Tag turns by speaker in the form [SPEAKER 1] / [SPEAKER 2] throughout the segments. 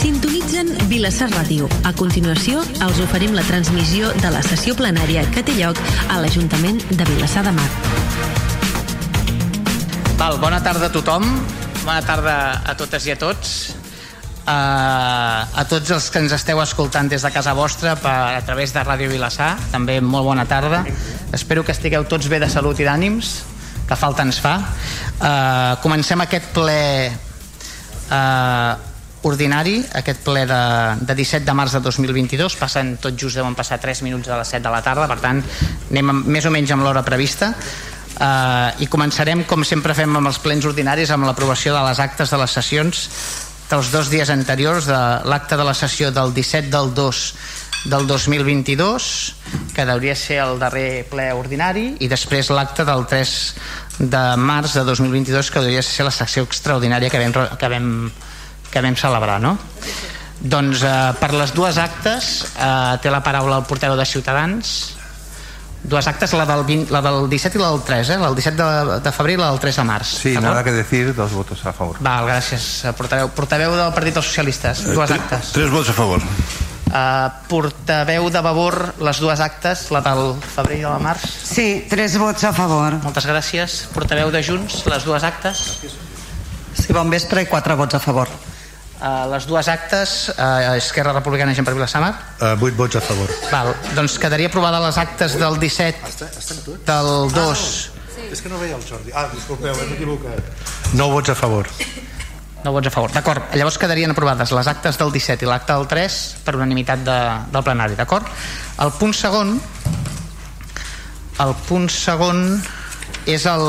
[SPEAKER 1] Sintonitzen Vilassar Ràdio. A continuació, els oferim la transmissió de la sessió plenària que té lloc a l'Ajuntament de Vilassar de Mar.
[SPEAKER 2] Val, bona tarda a tothom, bona tarda a totes i a tots. Uh, a tots els que ens esteu escoltant des de casa vostra per, a través de Ràdio Vilassar, també molt bona tarda. Espero que estigueu tots bé de salut i d'ànims, que falta ens fa. Uh, comencem aquest ple uh, ordinari, aquest ple de, de 17 de març de 2022, passen tot just deuen passar 3 minuts de les 7 de la tarda, per tant anem amb, més o menys amb l'hora prevista. Uh, i començarem com sempre fem amb els plens ordinaris amb l'aprovació de les actes de les sessions dels dos dies anteriors de l'acte de la sessió del 17 del 2 del 2022 que hauria ser el darrer ple ordinari i després l'acte del 3 de març de 2022 que hauria ser la secció extraordinària que vam, que vam que vam celebrar, no? Doncs eh, per les dues actes eh, té la paraula el porteu de Ciutadans dues actes, la del, 20, la del 17 i la del 3, eh? la del 17 de, de febrer i la del 3 de març.
[SPEAKER 3] Sí, nada que decir, dos votos a favor.
[SPEAKER 2] Val, gràcies. Eh, portaveu, portaveu del Partit dels Socialistes, dues actes.
[SPEAKER 4] Tres vots a favor.
[SPEAKER 2] Uh, portaveu de Vavor, les dues actes, la del febrer i la març.
[SPEAKER 5] Sí, tres vots a favor.
[SPEAKER 2] Moltes gràcies. Portaveu de Junts, les dues actes.
[SPEAKER 5] Sí, bon vespre i quatre vots a favor.
[SPEAKER 2] Uh, les dues actes, uh, Esquerra Republicana i Gent per Vilassamar.
[SPEAKER 4] Uh, vuit vots a favor.
[SPEAKER 2] Val, doncs quedaria aprovada les actes del 17, del 2...
[SPEAKER 4] Ah, És que no veia el Jordi. Ah, disculpeu, hem equivocat. Nou vots a favor.
[SPEAKER 2] No vots a favor. D'acord, llavors quedarien aprovades les actes del 17 i l'acte del 3 per unanimitat de, del plenari, d'acord? El punt segon el punt segon és el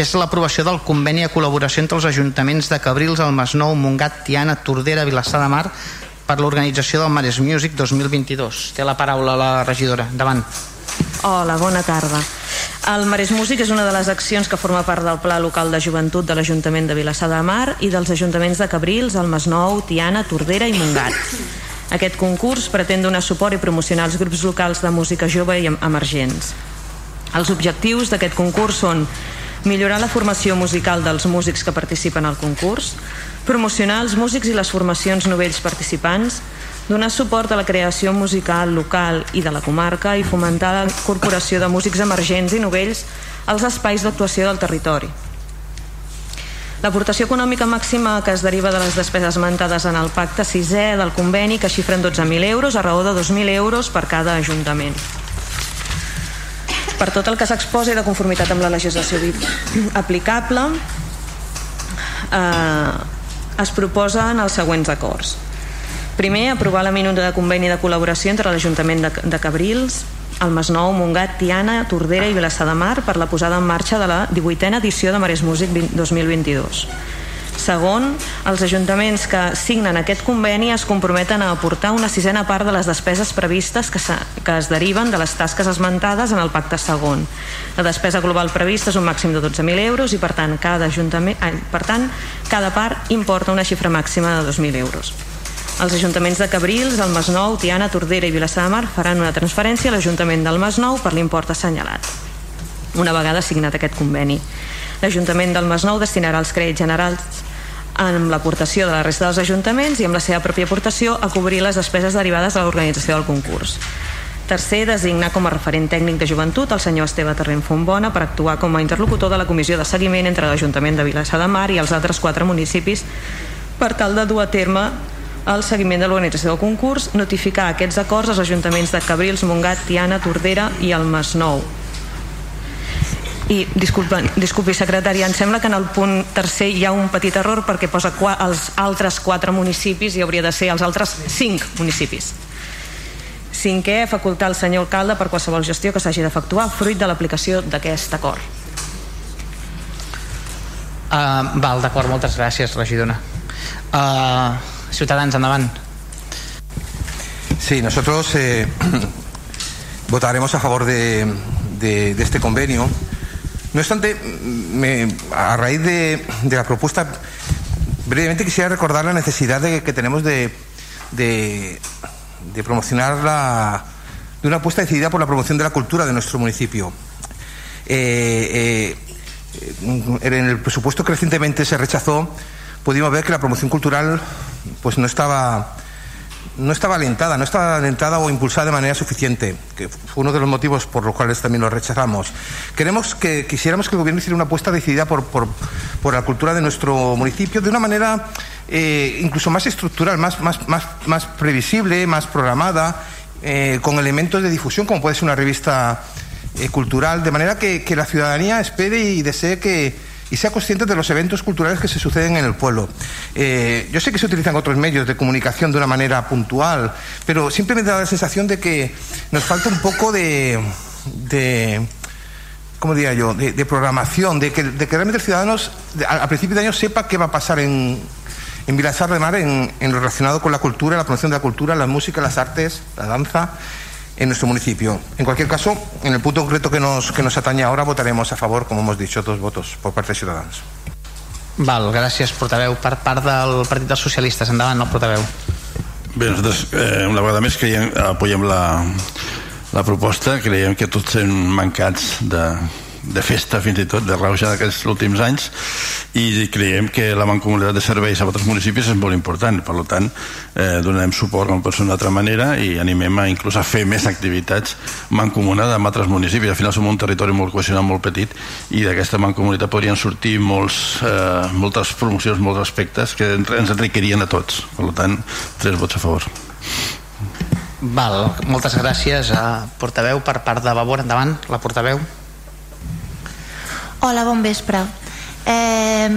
[SPEAKER 2] és l'aprovació del conveni de col·laboració entre els ajuntaments de Cabrils, el Masnou, Montgat, Tiana, Tordera, Vilassar de Mar per l'organització del Mares Music 2022. Té la paraula la regidora. Endavant.
[SPEAKER 6] Hola, bona tarda. El Mares Músic és una de les accions que forma part del Pla Local de Joventut de l'Ajuntament de Vilassar de Mar i dels ajuntaments de Cabrils, el Masnou, Tiana, Tordera i Montgat. Aquest concurs pretén donar suport i promocionar els grups locals de música jove i emergents. Els objectius d'aquest concurs són millorar la formació musical dels músics que participen al concurs, promocionar els músics i les formacions novells participants, donar suport a la creació musical local i de la comarca i fomentar la incorporació de músics emergents i novells als espais d'actuació del territori. L'aportació econòmica màxima que es deriva de les despeses mentades en el pacte 6è del conveni que xifren 12.000 euros a raó de 2.000 euros per cada ajuntament. Per tot el que s'exposa i de conformitat amb la legislació aplicable, eh, es proposen els següents acords. Primer, aprovar la minuta de conveni de col·laboració entre l'Ajuntament de, de Cabrils, el Masnou, Montgat, Tiana, Tordera i Vilassar de Mar per la posada en marxa de la 18a edició de Mares Músic 2022. Segon, els ajuntaments que signen aquest conveni es comprometen a aportar una sisena part de les despeses previstes que, que es deriven de les tasques esmentades en el pacte segon. La despesa global prevista és un màxim de 12.000 euros i per tant cada, ajuntament, per tant cada part importa una xifra màxima de 2.000 euros. Els ajuntaments de Cabrils, el Masnou, Tiana, Tordera i Vilassar de Mar faran una transferència a l'Ajuntament del Masnou per l'import assenyalat. Una vegada signat aquest conveni, l'Ajuntament del Masnou destinarà els crèdits generals amb l'aportació de la resta dels ajuntaments i amb la seva pròpia aportació a cobrir les despeses derivades de l'organització del concurs. Tercer, designar com a referent tècnic de joventut el senyor Esteve Terrent Fontbona per actuar com a interlocutor de la comissió de seguiment entre l'Ajuntament de Vilassar de Mar i els altres quatre municipis per tal de dur a terme el seguiment de l'organització del concurs, notificar aquests acords als ajuntaments de Cabrils, Montgat, Tiana, Tordera i el Masnou. I, disculpa, disculpi, secretària, em sembla que en el punt tercer hi ha un petit error perquè posa qua, els altres quatre municipis i hauria de ser els altres cinc municipis. Cinquè, facultar el senyor alcalde per qualsevol gestió que s'hagi d'efectuar fruit de l'aplicació d'aquest acord.
[SPEAKER 2] Uh, val, d'acord, moltes gràcies, regidora. Uh, Ciutadans, endavant.
[SPEAKER 3] Sí, nosotros eh, votaremos a favor de, de, de, este convenio. No obstante, a raíz de, la propuesta, brevemente quisiera recordar la necesidad de, que tenemos de, de, promocionar la, de una apuesta decidida por la promoción de la cultura de nuestro municipio. Eh, eh, en el presupuesto que recientemente se rechazó pudimos ver que la promoción cultural pues no estaba no estaba alentada, no estaba alentada o impulsada de manera suficiente, que fue uno de los motivos por los cuales también lo rechazamos. Queremos que quisiéramos que el gobierno hiciera una apuesta decidida por, por, la cultura de nuestro municipio de una manera eh, incluso más estructural, más, más, más, más previsible, más programada, eh, con elementos de difusión, como puede ser una revista eh, cultural, de manera que, que la ciudadanía espere y desee que y sea consciente de los eventos culturales que se suceden en el pueblo. Eh, yo sé que se utilizan otros medios de comunicación de una manera puntual, pero siempre me da la sensación de que nos falta un poco de, de ¿cómo diría yo?, de, programación, de que, realmente el ciudadano a, principio de año sepa qué va a pasar en, en Vilasar de Mar en, en, lo relacionado con la cultura, la promoción de la cultura, la música, las artes, la danza en nuestro municipio. En cualquier caso, en el punto concreto que nos, que nos atañe ahora, votaremos a favor, como hemos dicho, dos votos por parte de Ciudadanos.
[SPEAKER 2] Val, gràcies, portaveu. Per part del Partit dels Socialistes, endavant, el portaveu.
[SPEAKER 7] Bé, nosaltres eh, una vegada més creiem, apoyem la, la proposta, creiem que tots hem mancats de, de festa fins i tot, de rauxa d'aquests últims anys i creiem que la mancomunitat de serveis a altres municipis és molt important. Per tant eh, donarem suport com pot ser d'una altra manera i animem a inclús a fer més activitats mancomunades amb altres municipis. Al final som un territori molt cohesionat, molt petit i d'aquesta mancomunitat podrien sortir molts, eh, moltes promocions, molts aspectes que ens enriquirien a tots. Per tant, tres vots a favor.
[SPEAKER 2] Val, moltes gràcies a portaveu per part de Vavor, endavant, la portaveu
[SPEAKER 8] Hola, bon vespre. Eh,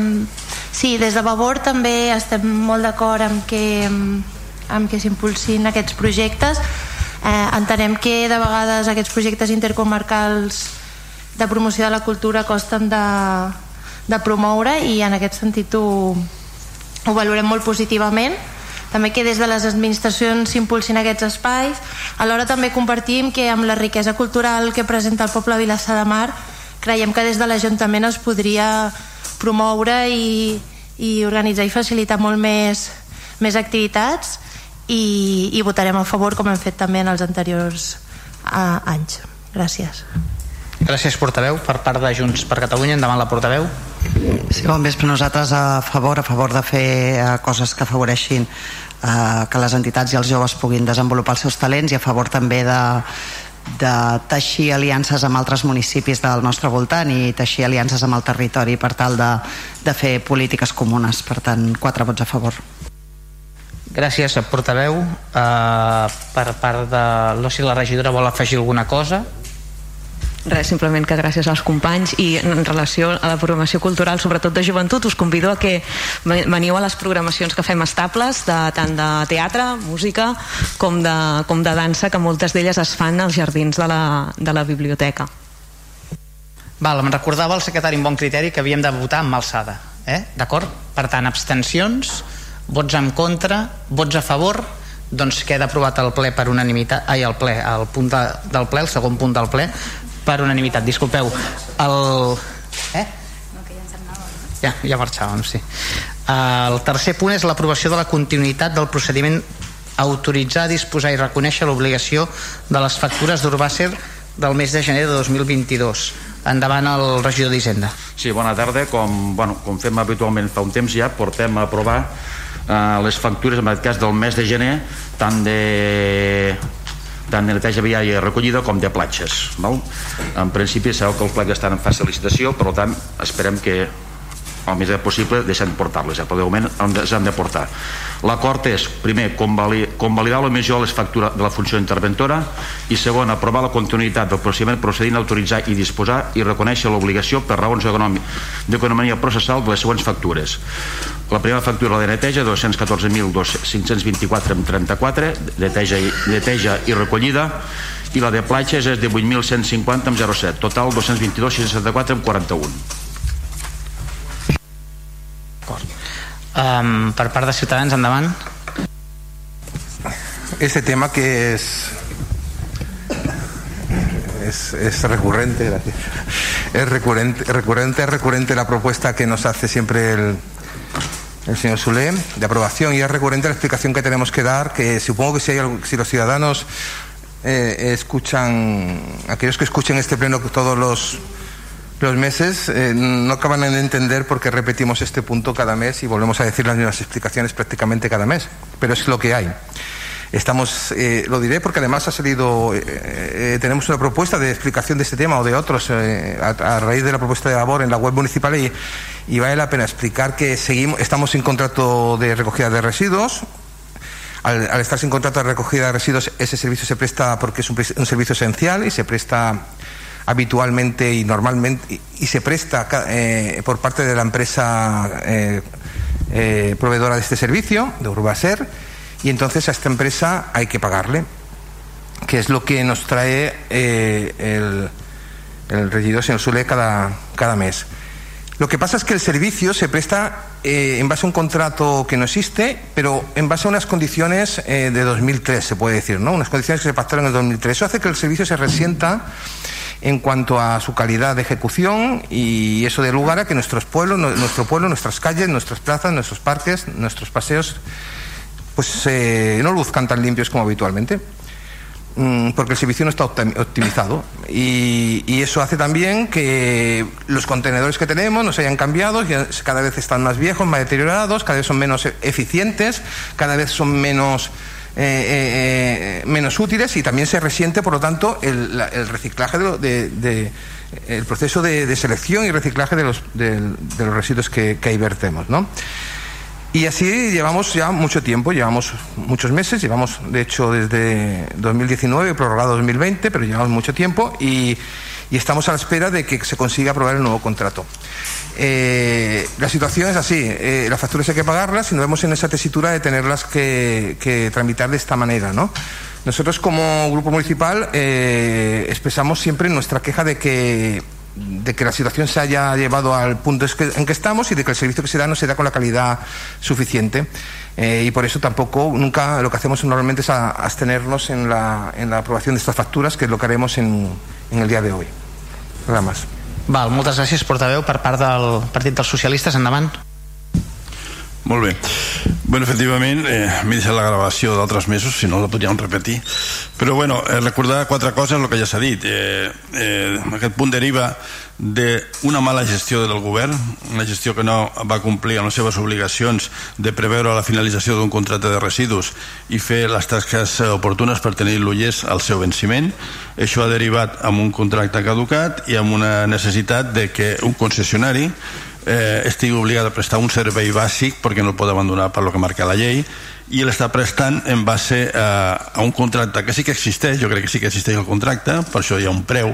[SPEAKER 8] sí, des de Vavor també estem molt d'acord amb que, amb que s'impulsin aquests projectes. Eh, entenem que de vegades aquests projectes intercomarcals de promoció de la cultura costen de, de promoure i en aquest sentit ho, ho valorem molt positivament també que des de les administracions s'impulsin aquests espais alhora també compartim que amb la riquesa cultural que presenta el poble Vilassar de Mar creiem que des de l'Ajuntament es podria promoure i, i organitzar i facilitar molt més, més activitats i, i votarem a favor com hem fet també en els anteriors uh, anys. Gràcies.
[SPEAKER 2] Gràcies, portaveu. Per part de Junts per Catalunya, endavant la portaveu.
[SPEAKER 5] Sí, bon vespre. Nosaltres a favor, a favor de fer uh, coses que afavoreixin uh, que les entitats i els joves puguin desenvolupar els seus talents i a favor també de, de teixir aliances amb altres municipis del nostre voltant i teixir aliances amb el territori per tal de, de fer polítiques comunes. Per tant, quatre vots a favor.
[SPEAKER 2] Gràcies, portaveu. Uh, per part de l'OSI, la regidora vol afegir alguna cosa?
[SPEAKER 6] Res, simplement que gràcies als companys i en relació a la programació cultural, sobretot de joventut, us convido a que veniu a les programacions que fem estables, de, tant de teatre, música, com de, com de dansa, que moltes d'elles es fan als jardins de la, de la biblioteca.
[SPEAKER 2] Val, em recordava el secretari en bon criteri que havíem de votar amb alçada. Eh? D'acord? Per tant, abstencions, vots en contra, vots a favor, doncs queda aprovat el ple per unanimitat, ai, el ple, el punt de, del ple, el segon punt del ple, per unanimitat. Disculpeu, el... Eh? Ja, ja marxàvem, sí. El tercer punt és l'aprovació de la continuïtat del procediment autoritzar, disposar i reconèixer l'obligació de les factures d'Urbàcer del mes de gener de 2022. Endavant el regidor d'Hisenda.
[SPEAKER 9] Sí, bona tarda. Com, bueno, com fem habitualment fa un temps ja, portem a aprovar eh, les factures, en aquest cas del mes de gener, tant de tant de neteja viària recollida com de platges val? en principi sabeu que els plecs estan en fase de licitació per tant esperem que el més possible deixem de portar-les eh? però de moment ens han de portar. L'acord és primer convalidar l'emissió de les factures de la funció interventora i segon aprovar la continuïtat del procediment procedint a autoritzar i disposar i reconèixer l'obligació per raons d'economia processal de les següents factures. La primera factura de neteja 214.524,34 neteja, i, neteja i recollida i la de platges és de 8.150 amb 07 total 222.674 amb 41
[SPEAKER 2] um, per part de Ciutadans, endavant
[SPEAKER 3] este tema que es es, es recurrente gracias. es recurrente recurrente recurrente la propuesta que nos hace siempre el el señor Zulé, de aprobación y es recurrente la explicación que tenemos que dar, que supongo que si, hay, si los ciudadanos eh, escuchan, aquellos que escuchen este pleno todos los, los meses eh, no acaban de entender por qué repetimos este punto cada mes y volvemos a decir las mismas explicaciones prácticamente cada mes, pero es lo que hay. Estamos, eh, lo diré porque además ha salido, eh, tenemos una propuesta de explicación de este tema o de otros a, raíz de la propuesta de labor en la web municipal y, vale la pena explicar que seguimos, estamos en contrato de recogida de residuos, al, estar sin contrato de recogida de residuos, ese servicio se presta porque es un servicio esencial y se presta habitualmente y normalmente y, se presta eh, por parte de la empresa eh, eh, proveedora de este servicio, de Urbaser, y entonces a esta empresa hay que pagarle, que es lo que nos trae el, el regidor señor Sule cada, cada mes. Lo que pasa es que el servicio se presta en base a un contrato que no existe, pero en base a unas condiciones de 2003, se puede decir, ¿no? Unas condiciones que se pactaron en el 2003. Eso hace que el servicio se resienta en cuanto a su calidad de ejecución y eso de lugar a que nuestros pueblos, nuestro pueblo, nuestras calles, nuestras plazas, nuestros parques, nuestros paseos, pues eh, no luzcan tan limpios como habitualmente. Porque el servicio no está optimizado. Y, y, eso hace también que los contenedores que tenemos nos hayan cambiado, cada vez están más viejos, más deteriorados, cada vez son menos eficientes, cada vez son menos eh, eh, eh, menos útiles y también se resiente, por lo tanto, el, la, reciclaje de, de, el proceso de, de, selección y reciclaje de los, de, los residuos que, que ahí vertemos, ¿no? Y así llevamos ya mucho tiempo, llevamos muchos meses, llevamos de hecho desde 2019, prorrogado 2020, pero llevamos mucho tiempo y, y estamos a la espera de que se consiga aprobar el nuevo contrato. Eh, la situación es así, eh, las facturas hay que pagarlas y nos vemos en esa tesitura de tenerlas que, tramitar de esta manera, ¿no? Nosotros como grupo municipal eh, expresamos siempre nuestra queja de que de que la situación se haya llevado al punto en que estamos y de que el servicio que se da no se da con la calidad suficiente. Eh, y por eso tampoco, nunca lo que hacemos normalmente es a, abstenernos en la, en la aprobación de estas facturas, que es lo que haremos en, en el día de hoy. Nada más.
[SPEAKER 2] Val, moltes gràcies, portaveu, per part del Partit dels Socialistes. Endavant.
[SPEAKER 7] Molt bé. Bueno, efectivament, eh, m'he deixat la gravació d'altres mesos, si no la podríem repetir. Però, bueno, eh, recordar quatre coses, el que ja s'ha dit. Eh, eh, aquest punt deriva d'una mala gestió del govern, una gestió que no va complir amb les seves obligacions de preveure la finalització d'un contracte de residus i fer les tasques oportunes per tenir l'ullers al seu venciment. Això ha derivat en un contracte caducat i amb una necessitat de que un concessionari eh, estigui obligat a prestar un servei bàsic perquè no el pot abandonar per lo que marca la llei i l'està prestant en base a, a un contracte que sí que existeix, jo crec que sí que existeix el contracte, per això hi ha un preu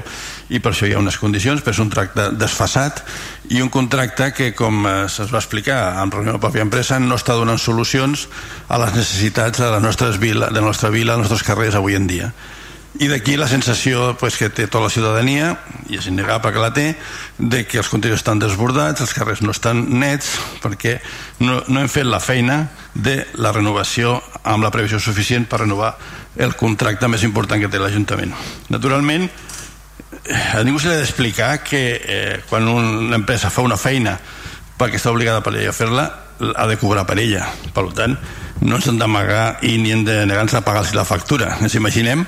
[SPEAKER 7] i per això hi ha unes condicions, però és un tracte desfasat i un contracte que, com eh, se'ns va explicar en reunió de la pròpia empresa, no està donant solucions a les necessitats de la nostra vila, de la nostra vila, dels nostres carrers avui en dia i d'aquí la sensació pues, que té tota la ciutadania i és innegable que la té de que els contenidors estan desbordats els carrers no estan nets perquè no, no hem fet la feina de la renovació amb la previsió suficient per renovar el contracte més important que té l'Ajuntament. Naturalment a ningú se li ha d'explicar que eh, quan una empresa fa una feina perquè està obligada per llei a fer-la ha de cobrar per ella. Per tant no ens hem d'amagar i ni hem de negar-nos a pagar-los la factura. Ens imaginem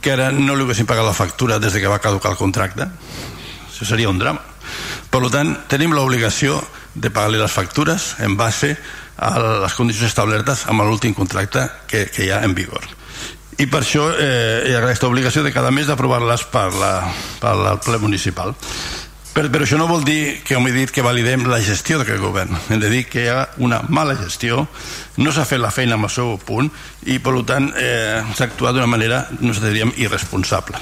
[SPEAKER 7] que ara no li haguessin pagat la factura des de que va caducar el contracte això seria un drama. Per tant tenim l'obligació de pagar-li les factures en base a les condicions establertes amb l'últim contracte que, que hi ha en vigor. I per això eh, hi ha aquesta obligació de cada mes d'aprovar-les per, la, per el ple municipal però, però això no vol dir que, com he dit, que validem la gestió d'aquest govern. Hem de dir que hi ha una mala gestió, no s'ha fet la feina amb el seu punt i, per tant, eh, s'ha actuat d'una manera, nosaltres diríem, irresponsable.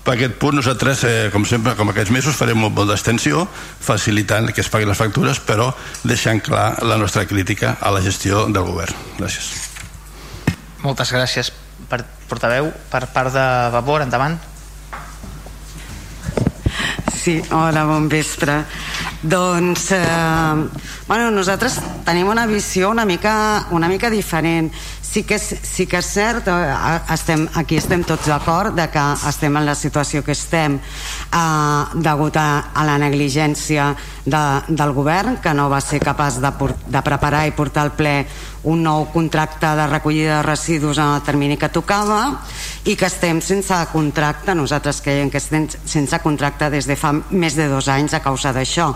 [SPEAKER 7] Per aquest punt nosaltres, eh, com sempre, com aquests mesos, farem un vot d'extensió, facilitant que es paguin les factures, però deixant clar la nostra crítica a la gestió del govern. Gràcies.
[SPEAKER 2] Moltes gràcies, per, portaveu. Per part de Vavor, endavant.
[SPEAKER 10] Sí, hola, bon vespre. Doncs, eh, bueno, nosaltres tenim una visió una mica, una mica diferent. Sí que, és, sí que és cert, eh, estem, aquí estem tots d'acord de que estem en la situació que estem eh, degut a, a la negligència de, del govern que no va ser capaç de, de preparar i portar al ple un nou contracte de recollida de residus en el termini que tocava i que estem sense contracte nosaltres creiem que estem sense contracte des de fa més de dos anys a causa d'això.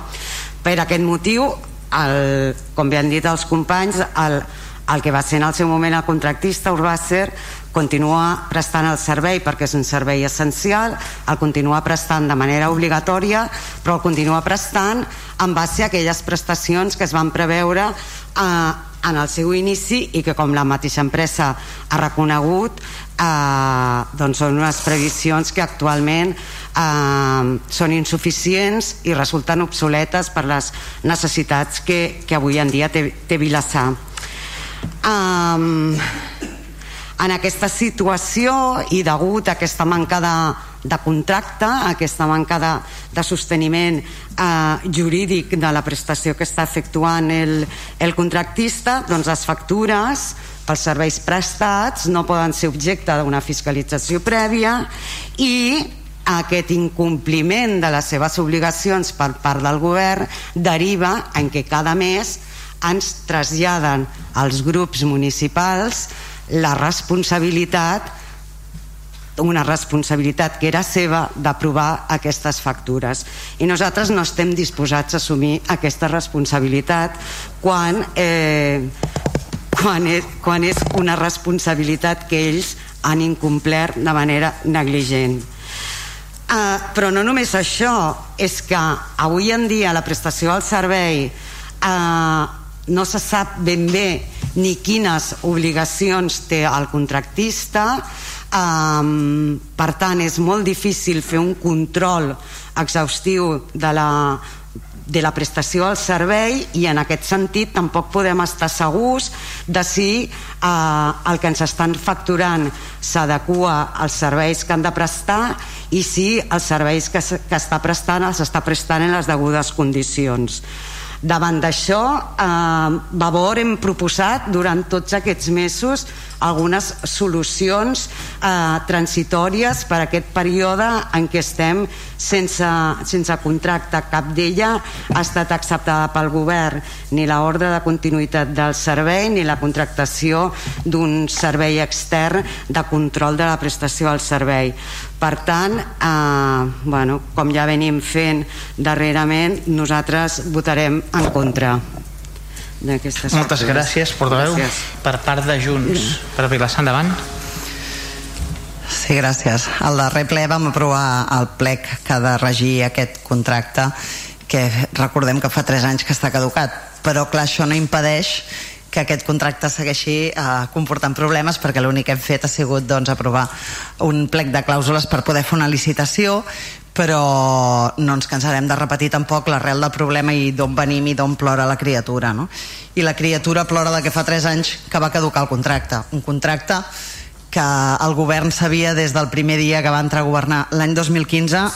[SPEAKER 10] Per aquest motiu el, com bé han dit els companys el, el que va ser en el seu moment el contractista Urbàcer continua prestant el servei perquè és un servei essencial, el continua prestant de manera obligatòria, però el continua prestant en base a aquelles prestacions que es van preveure eh, en el seu inici i que com la mateixa empresa ha reconegut eh, doncs són unes previsions que actualment eh, són insuficients i resulten obsoletes per les necessitats que, que avui en dia té, té Vilassar. Um, en aquesta situació i degut a aquesta manca de, de contracte, a aquesta manca de, de sosteniment eh, jurídic de la prestació que està efectuant el, el contractista, doncs les factures pels serveis prestats no poden ser objecte d'una fiscalització prèvia i aquest incompliment de les seves obligacions per part del govern deriva en què cada mes ens traslladen als grups municipals la responsabilitat una responsabilitat que era seva d'aprovar aquestes factures. I nosaltres no estem disposats a assumir aquesta responsabilitat quan, eh, quan, és, quan és una responsabilitat que ells han incomplert de manera negligent. Uh, però no només això és que avui en dia la prestació al servei uh, no se sap ben bé ni quines obligacions té el contractista um, per tant és molt difícil fer un control exhaustiu de la, de la prestació al servei i en aquest sentit tampoc podem estar segurs de si eh, el que ens estan facturant s'adequa als serveis que han de prestar i si els serveis que, que està prestant els està prestant en les degudes condicions. Davant d'això, eh, Vavor hem proposat durant tots aquests mesos algunes solucions eh, transitòries per a aquest període en què estem sense, sense contracte. Cap d'ella ha estat acceptada pel govern, ni l'ordre de continuïtat del servei ni la contractació d'un servei extern de control de la prestació al servei. Per tant, eh, bueno, com ja venim fent darrerament, nosaltres votarem en contra d'aquestes
[SPEAKER 2] Moltes gràcies, portaveu.
[SPEAKER 10] Gràcies.
[SPEAKER 2] Per part de Junts, per Vilassar, endavant.
[SPEAKER 5] Sí, gràcies. Al darrer ple vam aprovar el plec que ha de regir aquest contracte que recordem que fa 3 anys que està caducat però clar, això no impedeix que aquest contracte segueixi eh, comportant problemes perquè l'únic que hem fet ha sigut doncs, aprovar un plec de clàusules per poder fer una licitació però no ens cansarem de repetir tampoc l'arrel del problema i d'on venim i d'on plora la criatura no? i la criatura plora de que fa 3 anys que va caducar el contracte un contracte que el govern sabia des del primer dia que va entrar a governar l'any 2015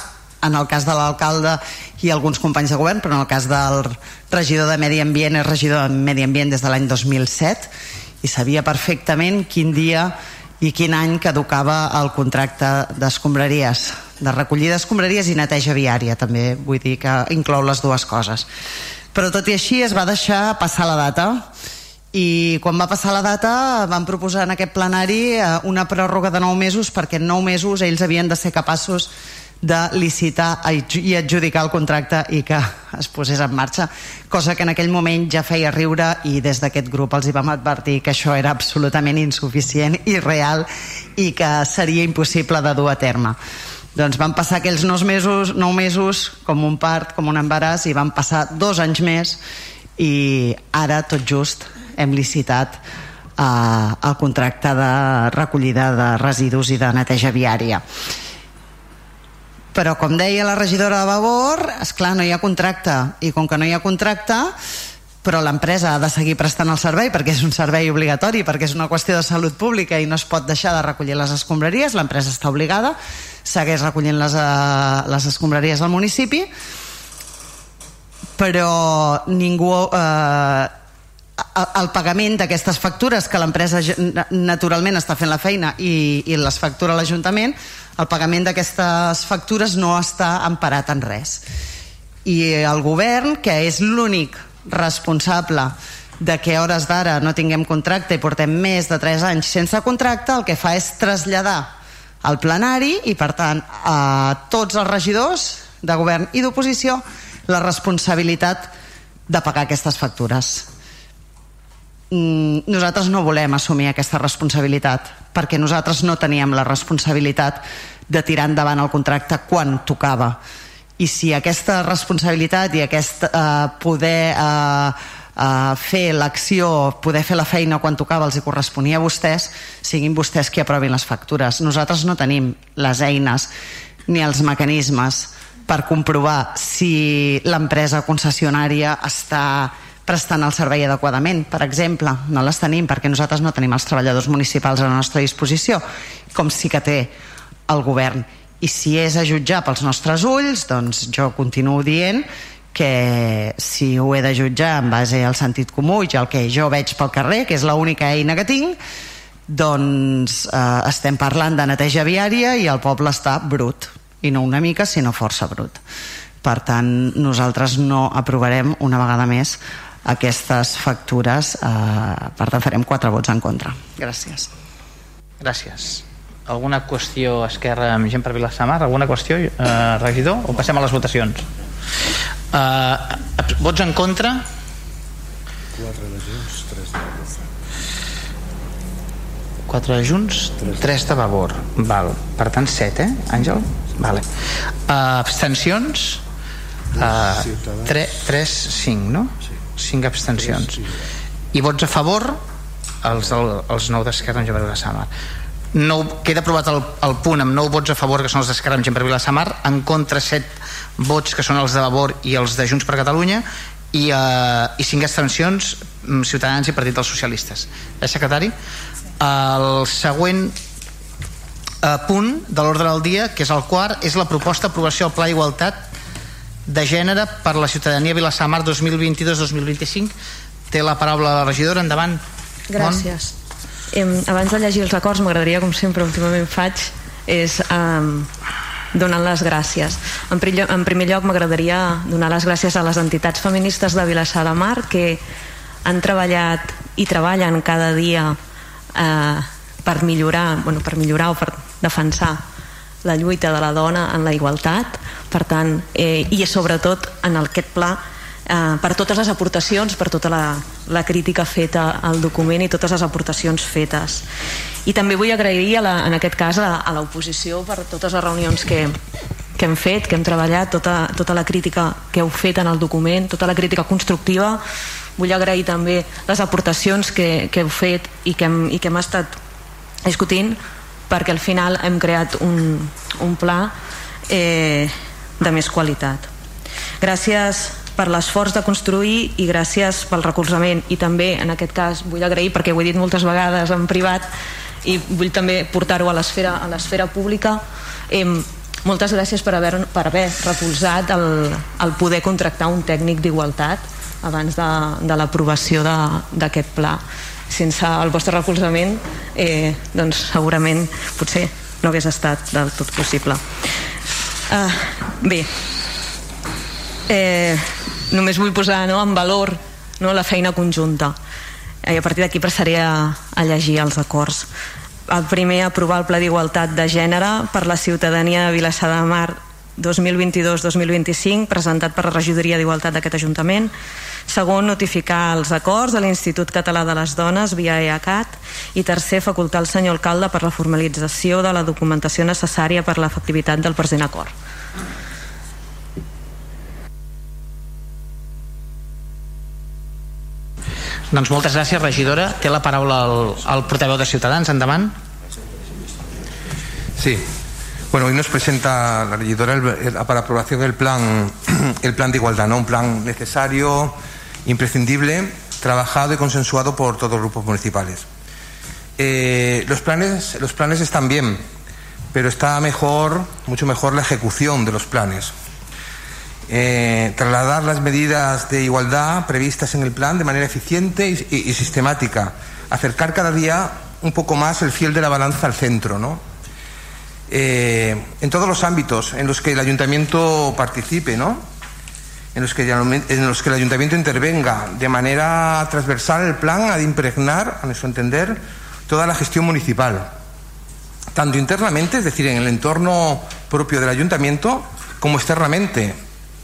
[SPEAKER 5] en el cas de l'alcalde i alguns companys de govern, però en el cas del regidor de Medi Ambient és regidor de Medi Ambient des de l'any 2007 i sabia perfectament quin dia i quin any caducava el contracte d'escombraries de recollida d'escombraries i neteja viària també vull dir que inclou les dues coses però tot i així es va deixar passar la data i quan va passar la data van proposar en aquest plenari eh, una pròrroga de 9 mesos perquè en 9 mesos ells havien de ser capaços de licitar i adjudicar el contracte i que es posés en marxa, cosa que en aquell moment ja feia riure i des d'aquest grup els hi vam advertir que això era absolutament insuficient i real i que seria impossible de dur a terme. Doncs van passar aquells nou mesos, nou mesos com un part, com un embaràs, i van passar dos anys més i ara tot just hem licitat eh, el contracte de recollida de residus i de neteja viària. Però com deia la regidora de Vavor és clar no hi ha contracte. I com que no hi ha contracte però l'empresa ha de seguir prestant el servei perquè és un servei obligatori, perquè és una qüestió de salut pública i no es pot deixar de recollir les escombraries, l'empresa està obligada, segueix recollint les, uh, les escombraries al municipi, però ningú... Eh, el pagament d'aquestes factures que l'empresa naturalment està fent la feina i, i les factura l'Ajuntament el pagament d'aquestes factures no està emparat en res. I el govern, que és l'únic responsable de que a hores d'ara no tinguem contracte i portem més de 3 anys sense contracte, el que fa és traslladar al plenari i per tant a tots els regidors de govern i d'oposició la responsabilitat de pagar aquestes factures. Mm, nosaltres no volem assumir aquesta responsabilitat perquè nosaltres no teníem la responsabilitat de tirar endavant el contracte quan tocava i si aquesta responsabilitat i aquest eh, poder eh, eh, fer l'acció, poder fer la feina quan tocava els hi corresponia a vostès, siguin vostès qui aprovin les factures. Nosaltres no tenim les eines ni els mecanismes per comprovar si l'empresa concessionària està prestant el servei adequadament, per exemple. No les tenim perquè nosaltres no tenim els treballadors municipals a la nostra disposició, com sí que té el govern. I si és a jutjar pels nostres ulls, doncs jo continuo dient que si ho he de jutjar en base al sentit comú i el que jo veig pel carrer, que és l'única eina que tinc, doncs eh, estem parlant de neteja viària i el poble està brut. I no una mica sinó força brut. Per tant nosaltres no aprovarem una vegada més aquestes factures eh, per tant farem quatre vots en contra. Gràcies.
[SPEAKER 2] Gràcies alguna qüestió Esquerra amb gent per Vilassamar alguna qüestió eh, regidor o passem a les votacions eh, vots en contra
[SPEAKER 4] 4 de Junts 3 de
[SPEAKER 2] 4 de Junts, 3 de Vavor. Val. Per tant, 7, eh, Àngel? Vale. Uh, abstencions? Uh, 3, 3, 5, no? 5 abstencions. I vots a favor? Els, el, els 9 d'Esquerra amb per Vilassamar. No, queda aprovat el, el punt amb 9 vots a favor que són els d'Esquerra amb Gent per Vilassamar en contra 7 vots que són els de Vavor i els de Junts per Catalunya i, uh, i 5 abstencions mm, Ciutadans i Partit dels Socialistes eh, secretari? El següent eh, punt de l'ordre del dia, que és el quart, és la proposta d'aprovació al Pla d'Igualtat de Gènere per la ciutadania Vilassamar 2022-2025. Té la paraula la regidora, endavant.
[SPEAKER 6] Gràcies. Eh, abans de llegir els acords, m'agradaria, com sempre últimament faig, és eh, donant les gràcies. En, primer, en primer lloc m'agradaria donar les gràcies a les entitats feministes de Vilassar de Mar que han treballat i treballen cada dia eh, per millorar, bueno, per millorar o per defensar la lluita de la dona en la igualtat per tant, eh, i sobretot en aquest pla eh, per totes les aportacions, per tota la, la crítica feta al document i totes les aportacions fetes. I també vull agrair, a la, en aquest cas, a, a l'oposició per totes les reunions que, que hem fet, que hem treballat, tota, tota la crítica que heu fet en el document, tota la crítica constructiva, Vull agrair també les aportacions que, que heu fet i que hem, i que hem estat discutint perquè al final hem creat un, un pla eh, de més qualitat. Gràcies per l'esforç de construir i gràcies pel recolzament. I també en aquest cas vull agrair perquè ho he dit moltes vegades en privat i vull també portar-ho a l'esfera a l'esfera pública eh, moltes gràcies per haver, per haver recolzat el, el poder contractar un tècnic d'igualtat abans de, de l'aprovació d'aquest pla. Sense el vostre recolzament eh, doncs segurament potser no hagués estat del tot possible. Uh, bé. Eh, només vull posar no, en valor no, la feina conjunta. Eh, i a partir d'aquí passaré a, a llegir els acords. El primer aprovar el Pla d'Igualtat de Gènere per la ciutadania de Vilassar de Mar 2022-2025 presentat per la regidoria d'Igualtat d'aquest Ajuntament. Segon, notificar els acords a l'Institut Català de les Dones via EACAT i tercer, facultar el senyor alcalde per la formalització de la documentació necessària per l'efectivitat del present acord
[SPEAKER 2] Doncs moltes gràcies, regidora. Té la paraula el, el portaveu de Ciutadans. Endavant.
[SPEAKER 3] Sí, Bueno, hoy nos presenta la regidora para aprobación el plan, el plan de igualdad, ¿no? Un plan necesario, imprescindible, trabajado y consensuado por todos los grupos municipales. Eh, los, planes, los planes están bien, pero está mejor, mucho mejor la ejecución de los planes. Eh, trasladar las medidas de igualdad previstas en el plan de manera eficiente y, sistemática. Acercar cada día un poco más el fiel de la balanza al centro, ¿no? Eh, en todos los ámbitos en los que el ayuntamiento participe, ¿no? en los que, en los que el ayuntamiento intervenga de manera transversal, el plan ha de impregnar, a nuestro entender, toda la gestión municipal, tanto internamente, es decir, en el entorno propio del ayuntamiento, como externamente,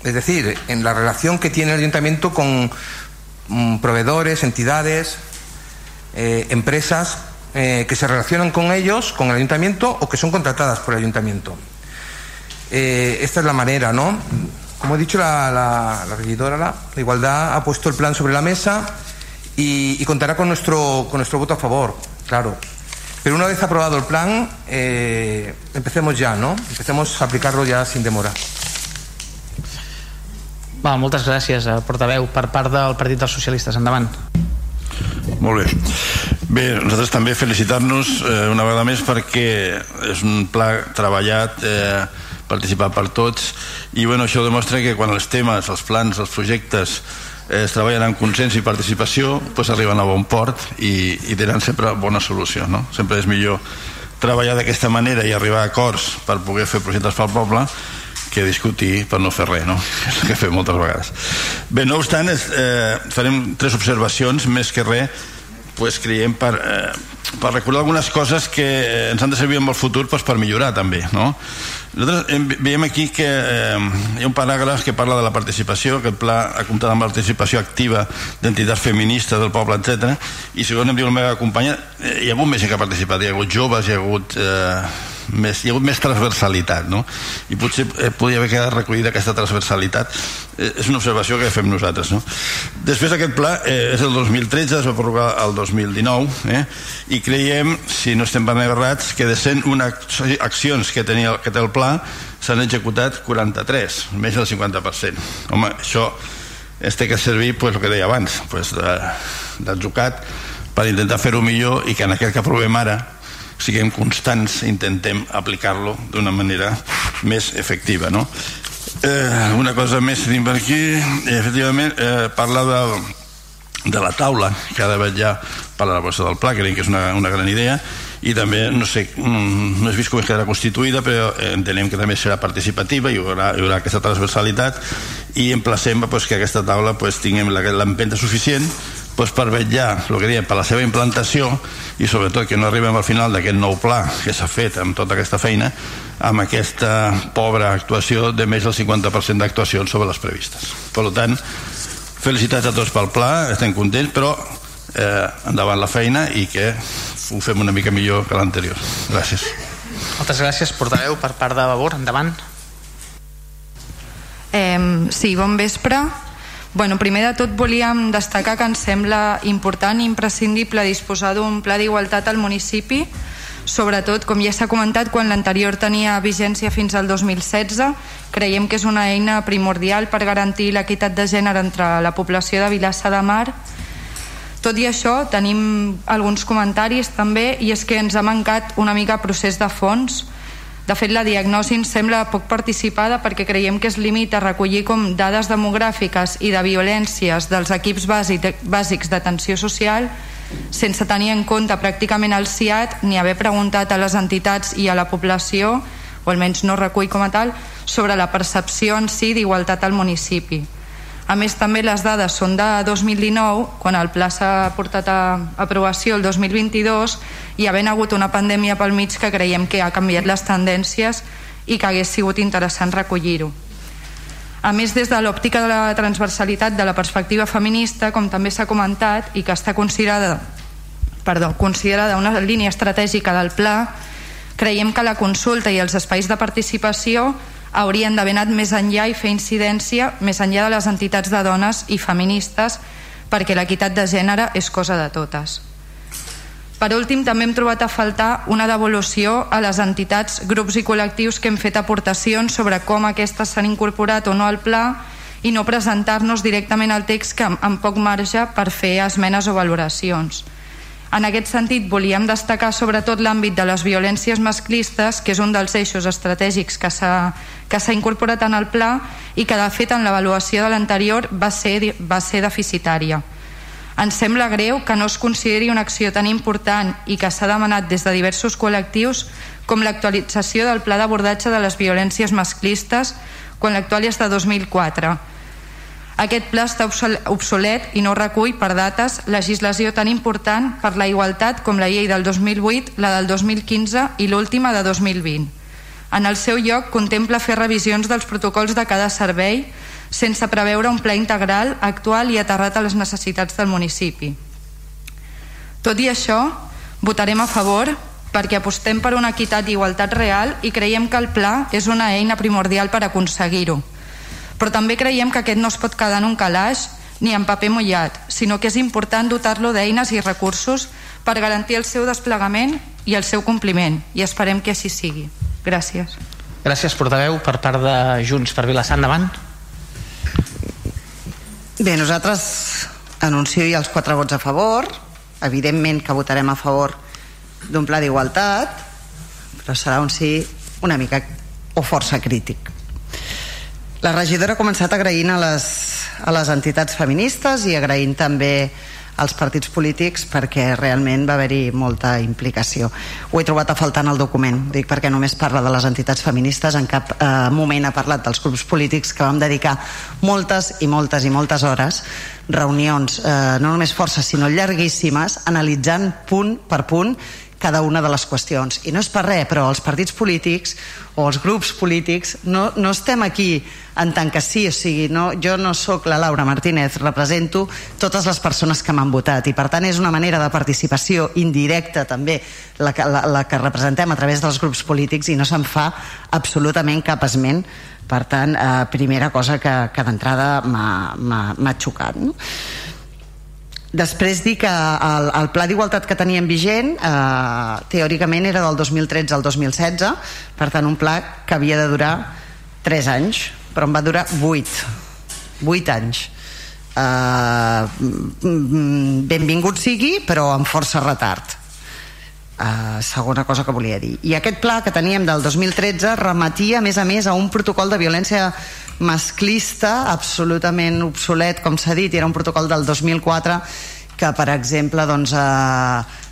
[SPEAKER 3] es decir, en la relación que tiene el ayuntamiento con mm, proveedores, entidades, eh, empresas eh, que se relacionan con ellos, con el ayuntamiento o que son contratadas por el ayuntamiento. Eh, esta es la manera, ¿no? Como he dicho, la, regidora, la, Igualdad, ha puesto el plan sobre la mesa y, contará con nuestro, con nuestro voto a favor, claro. Pero una vez aprobado el plan, empecemos ya, no? Empecemos a aplicarlo ya sin demora.
[SPEAKER 2] Va, moltes gràcies, eh, portaveu. Per part del Partit dels Socialistes, endavant.
[SPEAKER 7] Molt bé. Bé, nosaltres també felicitar-nos eh, una vegada més perquè és un pla treballat eh, participat per tots i bueno, això demostra que quan els temes, els plans, els projectes eh, es treballen en consens i participació pues arriben a bon port i, i tenen sempre bona solució no? sempre és millor treballar d'aquesta manera i arribar a acords per poder fer projectes pel poble que discutir per no fer res, no? És el que fem moltes vegades. Bé, no obstant, eh, farem tres observacions, més que res, pues, creiem per, eh, per recordar algunes coses que ens han de servir en el futur pues, per millorar també, no? Nosaltres veiem aquí que eh, hi ha un paràgraf que parla de la participació, que el pla ha comptat amb participació activa d'entitats feministes del poble, etc. I segons em diu la meva companya, eh, hi ha hagut més gent que ha participat, hi ha hagut joves, hi ha hagut eh, més, hi ha hagut més transversalitat no? i potser eh, podria haver quedat recollida aquesta transversalitat eh, és una observació que fem nosaltres no? després aquest pla eh, és el 2013 es va prorrogar el 2019 eh? i creiem, si no estem ben errats que de 101 accions que, tenia, que té el pla s'han executat 43 més del 50% home, això es té que servir pues, el que deia abans pues, d'atzucat per intentar fer-ho millor i que en aquest que aprovem ara siguem constants intentem aplicar-lo d'una manera més efectiva no? eh, una cosa més tenim per aquí efectivament eh, parla de, de la taula que ha d'haver ja per a l'elaboració del pla crec que és una, una gran idea i també, no sé, mm, no he vist com quedarà constituïda, però entenem que també serà participativa, hi haurà, hi haurà aquesta transversalitat, i emplacem pues, que aquesta taula pues, tinguem l'empenta suficient pues, per vetllar, el que diem, per la seva implantació i sobretot que no arribem al final d'aquest nou pla que s'ha fet amb tota aquesta feina amb aquesta pobra actuació de més del 50% d'actuacions sobre les previstes. Per tant, felicitats a tots pel pla, estem contents, però eh, endavant la feina i que ho fem una mica millor que l'anterior. Gràcies.
[SPEAKER 2] Moltes gràcies, portaveu, per part de Vavor. Endavant.
[SPEAKER 11] Eh, sí, bon vespre. Bueno, primer de tot volíem destacar que ens sembla important i imprescindible disposar d'un pla d'igualtat al municipi, sobretot, com ja s'ha comentat, quan l'anterior tenia vigència fins al 2016, creiem que és una eina primordial per garantir l'equitat de gènere entre la població de Vilassa de Mar. Tot i això, tenim alguns comentaris també, i és que ens ha mancat una mica procés de fons, de fet, la diagnosi ens sembla poc participada perquè creiem que es limita a recollir com dades demogràfiques i de violències dels equips bàsics d'atenció social sense tenir en compte pràcticament el CIAT ni haver preguntat a les entitats i a la població, o almenys no recull com a tal, sobre la percepció en si d'igualtat al municipi. A més, també les dades són de 2019, quan el pla s'ha portat a aprovació el 2022 i havent hagut una pandèmia pel mig que creiem que ha canviat les tendències i que hagués sigut interessant recollir-ho. A més, des de l'òptica de la transversalitat de la perspectiva feminista, com també s'ha comentat, i que està considerada, perdó, considerada una línia estratègica del pla, creiem que la consulta i els espais de participació haurien d'haver anat més enllà i fer incidència més enllà de les entitats de dones i feministes perquè l'equitat de gènere és cosa de totes. Per últim, també hem trobat a faltar una devolució a les entitats, grups i col·lectius que hem fet aportacions sobre com aquestes s'han incorporat o no al pla i no presentar-nos directament al text que amb poc marge per fer esmenes o valoracions. En aquest sentit, volíem destacar sobretot l'àmbit de les violències masclistes, que és un dels eixos estratègics que s'ha incorporat en el pla i que, de fet, en l'avaluació de l'anterior va, ser, va ser deficitària. Ens sembla greu que no es consideri una acció tan important i que s'ha demanat des de diversos col·lectius com l'actualització del pla d'abordatge de les violències masclistes quan l'actual és de 2004 Aquest pla està obsolet i no recull per dates legislació tan important per la igualtat com la llei del 2008, la del 2015 i l'última de 2020. En el seu lloc contempla fer revisions dels protocols de cada servei sense preveure un pla integral, actual i aterrat a les necessitats del municipi. Tot i això, votarem a favor perquè apostem per una equitat i igualtat real i creiem que el pla és una eina primordial per aconseguir-ho. Però també creiem que aquest no es pot quedar en un calaix ni en paper mullat, sinó que és important dotar-lo d'eines i recursos per garantir el seu desplegament i el seu compliment, i esperem que així sigui. Gràcies.
[SPEAKER 2] Gràcies, portaveu, per part de Junts per Vilassar. Endavant.
[SPEAKER 5] Bé, nosaltres anuncio ja els quatre vots a favor. Evidentment que votarem a favor d'un pla d'igualtat, però serà un sí una mica o força crític. La regidora ha començat agraint a les, a les entitats feministes i agraint també als partits polítics perquè realment va haver-hi molta implicació. Ho he trobat a faltar en el document, dic perquè només parla de les entitats feministes, en cap eh, moment ha parlat dels grups polítics que vam dedicar moltes i moltes i moltes hores, reunions eh, no només forces sinó llarguíssimes, analitzant punt per punt cada una de les qüestions. I no és per res, però els partits polítics o els grups polítics no, no estem aquí en tant que sí, o sigui, no, jo no sóc la Laura Martínez, represento totes les persones que m'han votat i per tant és una manera de participació indirecta també la que, la, la que representem a través dels grups polítics i no se'n fa absolutament cap esment per tant, eh, primera cosa que, que d'entrada m'ha xocat no? Després dir que el, el pla d'igualtat que teníem vigent eh, teòricament era del 2013 al 2016 per tant un pla que havia de durar 3 anys però en va durar 8 8 anys. Eh, benvingut sigui però amb força retard Uh, segona cosa que volia dir. I aquest pla que teníem del 2013 remetia a més a més a un protocol de violència masclista absolutament obsolet com s'ha dit, era un protocol del 2004 que per exemple doncs, eh,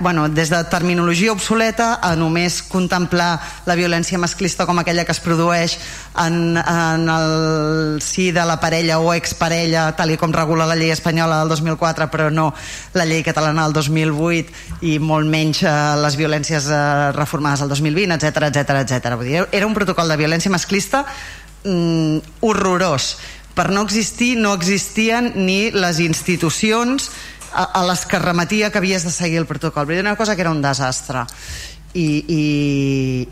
[SPEAKER 5] bueno, des de terminologia obsoleta a només contemplar la violència masclista com aquella que es produeix en, en el si de la parella o exparella tal i com regula la llei espanyola del 2004 però no la llei catalana del 2008 i molt menys eh, les violències eh, reformades del 2020 etc etc etc. Era un protocol de violència masclista mm, horrorós per no existir no existien ni les institucions a, les que remetia que havies de seguir el protocol. Dir una cosa que era un desastre. I, i,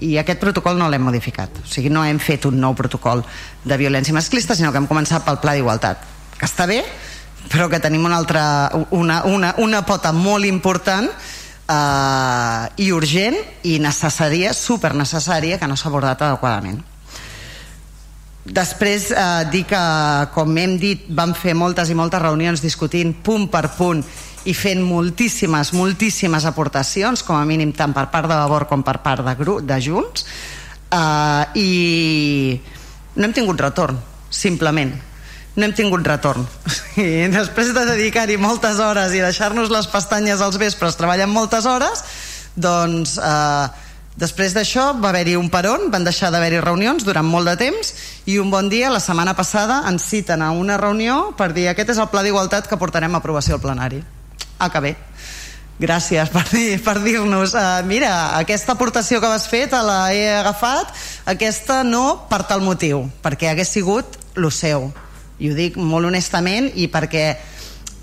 [SPEAKER 5] i aquest protocol no l'hem modificat. O sigui no hem fet un nou protocol de violència masclista sinó que hem començat pel pla d'igualtat. Que està bé però que tenim una altra una, una, una pota molt important eh, i urgent i necessària, super necessària que no s'ha abordat adequadament Després eh, dir que, com hem dit, vam fer moltes i moltes reunions discutint punt per punt i fent moltíssimes, moltíssimes aportacions, com a mínim tant per part de Vavor com per part de, grup, de Junts, eh, i no hem tingut retorn, simplement. No hem tingut retorn. I després de dedicar-hi moltes hores i deixar-nos les pestanyes als vespres treballant moltes hores, doncs eh, Després d'això va haver-hi un peron, van deixar d'haver-hi reunions durant molt de temps i un bon dia, la setmana passada, ens citen a una reunió per dir aquest és el pla d'igualtat que portarem a aprovació al plenari. Ah, que bé. Gràcies per, dir, per dir-nos uh, mira, aquesta aportació que vas fer te la he agafat, aquesta no per tal motiu, perquè hagués sigut lo seu. I ho dic molt honestament i perquè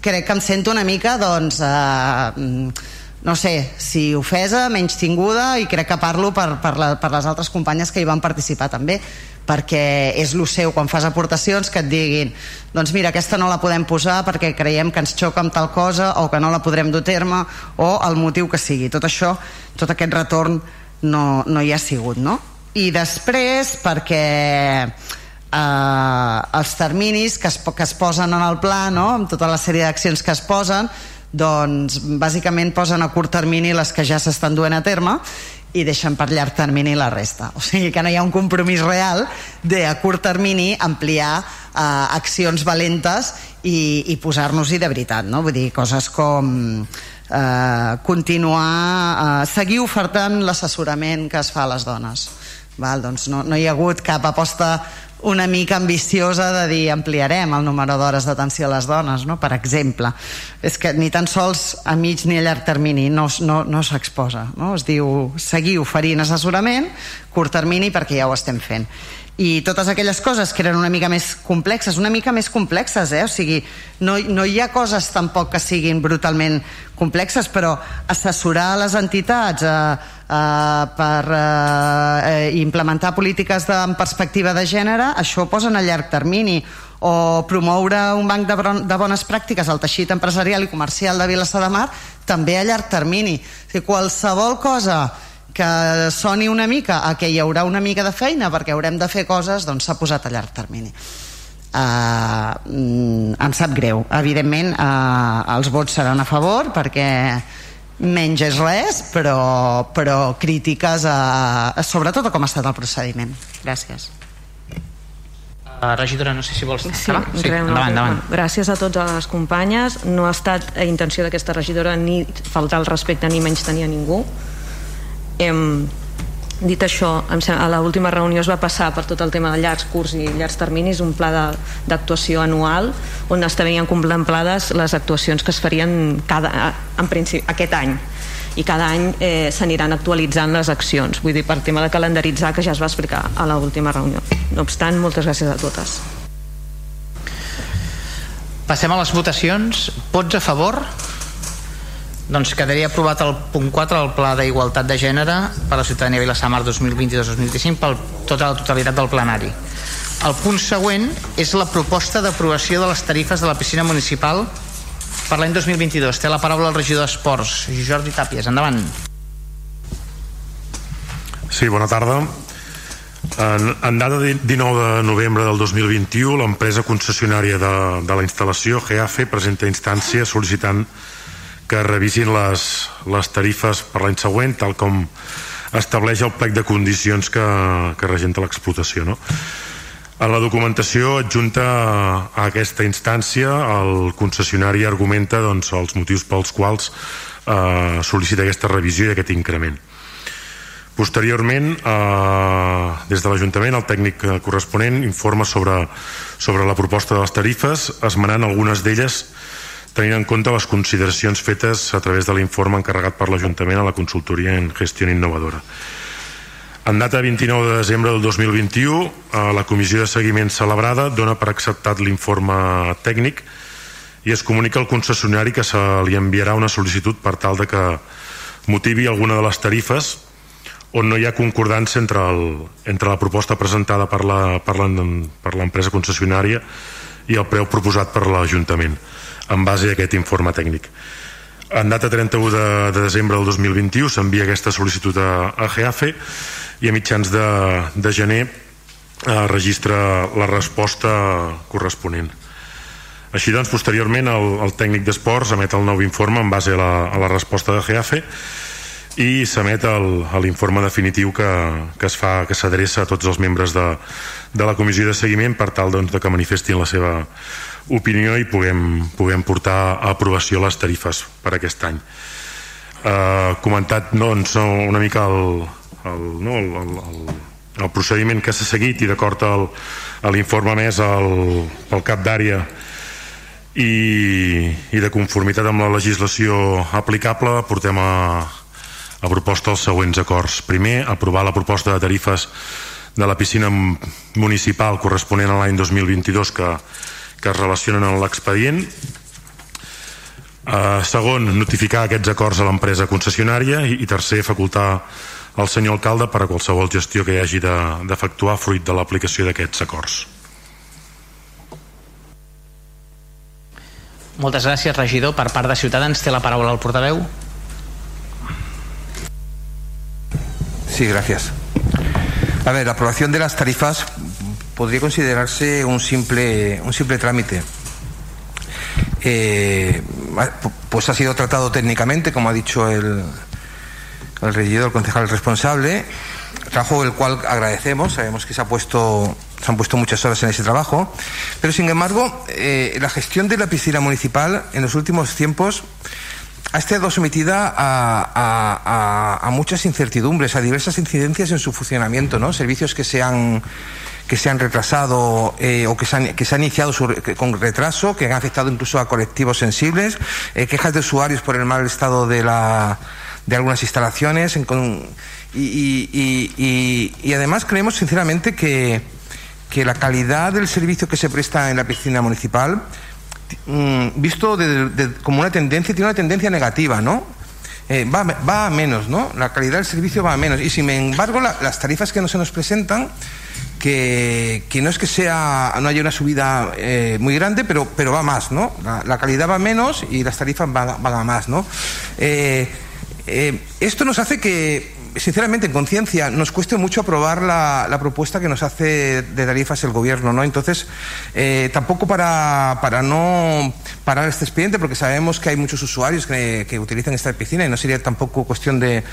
[SPEAKER 5] crec que em sento una mica doncs, uh, no sé, si ofesa, menys tinguda i crec que parlo per, per, la, per les altres companyes que hi van participar també perquè és lo seu quan fas aportacions que et diguin doncs mira aquesta no la podem posar perquè creiem que ens xoca amb tal cosa o que no la podrem dur terme o el motiu que sigui tot això, tot aquest retorn no, no hi ha sigut no? i després perquè eh, els terminis que es, que es posen en el pla no? amb tota la sèrie d'accions que es posen doncs bàsicament posen a curt termini les que ja s'estan duent a terme i deixen per llarg termini la resta. O sigui que no hi ha un compromís real de a curt termini ampliar eh, accions valentes i, i posar-nos-hi de veritat, no? Vull dir, coses com eh, continuar, eh, seguir ofertant l'assessorament que es fa a les dones. Val? Doncs no, no hi ha hagut cap aposta una mica ambiciosa de dir ampliarem el número d'hores d'atenció a les dones, no? per exemple. És que ni tan sols a mig ni a llarg termini no, no, no s'exposa. No? Es diu seguir oferint assessorament, curt termini perquè ja ho estem fent i totes aquelles coses que eren una mica més complexes, una mica més complexes, eh? o sigui, no, no hi ha coses tampoc que siguin brutalment complexes, però assessorar les entitats eh, eh, per eh, implementar polítiques de, en perspectiva de gènere, això ho posen a llarg termini, o promoure un banc de, de bones pràctiques al teixit empresarial i comercial de Vilassar de Mar, també a llarg termini. O sigui, qualsevol cosa que soni una mica a que hi haurà una mica de feina perquè haurem de fer coses, doncs s'ha posat a llarg termini. Uh, em sap greu. Evidentment, uh, els vots seran a favor perquè menys és res, però, però crítiques a, a, sobretot a com ha estat el procediment. Gràcies.
[SPEAKER 2] Uh, regidora, no sé si vols
[SPEAKER 6] sí, acabar. Sí, endavant, endavant. Gràcies a totes les companyes. No ha estat a intenció d'aquesta regidora ni faltar el respecte ni menys tenir a ningú Hem, dit això, a l'última reunió es va passar per tot el tema de llargs curts i llargs terminis un pla d'actuació anual on estaven contemplades les actuacions que es farien cada, en principi, aquest any. I cada any eh, s'aniran actualitzant les accions. Vull dir per tema de calendaritzar que ja es va explicar a l'última reunió. No obstant, moltes gràcies a totes.
[SPEAKER 2] Passem a les votacions. Vots a favor? Doncs quedaria aprovat el punt 4 del Pla d'Igualtat de Gènere per a la ciutadania de Vilassamar 2022-2025 per tota la totalitat del plenari. El punt següent és la proposta d'aprovació de les tarifes de la piscina municipal per l'any 2022. Té la paraula el regidor d'Esports, Jordi Tàpies. Endavant.
[SPEAKER 4] Sí, bona tarda. En, en data de 19 de novembre del 2021, l'empresa concessionària de, de la instal·lació, GAFE, presenta instància sol·licitant que revisin les, les tarifes per l'any següent tal com estableix el plec de condicions que, que regenta l'explotació no? En la documentació adjunta a aquesta instància el concessionari argumenta doncs, els motius pels quals eh, sol·licita aquesta revisió i aquest increment. Posteriorment, eh, des de l'Ajuntament, el tècnic corresponent informa sobre, sobre la proposta de les tarifes, esmenant algunes d'elles tenint en compte les consideracions fetes a través de l'informe encarregat per l'Ajuntament a la consultoria en gestió innovadora. En data 29 de desembre del 2021, eh, la comissió de seguiment celebrada dona per acceptat l'informe tècnic i es comunica al concessionari que se li enviarà una sol·licitud per tal de que motivi alguna de les tarifes on no hi ha concordància entre, el, entre la proposta presentada per l'empresa concessionària i el preu proposat per l'Ajuntament en base a aquest informe tècnic. En data 31 de, de desembre del 2021 s'envia aquesta sol·licitud a, a GAFE i a mitjans de, de gener eh, registra la resposta corresponent. Així doncs, posteriorment, el, el tècnic d'esports emet el nou informe en base a la, a la resposta de GAFE i s'emet l'informe definitiu que, que es fa que s'adreça a tots els membres de, de la comissió de seguiment per tal doncs, de que manifestin la seva opinió i puguem, puguem portar a aprovació les tarifes per aquest any. Eh, comentat doncs, una mica el, el, no, el, el, el procediment que s'ha seguit i d'acord a l'informe més el, pel cap d'àrea i, i de conformitat amb la legislació aplicable portem a, a proposta els següents acords. Primer, aprovar la proposta de tarifes de la piscina municipal corresponent a l'any 2022 que que es relacionen amb l'expedient uh, segon, notificar aquests acords a l'empresa concessionària i, i tercer, facultar al senyor alcalde per a qualsevol gestió que hi hagi d'efectuar de, fruit de l'aplicació d'aquests acords
[SPEAKER 2] Moltes gràcies, regidor. Per part de Ciutadans té la paraula el portaveu.
[SPEAKER 3] Sí, gracias. A ver, la aprobación de las tarifas podría considerarse un simple, un simple trámite. Eh, pues ha sido tratado técnicamente, como ha dicho el, el regidor, el concejal responsable, trabajo el cual agradecemos, sabemos que se, ha puesto, se han puesto muchas horas en ese trabajo, pero sin embargo, eh, la gestión de la piscina municipal en los últimos tiempos ha estado sometida a, a, a, muchas incertidumbres, a diversas incidencias en su funcionamiento, ¿no? Servicios que se han que se han retrasado eh, o que se han, que se han iniciado su, que, con retraso, que han afectado incluso a colectivos sensibles, eh, quejas de usuarios por el mal estado de, la, de algunas instalaciones en, con, y, y, y, y, además creemos sinceramente que, que la calidad del servicio que se presta en la piscina municipal mm, visto como una tendencia, tiene una tendencia negativa, ¿no? Eh, va, va, a menos, ¿no? La calidad del servicio va a menos. Y sin embargo, la, las tarifas que no se nos presentan, que, que, no es que sea, no haya una subida eh, muy grande, pero, pero va más, ¿no? La, la, calidad va menos y las tarifas van, van a más, ¿no? Eh, esto nos hace que sinceramente, en conciencia, nos cueste mucho aprobar la, la, propuesta que nos hace de tarifas el gobierno, ¿no? Entonces, eh, tampoco para, para no parar este expediente, porque sabemos que hay muchos usuarios que, que utilizan esta piscina y no sería tampoco cuestión de,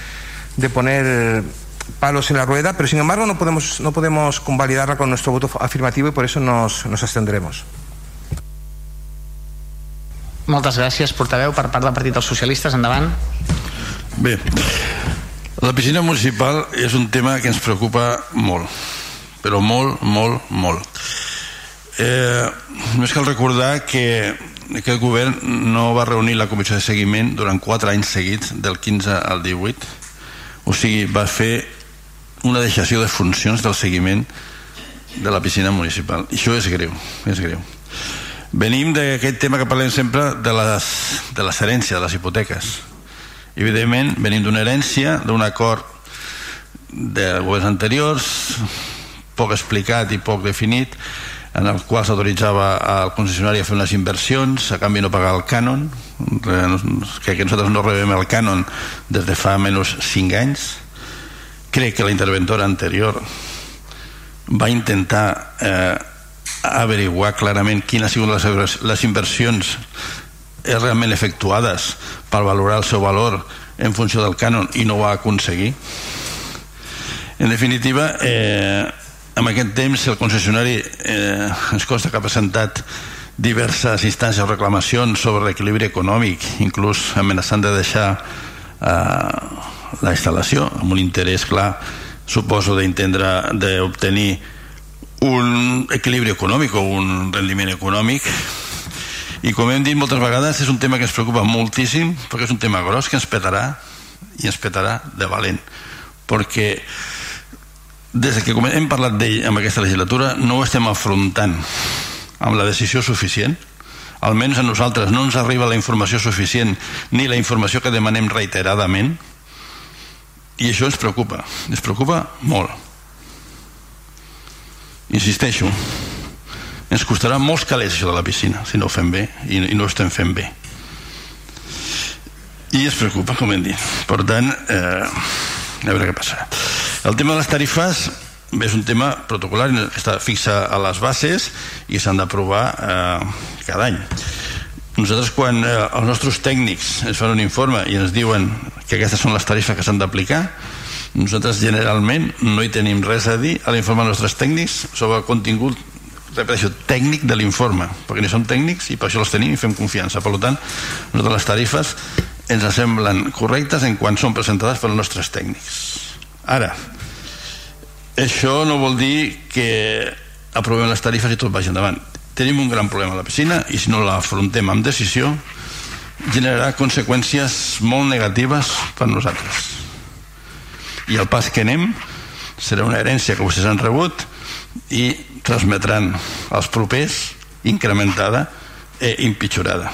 [SPEAKER 3] de poner palos en la rueda, pero sin embargo no podemos, no podemos convalidarla con nuestro voto afirmativo y por eso nos, nos abstendremos.
[SPEAKER 2] Moltes gràcies, portaveu. Per part del Partit dels Socialistes, endavant.
[SPEAKER 7] Bé, la piscina municipal és un tema que ens preocupa molt, però molt, molt, molt. Eh, només cal recordar que aquest govern no va reunir la comissió de seguiment durant 4 anys seguits, del 15 al 18, o sigui, va fer una deixació de funcions del seguiment de la piscina municipal. I això és greu, és greu. Venim d'aquest tema que parlem sempre de les, de les herències, de les hipoteques evidentment venim d'una herència d'un acord de governs anteriors poc explicat i poc definit en el qual s'autoritzava al concessionari a fer unes inversions a canvi no pagar el cànon. Que, que nosaltres no rebem el cànon des de fa menys 5 anys. Crec que la interventora anterior va intentar eh, averiguar clarament quines han sigut les, les inversions realment efectuades per valorar el seu valor en funció del cànon i no ho va aconseguir. En definitiva eh, en aquest temps el concessionari eh, ens consta que ha presentat diverses instàncies o reclamacions sobre l'equilibri econòmic inclús amenaçant de deixar eh, la instal·lació amb un interès clar suposo d'entendre d'obtenir un equilibri econòmic o un rendiment econòmic i com hem dit moltes vegades és un tema que ens preocupa moltíssim perquè és un tema gros que ens petarà i ens petarà de valent. Perquè des que hem parlat d'ell en aquesta legislatura no ho estem afrontant amb la decisió suficient. Almenys a nosaltres no ens arriba la informació suficient ni la informació que demanem reiteradament. I això ens preocupa ens preocupa molt. Insisteixo ens costarà molts calés això de la piscina si no ho fem bé i, i no ho estem fent bé. I es preocupa com hem dit. Per tant eh, a veure què passarà el tema de les tarifes és un tema protocolar que està fixa a les bases i s'han d'aprovar eh, cada any. Nosaltres quan eh, els nostres tècnics ens fan un informe i ens diuen que aquestes són les tarifes que s'han d'aplicar nosaltres generalment no hi tenim res a dir a l'informe dels nostres tècnics sobre el contingut repeteixo, tècnic de l'informe perquè ni som tècnics i per això els tenim i fem confiança. Per tant, nosaltres les tarifes ens semblen correctes en quan són presentades pels nostres tècnics. Ara això no vol dir que aprovem les tarifes i tot vagi endavant. Tenim un gran problema a la piscina i si no l'afrontem amb decisió generarà conseqüències molt negatives per nosaltres. I el pas que anem serà una herència que vostès han rebut i transmetran als propers incrementada i empitjorada.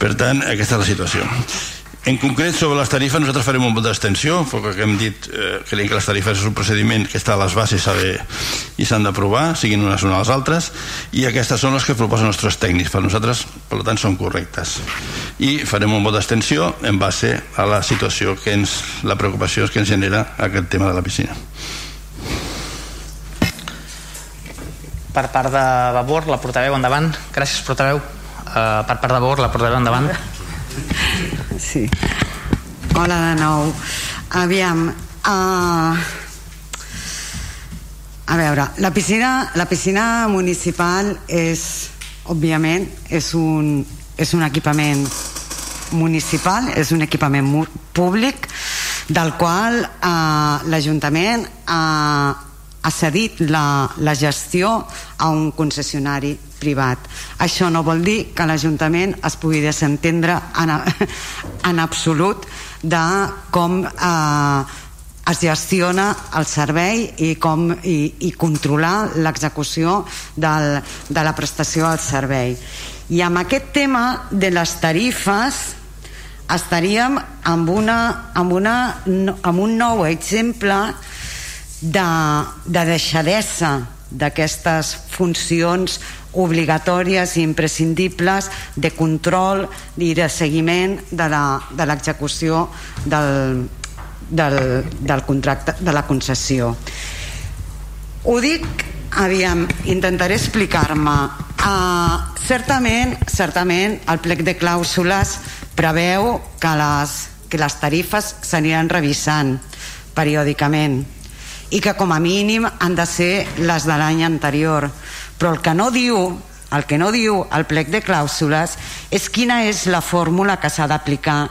[SPEAKER 7] Per tant aquesta és la situació. En concret sobre les tarifes nosaltres farem un vot d'extensió perquè hem dit eh, creiem que les tarifes és un procediment que està a les bases de, i s'han d'aprovar siguin unes o les altres i aquestes són les que proposen els nostres tècnics. Per nosaltres per tant són correctes. I farem un vot d'extensió en base a la situació que ens la preocupació que ens genera aquest tema de la piscina
[SPEAKER 2] per part de Vavor, la portaveu endavant. Gràcies, portaveu. Uh, per part de Vavor, la portaveu endavant.
[SPEAKER 10] Sí. Hola de nou. Aviam, uh, a veure, la piscina, la piscina municipal és, òbviament, és un, és un equipament municipal, és un equipament públic del qual eh, l'Ajuntament eh, ha cedit la, la gestió a un concessionari privat. Això no vol dir que l'Ajuntament es pugui desentendre en, en absolut de com eh, es gestiona el servei i, com, i, i controlar l'execució de la prestació del servei. I amb aquest tema de les tarifes estaríem amb, una, amb, una, amb un nou exemple de, de deixadesa d'aquestes funcions obligatòries i imprescindibles de control i de seguiment de l'execució de del, del, del contracte de la concessió. Ho dic aviam, intentaré explicar-me. Uh, certament, certament el plec de clàusules preveu que les, que les tarifes s'aniran revisant periòdicament i que com a mínim han de ser les de l'any anterior. Però el que no diu el que no diu el plec de clàusules és quina és la fórmula que s'ha d'aplicar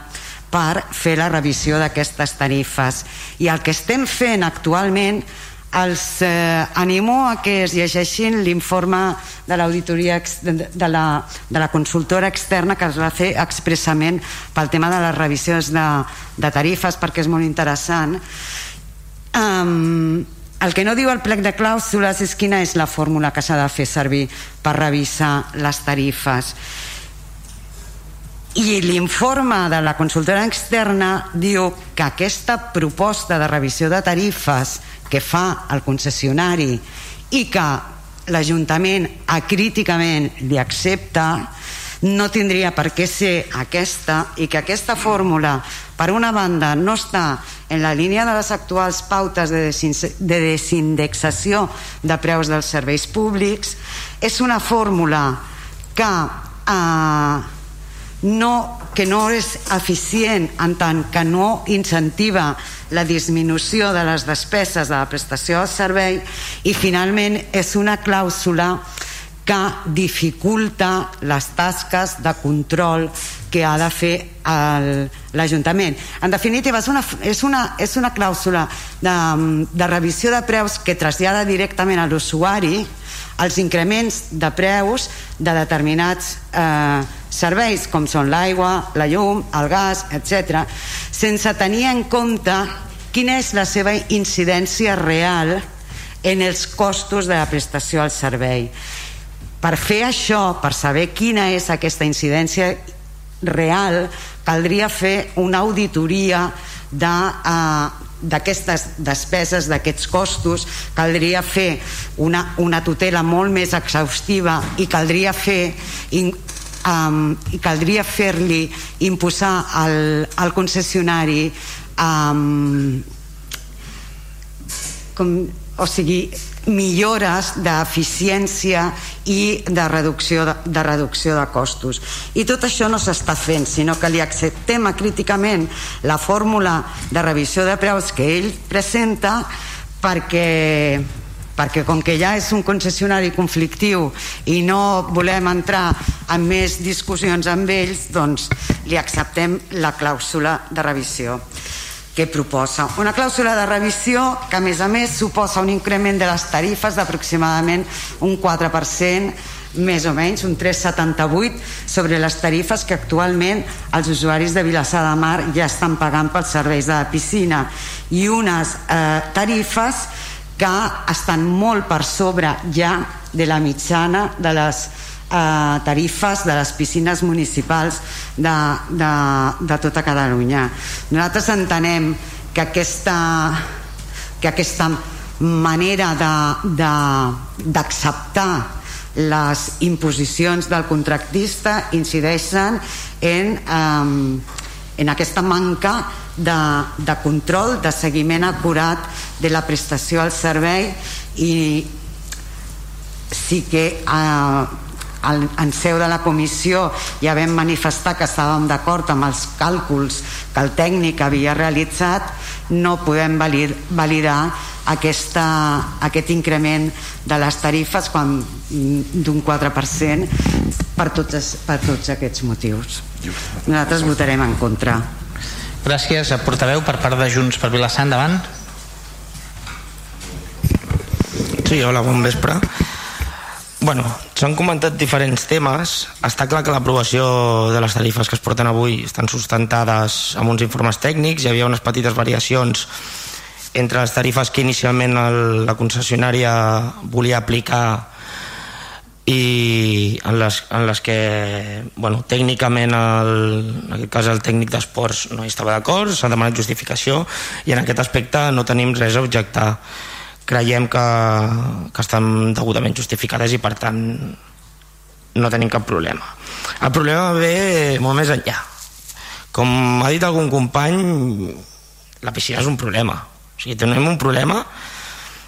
[SPEAKER 10] per fer la revisió d'aquestes tarifes. I el que estem fent actualment els eh, animo a que es llegeixin l'informe de l'auditoria de, la, de la consultora externa que es va fer expressament pel tema de les revisions de, de tarifes perquè és molt interessant Um, el que no diu el plec de clàusules és quina és la fórmula que s'ha de fer servir per revisar les tarifes. I l'informe de la consultora externa diu que aquesta proposta de revisió de tarifes que fa el concessionari i que l'Ajuntament acríticament li accepta no tindria per què ser aquesta i que aquesta fórmula per una banda no està en la línia de les actuals pautes de, de desindexació de preus dels serveis públics és una fórmula que eh, no, que no és eficient en tant que no incentiva la disminució de les despeses de la prestació del servei i finalment és una clàusula que dificulta les tasques de control que ha de fer l'Ajuntament. En definitiva, és una, és una, és una clàusula de, de revisió de preus que trasllada directament a l'usuari els increments de preus de determinats eh, serveis com són l'aigua, la llum, el gas, etc, sense tenir en compte quina és la seva incidència real en els costos de la prestació al servei per fer això, per saber quina és aquesta incidència real, caldria fer una auditoria de, uh, d'aquestes despeses, d'aquests costos, caldria fer una, una tutela molt més exhaustiva i caldria fer in, um, i caldria fer-li imposar al, al concessionari um, com, o sigui millores d'eficiència i de reducció de, de reducció de costos. I tot això no s'està fent, sinó que li acceptem críticament la fórmula de revisió de preus que ell presenta perquè perquè com que ja és un concessionari conflictiu i no volem entrar en més discussions amb ells, doncs li acceptem la clàusula de revisió que proposa. Una clàusula de revisió que a més a més suposa un increment de les tarifes d'aproximadament un 4% més o menys, un 3,78 sobre les tarifes que actualment els usuaris de Vilassar de Mar ja estan pagant pels serveis de la piscina i unes eh, tarifes que estan molt per sobre ja de la mitjana de les eh, tarifes de les piscines municipals de, de, de tota Catalunya. Nosaltres entenem que aquesta, que aquesta manera d'acceptar les imposicions del contractista incideixen en, eh, en aquesta manca de, de control, de seguiment acurat de la prestació al servei i sí que eh, en seu de la comissió ja vam manifestar que estàvem d'acord amb els càlculs que el tècnic havia realitzat no podem validar aquesta, aquest increment de les tarifes d'un 4% per tots, per tots aquests motius. Nosaltres votarem en contra.
[SPEAKER 2] Gràcies, portaveu per part de Junts per Vilassar, endavant.
[SPEAKER 12] Sí, hola, bon vespre. Bueno, s'han comentat diferents temes. Està clar que l'aprovació de les tarifes que es porten avui estan sustentades amb uns informes tècnics. Hi havia unes petites variacions entre les tarifes que inicialment el, la concessionària volia aplicar i en les, en les que bueno, tècnicament el, en aquest cas el tècnic d'esports no hi estava d'acord, s'ha demanat justificació i en aquest aspecte no tenim res a objectar creiem que, que estan degudament justificades i per tant no tenim cap problema. El problema ve molt més enllà. Com ha dit algun company la piscina és un problema. O sigui, tenim un problema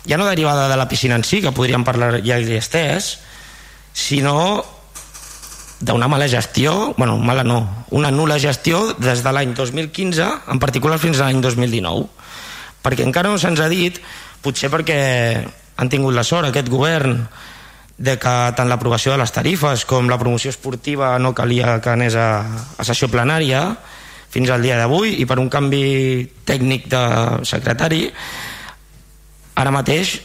[SPEAKER 12] ja no derivada de la piscina en si que podríem parlar ja i estès sinó d'una mala gestió, bueno, mala no, una nula gestió des de l'any 2015, en particular fins a l'any 2019. Perquè encara no se'ns ha dit, potser perquè han tingut la sort aquest govern de que tant l'aprovació de les tarifes com la promoció esportiva no calia que anés a, a sessió plenària fins al dia d'avui i per un canvi tècnic de secretari ara mateix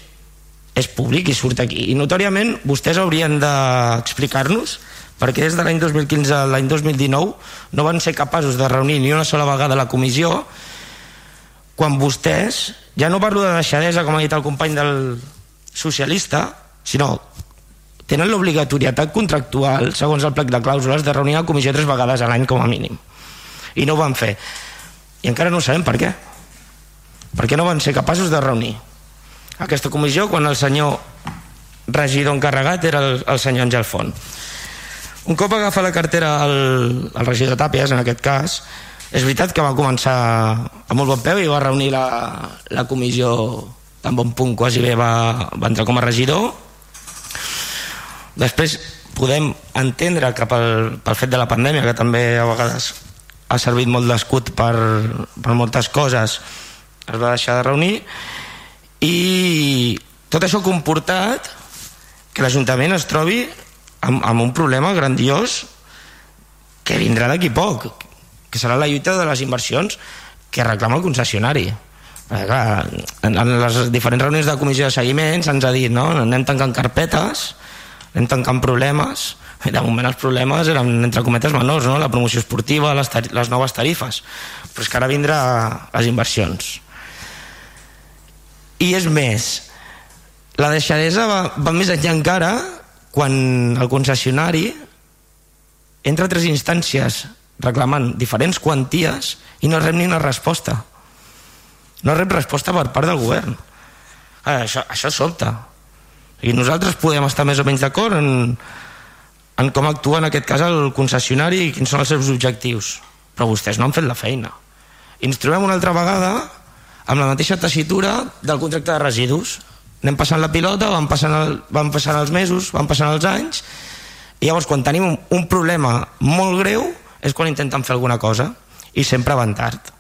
[SPEAKER 12] és públic i surt aquí. I notòriament vostès haurien d'explicar-nos perquè des de l'any 2015 a l'any 2019 no van ser capaços de reunir ni una sola vegada la comissió quan vostès, ja no parlo de deixadesa com ha dit el company del socialista, sinó tenen l'obligatorietat contractual segons el plec de clàusules de reunir la comissió tres vegades a l'any com a mínim. I no ho van fer. I encara no sabem per què. Per què no van ser capaços de reunir aquesta comissió quan el senyor regidor encarregat era el, el senyor Àngel Font? Un cop agafa la cartera el, el regidor Tàpies en aquest cas és veritat que va començar a molt bon peu i va reunir la, la comissió tan bon punt quasi bé va, va entrar com a regidor. Després podem entendre que pel, pel fet de la pandèmia que també a vegades ha servit molt d'escut per, per moltes coses es va deixar de reunir. I tot això ha comportat que l'Ajuntament es trobi amb, amb un problema grandiós que vindrà d'aquí poc que serà la lluita de les inversions que reclama el concessionari perquè, clar, en, en les diferents reunions de comissió de seguiment se'ns ha dit no? anem tancant carpetes anem tancant problemes i de moment els problemes eren entre cometes menors no? la promoció esportiva, les, les noves tarifes però és que ara vindrà les inversions i és més la deixadesa va, va més enllà encara quan el concessionari entra a tres instàncies reclamant diferents quanties i no rep ni una resposta. No rep resposta per part del govern. Ah, això, això sobta i nosaltres podem estar més o menys d'acord en, en com actua en aquest cas el concessionari i quins són els seus objectius. Però vostès no han fet la feina. I ens trobem una altra vegada amb la mateixa tessitura del contracte de residus. Anem passant la pilota, van passant, el, van passant els mesos, van passant els anys i llavors quan tenim un, un problema molt greu és quan intenten fer alguna cosa i sempre van tard.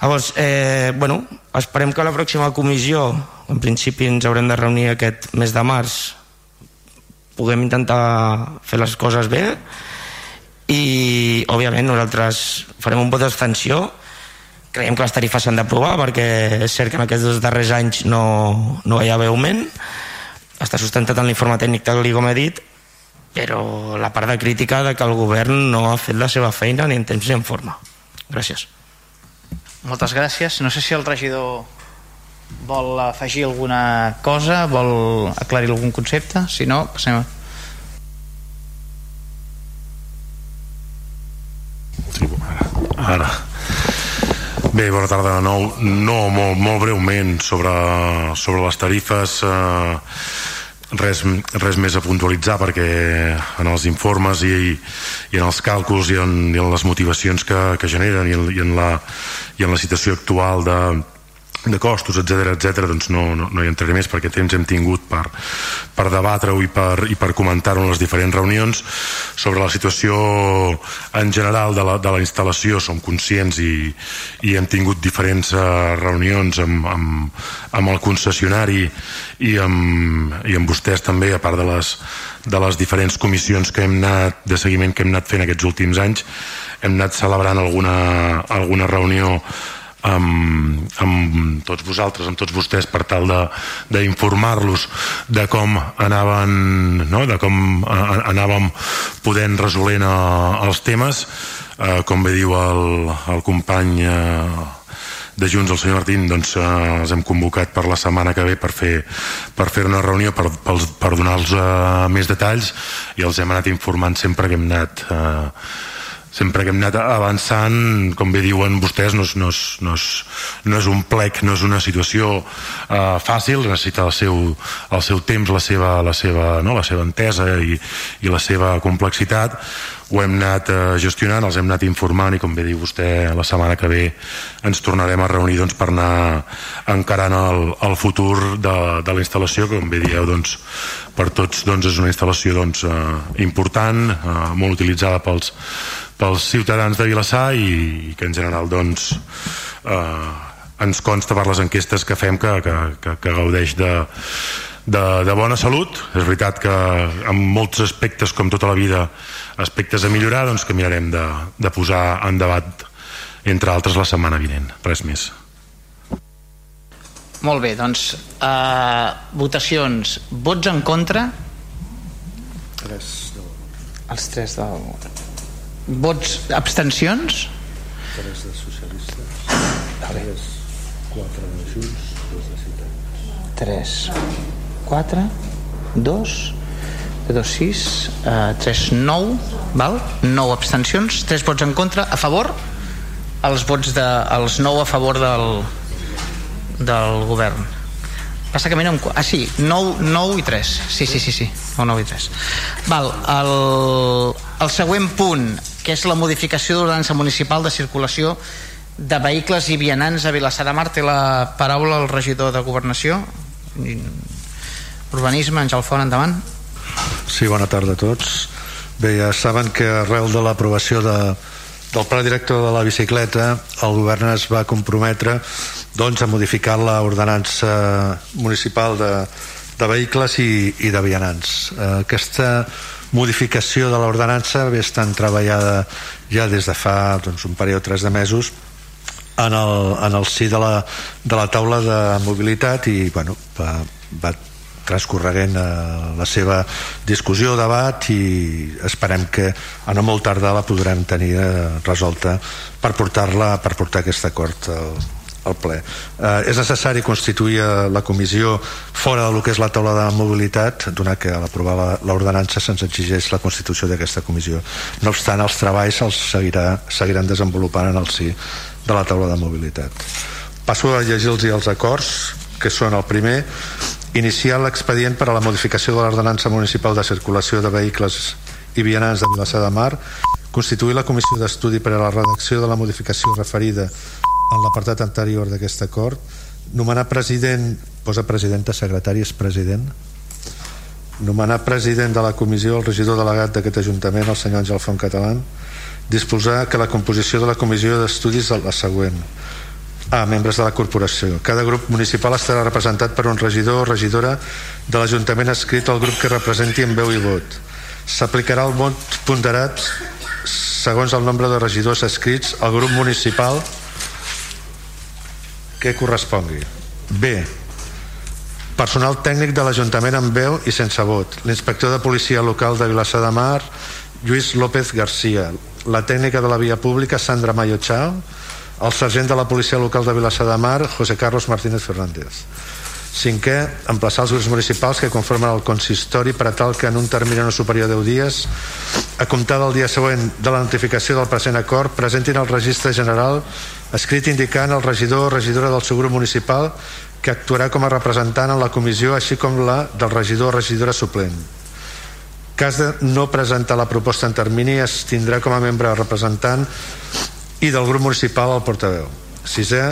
[SPEAKER 12] Llavors, eh, bueno esperem que la pròxima comissió en principi ens haurem de reunir aquest mes de març puguem intentar fer les coses bé i òbviament nosaltres farem un vot d'extensió creiem que les tarifes s'han d'aprovar perquè és cert que en aquests dos darrers anys no, no hi ha augment. Està sustentat en l'informe tècnic tal com he dit però la part de crítica de que el govern no ha fet la seva feina ni en temps ni en forma gràcies
[SPEAKER 2] moltes gràcies no sé si el regidor vol afegir alguna cosa vol aclarir algun concepte si no passem a
[SPEAKER 4] Sí, ara. ara. Bé, bona tarda de nou. No, molt, molt breument sobre, sobre les tarifes eh, res, res més a puntualitzar perquè en els informes i, i en els càlculs i en, i en les motivacions que, que generen i en, i en, la, i en la situació actual de, de costos, etc etc doncs no, no, no hi entraré més perquè temps hem tingut per, per debatre-ho i per, i per comentar-ho en les diferents reunions. Sobre la situació en general de la, de la instal·lació som conscients i, i hem tingut diferents uh, reunions amb, amb, amb el concessionari i amb, i amb vostès també a part de les, de les diferents comissions que hem anat de seguiment que hem anat fent aquests últims anys. Hem anat celebrant alguna, alguna reunió amb, amb tots vosaltres, amb tots vostès per tal d'informar-los de, de com anaven no? de com anàvem podent resolent eh, els temes eh, com bé diu el, el company eh, de Junts, el senyor Martín, doncs eh, els hem convocat per la setmana que ve per fer, per fer una reunió, per, per, per donar-los eh, més detalls i els hem anat informant sempre que hem anat eh, sempre que hem anat avançant, com bé diuen vostès, no és, no és, no és, no és un plec, no és una situació uh, fàcil, necessita el seu, el seu temps, la seva, la seva, no, la seva entesa i, i la seva complexitat, ho hem anat eh, gestionant, els hem anat informant i com bé diu vostè, la setmana que ve ens tornarem a reunir doncs, per anar encarant el, el futur de, de la instal·lació, que com bé dieu doncs, per tots doncs, és una instal·lació doncs, eh, important, eh, molt utilitzada pels, pels ciutadans de Vilassar i, i que en general doncs, eh, ens consta per les enquestes que fem que, que, que, que gaudeix de, de, de bona salut. És veritat que en molts aspectes com tota la vida aspectes a millorar doncs que mirarem de, de posar en debat entre altres la setmana vinent. Res més.
[SPEAKER 2] Molt bé, doncs uh, votacions, vots en contra?
[SPEAKER 13] Tres,
[SPEAKER 2] els tres del vots, abstencions?
[SPEAKER 13] 3 de socialistes. 3, 4 de Junts 2 de Ciutadans.
[SPEAKER 2] 3 4 2 2, 6 uh, 3, 9 val? 9 abstencions 3 vots en contra, a favor els vots de, els 9 a favor del del govern passa que mirem... Ah, sí, 9, 9 i 3. Sí, sí, sí, sí. 9, 9 i 3. Val, el, el següent punt, que és la modificació d'ordenança municipal de circulació de vehicles i vianants a Vilassar de Mar. Té la paraula el regidor de Governació, Urbanisme, Àngel Font, endavant.
[SPEAKER 13] Sí, bona tarda a tots. Bé, ja saben que arrel de l'aprovació de, del pla director de la bicicleta el govern es va comprometre doncs, a modificar l'ordenança municipal de, de vehicles i, i de vianants. Eh, aquesta modificació de l'ordenança ve estant treballada ja des de fa doncs, un període tres de mesos en el, en el si de la, de la taula de mobilitat i bueno, va, va transcorreguent eh, la seva discussió, debat i esperem que a no molt tardar la podrem tenir eh, resolta per portar-la per portar aquest acord al, al ple. Eh, és necessari constituir eh, la comissió fora del que és la taula de mobilitat, donat que a l'aprovar l'ordenança se'ns exigeix la constitució d'aquesta comissió. No obstant, els treballs els seguirà, seguiran desenvolupant en el si de la taula de mobilitat. Passo a llegir-los els acords, que són el primer, iniciar l'expedient per a la modificació de l'ordenança municipal de circulació de vehicles i vianants de Vilassar de Mar, constituir la comissió d'estudi per a la redacció de la modificació referida en l'apartat anterior d'aquest acord nomenar president posa presidenta, secretari és president. Nomenar president de la comissió el regidor delegat d'aquest ajuntament el senyor Àngel Font Catalán. Disposar que la composició de la comissió d'estudis és la següent a membres de la corporació. Cada grup municipal estarà representat per un regidor o regidora de l'Ajuntament escrit al grup que representi en veu i vot. S'aplicarà el vot ponderat segons el nombre de regidors escrits al grup municipal que correspongui. B. Personal tècnic de l'Ajuntament amb veu i sense vot. L'inspector de policia local de Vilassar de Mar, Lluís López Garcia. La tècnica de la via pública, Sandra Mayochao. El sergent de la policia local de Vilassar de Mar, José Carlos Martínez Fernández. Cinquè, emplaçar els grups municipals que conformen el consistori per a tal que en un termini no superior a 10 dies, a comptar del dia següent de la notificació del present acord, presentin al registre general escrit indicant el regidor o regidora del seu grup municipal que actuarà com a representant en la comissió així com la del regidor o regidora suplent. Cas de no presentar la proposta en termini es tindrà com a membre representant i del grup municipal el portaveu. Sisè,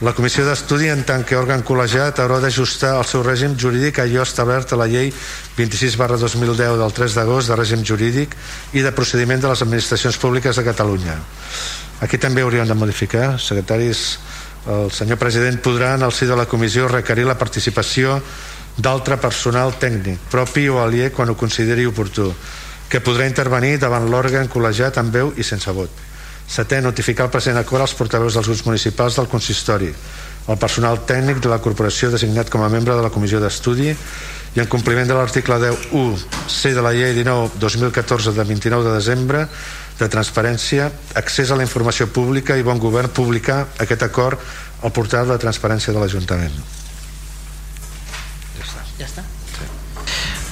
[SPEAKER 13] la comissió d'estudi, en tant que òrgan col·legiat, haurà d'ajustar el seu règim jurídic a allò establert a la llei 26 barra 2010 del 3 d'agost de règim jurídic i de procediment de les administracions públiques de Catalunya. Aquí també hauríem de modificar, secretaris, el senyor president podrà en el si de la comissió requerir la participació d'altre personal tècnic, propi o aliè quan ho consideri oportú, que podrà intervenir davant l'òrgan col·legiat amb veu i sense vot Setè, notificar el present acord als portaveus dels grups municipals del consistori, el personal tècnic de la corporació designat com a membre de la comissió d'estudi i en compliment de l'article 10.1c de la llei 19-2014 de 29 de desembre de transparència, accés a la informació pública i bon govern publicar aquest acord al portal de transparència de l'Ajuntament.
[SPEAKER 2] Ja està. Ja està?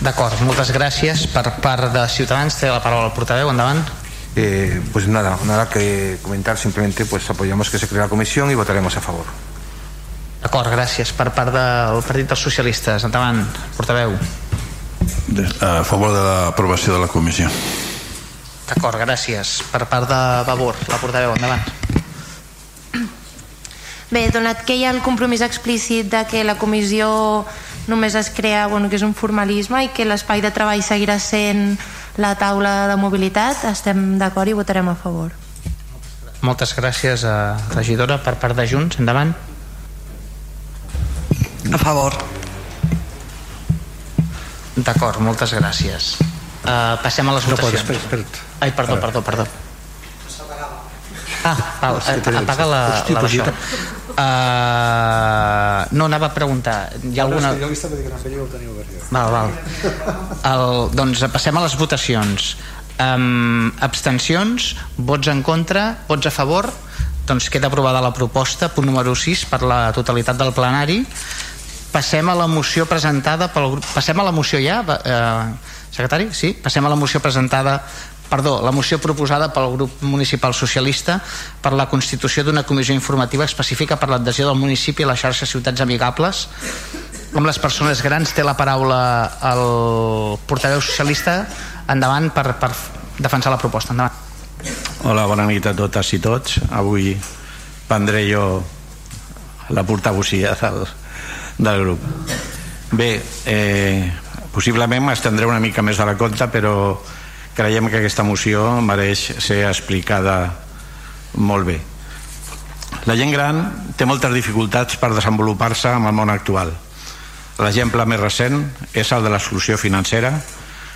[SPEAKER 2] D'acord, moltes gràcies. Per part de Ciutadans té la paraula el portaveu, endavant.
[SPEAKER 3] Eh, pues nada, nada que comentar, simplemente pues apoyamos que se cree la comisión y votaremos a favor.
[SPEAKER 2] D'acord, gràcies. Per part del Partit dels Socialistes, endavant, portaveu.
[SPEAKER 7] A favor de l'aprovació de la comissió.
[SPEAKER 2] D'acord, gràcies. Per part de Vavor, la portaveu, endavant.
[SPEAKER 8] Bé, donat que hi ha el compromís explícit de que la comissió només es crea, bueno, que és un formalisme i que l'espai de treball seguirà sent la taula de mobilitat, estem d'acord i votarem a favor.
[SPEAKER 2] Moltes gràcies, a regidora. Per part de Junts, endavant.
[SPEAKER 5] A favor.
[SPEAKER 2] D'acord, moltes gràcies. Uh, passem a les
[SPEAKER 13] No,
[SPEAKER 2] votacions.
[SPEAKER 13] espera, espera't.
[SPEAKER 2] Ai, perdó, perdó, perdó. Ah, val, apaga la, la d'això. Uh, no, anava a preguntar. Hi ha alguna...
[SPEAKER 13] Jo estava dient a ell ho teniu jo.
[SPEAKER 2] Val, val. El, doncs passem a les votacions. Um, abstencions, vots en contra, vots a favor, doncs queda aprovada la proposta, punt número 6, per la totalitat del plenari. Passem a la moció presentada pel grup... Passem a la moció ja, eh, secretari? Sí? Passem a la moció presentada perdó, la moció proposada pel grup municipal socialista per la constitució d'una comissió informativa específica per l'adhesió del municipi a la xarxa Ciutats Amigables amb les persones grans té la paraula el portaveu socialista endavant per, per defensar la proposta endavant
[SPEAKER 14] Hola, bona nit a totes i tots. Avui prendré jo la portavocia del, del grup. Bé, eh, possiblement m'estendré una mica més de la compte, però creiem que aquesta moció mereix ser explicada molt bé. La gent gran té moltes dificultats per desenvolupar-se en el món actual. L'exemple més recent és el de l'exclusió financera,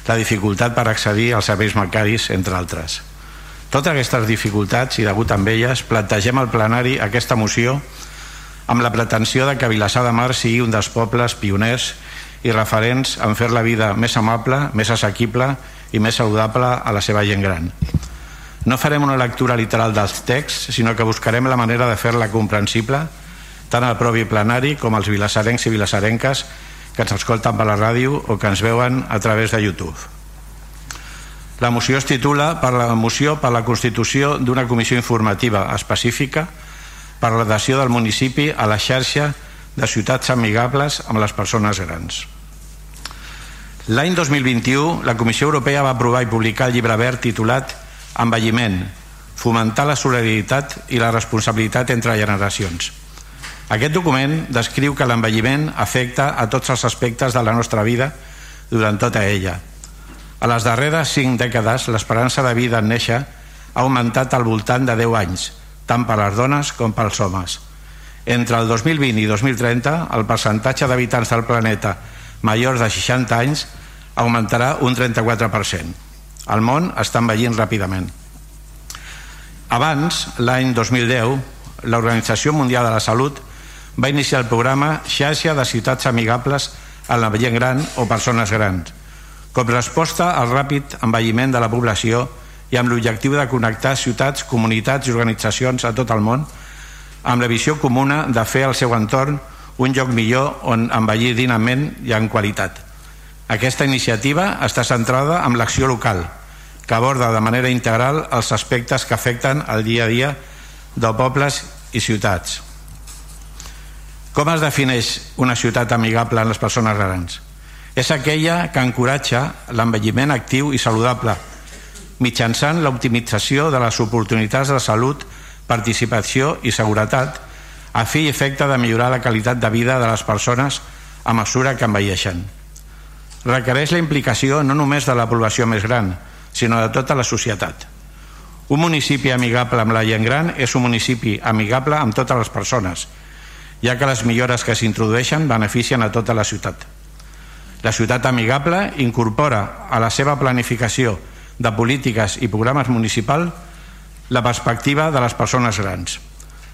[SPEAKER 14] la dificultat per accedir als serveis bancaris, entre altres. Totes aquestes dificultats i degut amb elles plantegem al plenari aquesta moció amb la pretensió de que Vilassar de Mar sigui un dels pobles pioners i referents en fer la vida més amable, més assequible i més saludable a la seva gent gran. No farem una lectura literal dels texts, sinó que buscarem la manera de fer-la comprensible tant al propi plenari com als vilassarencs i vilassarenques que ens escolten per la ràdio o que ens veuen a través de YouTube. La moció es titula per la moció per la constitució d'una comissió informativa específica per l'adhesió del municipi a la xarxa de ciutats amigables amb les persones grans. L'any 2021, la Comissió Europea va aprovar i publicar el llibre verd titulat Envelliment, fomentar la solidaritat i la responsabilitat entre generacions. Aquest document descriu que l'envelliment afecta a tots els aspectes de la nostra vida durant tota ella. A les darreres cinc dècades, l'esperança de vida en néixer ha augmentat al voltant de 10 anys, tant per les dones com pels homes. Entre el 2020 i 2030, el percentatge d'habitants del planeta majors de 60 anys augmentarà un 34%. El món està envellint ràpidament. Abans, l'any 2010, l'Organització Mundial de la Salut va iniciar el programa Xarxa de Ciutats Amigables a la gent gran o persones grans, com resposta al ràpid envelliment de la població i amb l'objectiu de connectar ciutats, comunitats i organitzacions a tot el món amb la visió comuna de fer el seu entorn un lloc millor on envellir dignament i en qualitat. Aquesta iniciativa està centrada en l'acció local, que aborda de manera integral els aspectes que afecten el dia a dia de pobles i ciutats. Com es defineix una ciutat amigable en les persones grans? És aquella que encoratja l'envelliment actiu i saludable, mitjançant l'optimització de les oportunitats de salut, participació i seguretat, a fi i efecte de millorar la qualitat de vida de les persones a mesura que envelleixen. Requereix la implicació no només de la població més gran, sinó de tota la societat. Un municipi amigable amb la gent gran és un municipi amigable amb totes les persones, ja que les millores que s'introdueixen beneficien a tota la ciutat. La ciutat amigable incorpora a la seva planificació de polítiques i programes municipals la perspectiva de les persones grans.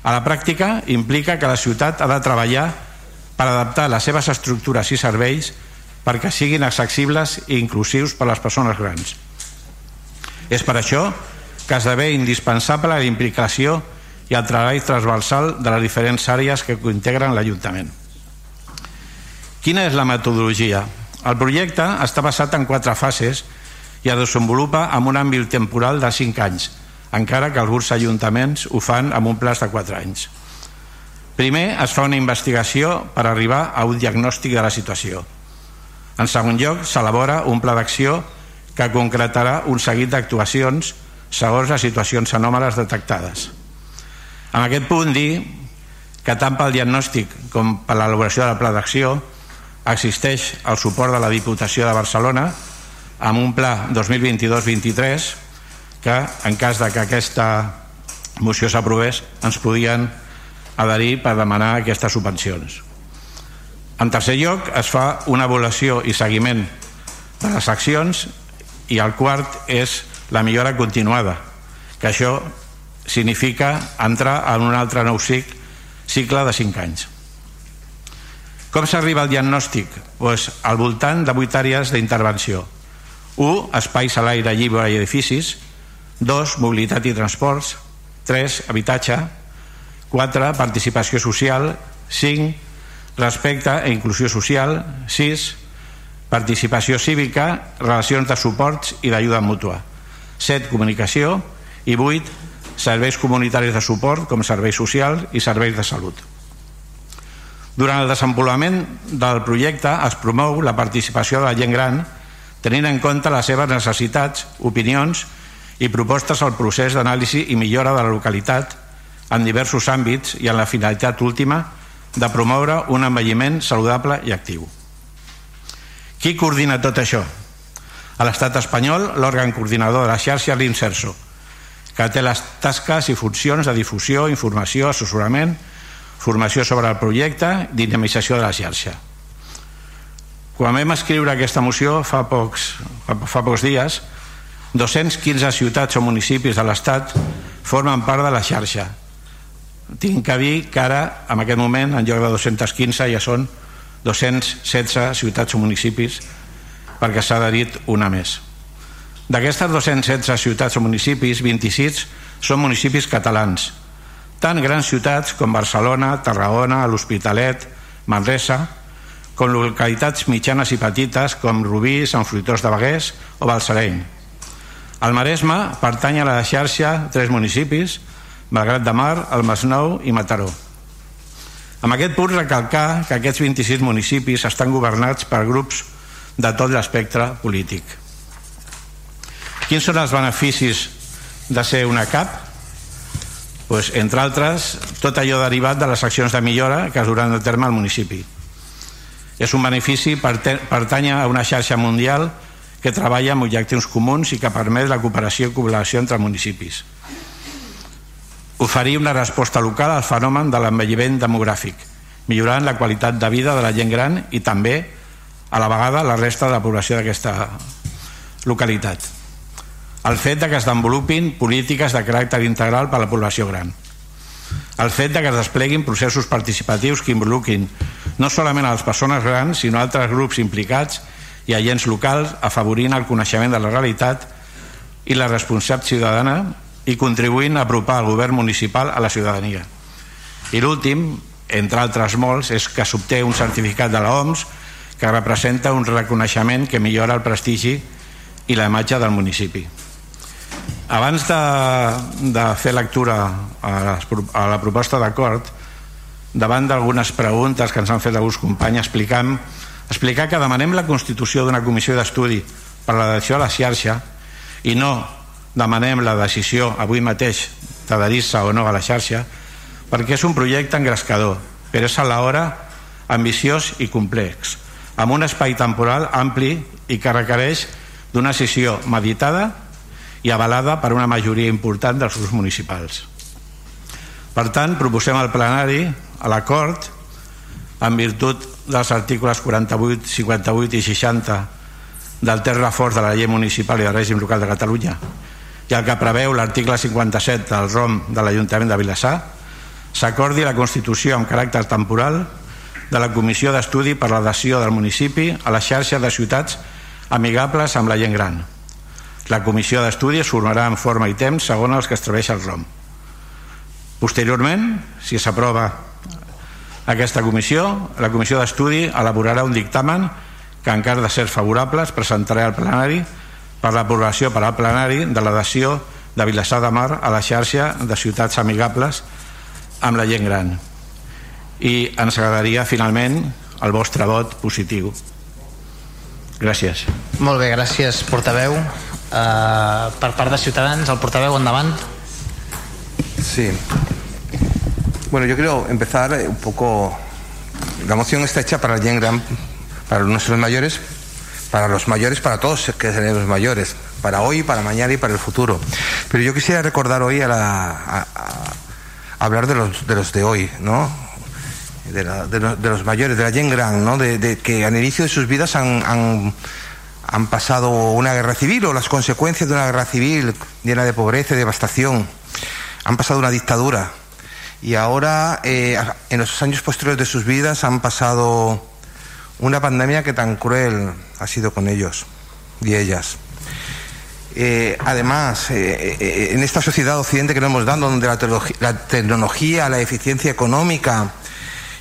[SPEAKER 14] A la pràctica implica que la ciutat ha de treballar per adaptar les seves estructures i serveis perquè siguin accessibles i inclusius per a les persones grans. És per això que esdevé indispensable la implicació i el treball transversal de les diferents àrees que integren l'Ajuntament. Quina és la metodologia? El projecte està basat en quatre fases i es desenvolupa amb un àmbit temporal de 5 anys, encara que alguns ajuntaments ho fan amb un plaç de 4 anys. Primer es fa una investigació per arribar a un diagnòstic de la situació. En segon lloc, s'elabora un pla d'acció que concretarà un seguit d'actuacions segons les situacions anòmales detectades. En aquest punt dir que tant pel diagnòstic com per l'elaboració del pla d'acció existeix el suport de la Diputació de Barcelona amb un pla 2022-23 que en cas de que aquesta moció s'aprovés ens podien adherir per demanar aquestes subvencions. En tercer lloc, es fa una avaluació i seguiment de les accions i el quart és la millora continuada, que això significa entrar en un altre nou cicle de 5 anys. Com s'arriba al diagnòstic? Pues, al voltant de 8 àrees d'intervenció. 1. Espais a l'aire lliure i edificis 2. Mobilitat i transports 3. Habitatge 4. Participació social 5. Respecte e inclusió social 6. Participació cívica, relacions de suports i d'ajuda mútua 7. Comunicació i 8. Serveis comunitaris de suport com serveis socials i serveis de salut. Durant el desenvolupament del projecte es promou la participació de la gent gran tenint en compte les seves necessitats, opinions i propostes al procés d'anàlisi i millora de la localitat en diversos àmbits i en la finalitat última de promoure un envelliment saludable i actiu. Qui coordina tot això? A l'estat espanyol, l'òrgan coordinador de la xarxa és l'Inserso, que té les tasques i funcions de difusió, informació, assessorament, formació sobre el projecte, dinamització de la xarxa. Quan vam escriure aquesta moció fa pocs, fa, fa pocs dies, 215 ciutats o municipis de l'Estat formen part de la xarxa. Tinc que dir que ara, en aquest moment, en lloc de 215, ja són 216 ciutats o municipis perquè s'ha adherit una més. D'aquestes 216 ciutats o municipis, 26 són municipis catalans, tant grans ciutats com Barcelona, Tarragona, l'Hospitalet, Manresa, com localitats mitjanes i petites com Rubí, Sant Fruitós de Bagués o Balsareny. El Maresme pertany a la xarxa tres municipis, Malgrat de Mar, el Masnou i Mataró. Amb aquest punt recalcar que aquests 26 municipis estan governats per grups de tot l'espectre polític. Quins són els beneficis de ser una CAP? Pues, entre altres, tot allò derivat de les accions de millora que es duran a terme al municipi. És un benefici per pertànyer a una xarxa mundial que treballa amb objectius comuns i que permet la cooperació i col·laboració entre municipis. Oferir una resposta local al fenomen de l'envelliment demogràfic, millorant la qualitat de vida de la gent gran i també, a la vegada, la resta de la població d'aquesta localitat. El fet de que es desenvolupin polítiques de caràcter integral per a la població gran. El fet de que es despleguin processos participatius que involuquin no solament a les persones grans, sinó a altres grups implicats i agents locals, afavorint el coneixement de la realitat i la responsabilitat ciutadana i contribuint a apropar el govern municipal a la ciutadania. I l'últim, entre altres molts, és que s'obté un certificat de l'OMS que representa un reconeixement que millora el prestigi i la imatge del municipi. Abans de, de fer lectura a la, a la proposta d'acord, davant d'algunes preguntes que ens han fet alguns companys explicant, explicar que demanem la constitució d'una comissió d'estudi per a l'adhesió a la xarxa i no demanem la decisió avui mateix d'adherir-se o no a la xarxa perquè és un projecte engrescador però és a l'hora ambiciós i complex amb un espai temporal ampli i que requereix d'una decisió meditada i avalada per una majoria important dels grups municipals. Per tant, proposem al plenari a l'acord en virtut dels articles 48, 58 i 60 del text reforç de la llei municipal i de règim local de Catalunya i el que preveu l'article 57 del ROM de l'Ajuntament de Vilassar, s'acordi la constitució amb caràcter temporal de la Comissió d'Estudi per l'adhesió del municipi a la xarxa de ciutats amigables amb la gent gran. La comissió d'estudi es formarà en forma i temps segons els que estableix el ROM. Posteriorment, si s'aprova aquesta comissió, la comissió d'estudi elaborarà un dictamen que encara de ser favorable es presentarà al plenari per l'aprovació per al plenari de l'adhesió de Vilassar de Mar a la xarxa de ciutats amigables amb la gent gran. I ens agradaria finalment el vostre vot positiu. Gràcies.
[SPEAKER 2] Molt bé, gràcies portaveu. Uh, per part de Ciutadans el portaveu endavant.
[SPEAKER 3] Sí. Bueno, yo quiero empezar eh, un poco. La moción está hecha para gente gran, para nuestros mayores, para los mayores, para todos que seremos mayores, para hoy, para mañana y para el futuro. Pero yo quisiera recordar hoy a, la, hablar de los, de los de hoy, ¿no? De, la- de los, mayores, de la gente gran, ¿no? De, de que al inicio de sus vidas han, han, han pasado una guerra civil o las consecuencias de una guerra civil llena de pobreza y devastación. Han pasado una dictadura y ahora, eh, en los años posteriores de sus vidas, han pasado una pandemia que tan cruel ha sido con ellos y ellas. Eh, además, eh, en esta sociedad occidente que nos hemos dado, donde la, la tecnología, la eficiencia económica,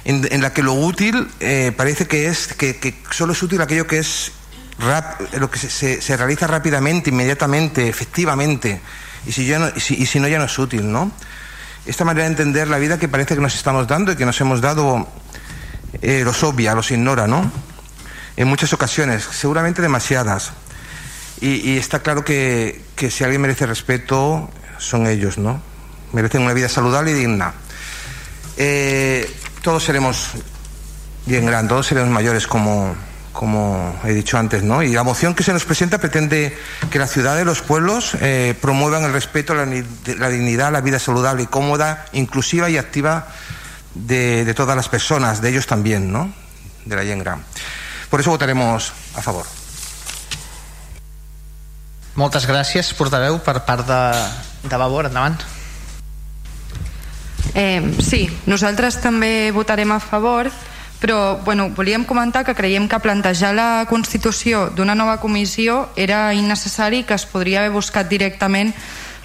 [SPEAKER 3] en, la que lo útil parece que es que, solo es útil aquello que es rap- lo que se, se- realiza rápidamente, inmediatamente, efectivamente, y si, ya no, y si no ya no es útil, ¿no? Esta manera de entender la vida que parece que nos estamos dando y que nos hemos dado eh, los obvia, los ignora, ¿no? En muchas ocasiones, seguramente demasiadas. Y, está claro que, que si alguien merece respeto, son ellos, ¿no? Merecen una vida saludable y digna. Eh, todos seremos bien grandes, todos seremos mayores, como, como he dicho antes, ¿no? Y la moción que se nos presenta pretende que la ciudad y los pueblos eh, promuevan el respeto, la, ni- la dignidad, la vida saludable y cómoda, inclusiva y activa de, de todas las personas, de ellos también, ¿no? De la gent gran. Por eso votaremos a favor.
[SPEAKER 2] moltes gràcies portaveu per part de, de Vavor, endavant
[SPEAKER 11] Eh, sí, nosaltres també votarem a favor, però bueno, volíem comentar que creiem que plantejar la constitució d'una nova comissió era innecessari que es podria haver buscat directament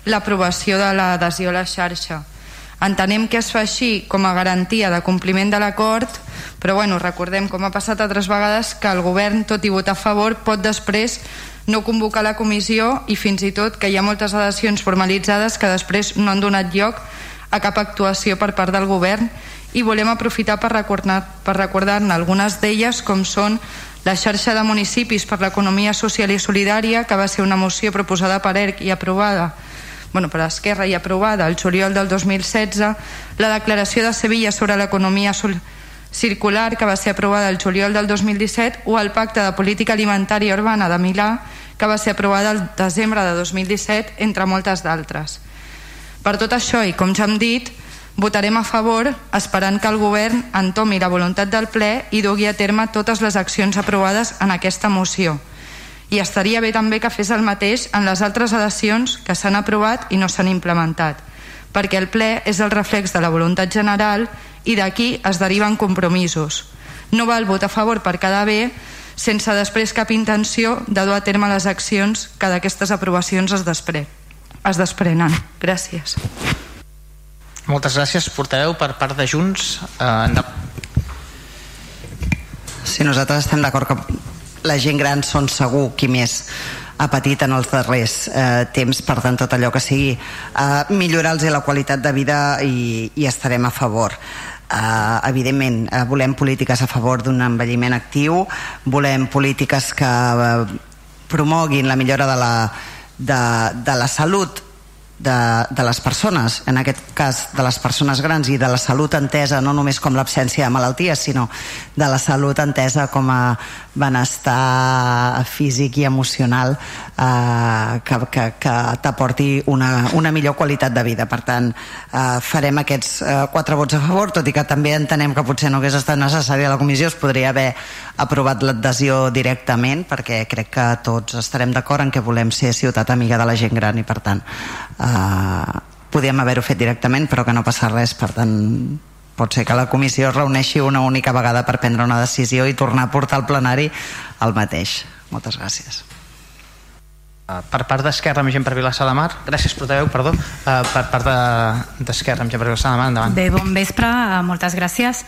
[SPEAKER 11] l'aprovació de l'adhesió a la xarxa. Entenem que es fa així com a garantia de compliment de l'acord, però bueno, recordem, com ha passat altres vegades, que el govern, tot i votar a favor, pot després no convocar la comissió i fins i tot que hi ha moltes adhesions formalitzades que després no han donat lloc a cap actuació per part del govern i volem aprofitar per recordar- per recordar-ne algunes d'elles com són la xarxa de municipis per l'economia social i solidària que va ser una moció proposada per ERC i aprovada bueno, per Esquerra i aprovada el juliol del 2016 la declaració de Sevilla sobre l'economia circular que va ser aprovada el juliol del 2017 o el pacte de política alimentària urbana de Milà que va ser aprovada el desembre de 2017 entre moltes d'altres per tot això i com ja hem dit, votarem a favor esperant que el govern entomi la voluntat del ple i dugui a terme totes les accions aprovades en aquesta moció. I estaria bé també que fes el mateix en les altres adhesions que s'han aprovat i no s'han implementat, perquè el ple és el reflex de la voluntat general i d'aquí es deriven compromisos. No val votar a favor per quedar bé sense després cap intenció de dur a terme les accions que d'aquestes aprovacions es desprèn es desprenen. Gràcies.
[SPEAKER 2] moltes gràcies portaveu per part de Junts eh,
[SPEAKER 5] Si nosaltres estem d'acord que la gent gran són segur qui més ha patit en els darrers eh, temps, per tant tot allò que sigui eh, millorar-los la qualitat de vida i, i estarem a favor. Uh, evidentment, uh, volem polítiques a favor d'un envelliment actiu, volem polítiques que uh, promoguin la millora de la, de, de la salut de, de les persones, en aquest cas de les persones grans i de la salut entesa no només com l'absència de malalties, sinó de la salut entesa com a benestar físic i emocional eh, que, que, que t'aporti una, una millor qualitat de vida. Per tant, eh, farem aquests eh, quatre vots a favor, tot i que també entenem que potser no hagués estat necessari a la comissió, es podria haver aprovat l'adhesió directament, perquè crec que tots estarem d'acord en que volem ser ciutat amiga de la gent gran i per tant eh, podíem haver-ho fet directament però que no passa res, per tant pot ser que la comissió es reuneixi una única vegada per prendre una decisió i tornar a portar al plenari el mateix. Moltes gràcies.
[SPEAKER 2] Uh, per part d'Esquerra amb gent per Vilassar de Mar gràcies portaveu, perdó uh, per part d'Esquerra de, amb gent per Vilassar de Mar endavant.
[SPEAKER 15] Bé, bon vespre, moltes gràcies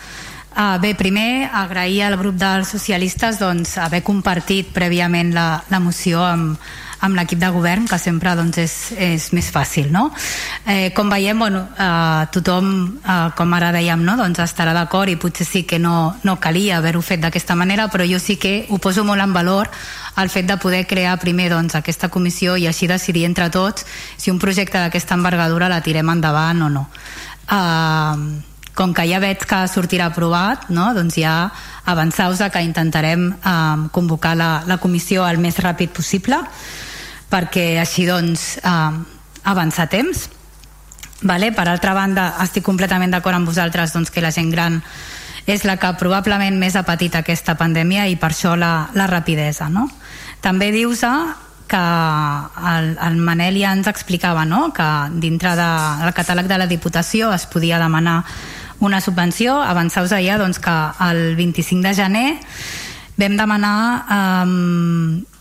[SPEAKER 15] uh, bé, primer agrair al grup dels socialistes doncs, haver compartit prèviament la, la moció amb, amb l'equip de govern, que sempre doncs, és, és més fàcil. No? Eh, com veiem, bueno, eh, tothom, eh, com ara dèiem, no? doncs estarà d'acord i potser sí que no, no calia haver-ho fet d'aquesta manera, però jo sí que ho poso molt en valor el fet de poder crear primer doncs, aquesta comissió i així decidir entre tots si un projecte d'aquesta envergadura la tirem endavant o no. Eh, com que ja veig que sortirà aprovat, no? doncs ja avançaus que intentarem eh, convocar la, la comissió el més ràpid possible perquè així doncs eh, avançar temps vale? per altra banda estic completament d'acord amb vosaltres doncs, que la gent gran és la que probablement més ha patit aquesta pandèmia i per això la, la rapidesa no? també dius que el, el Manel ja ens explicava no? que dintre del de, catàleg de la Diputació es podia demanar una subvenció avançaus ja doncs, que el 25 de gener vam demanar eh,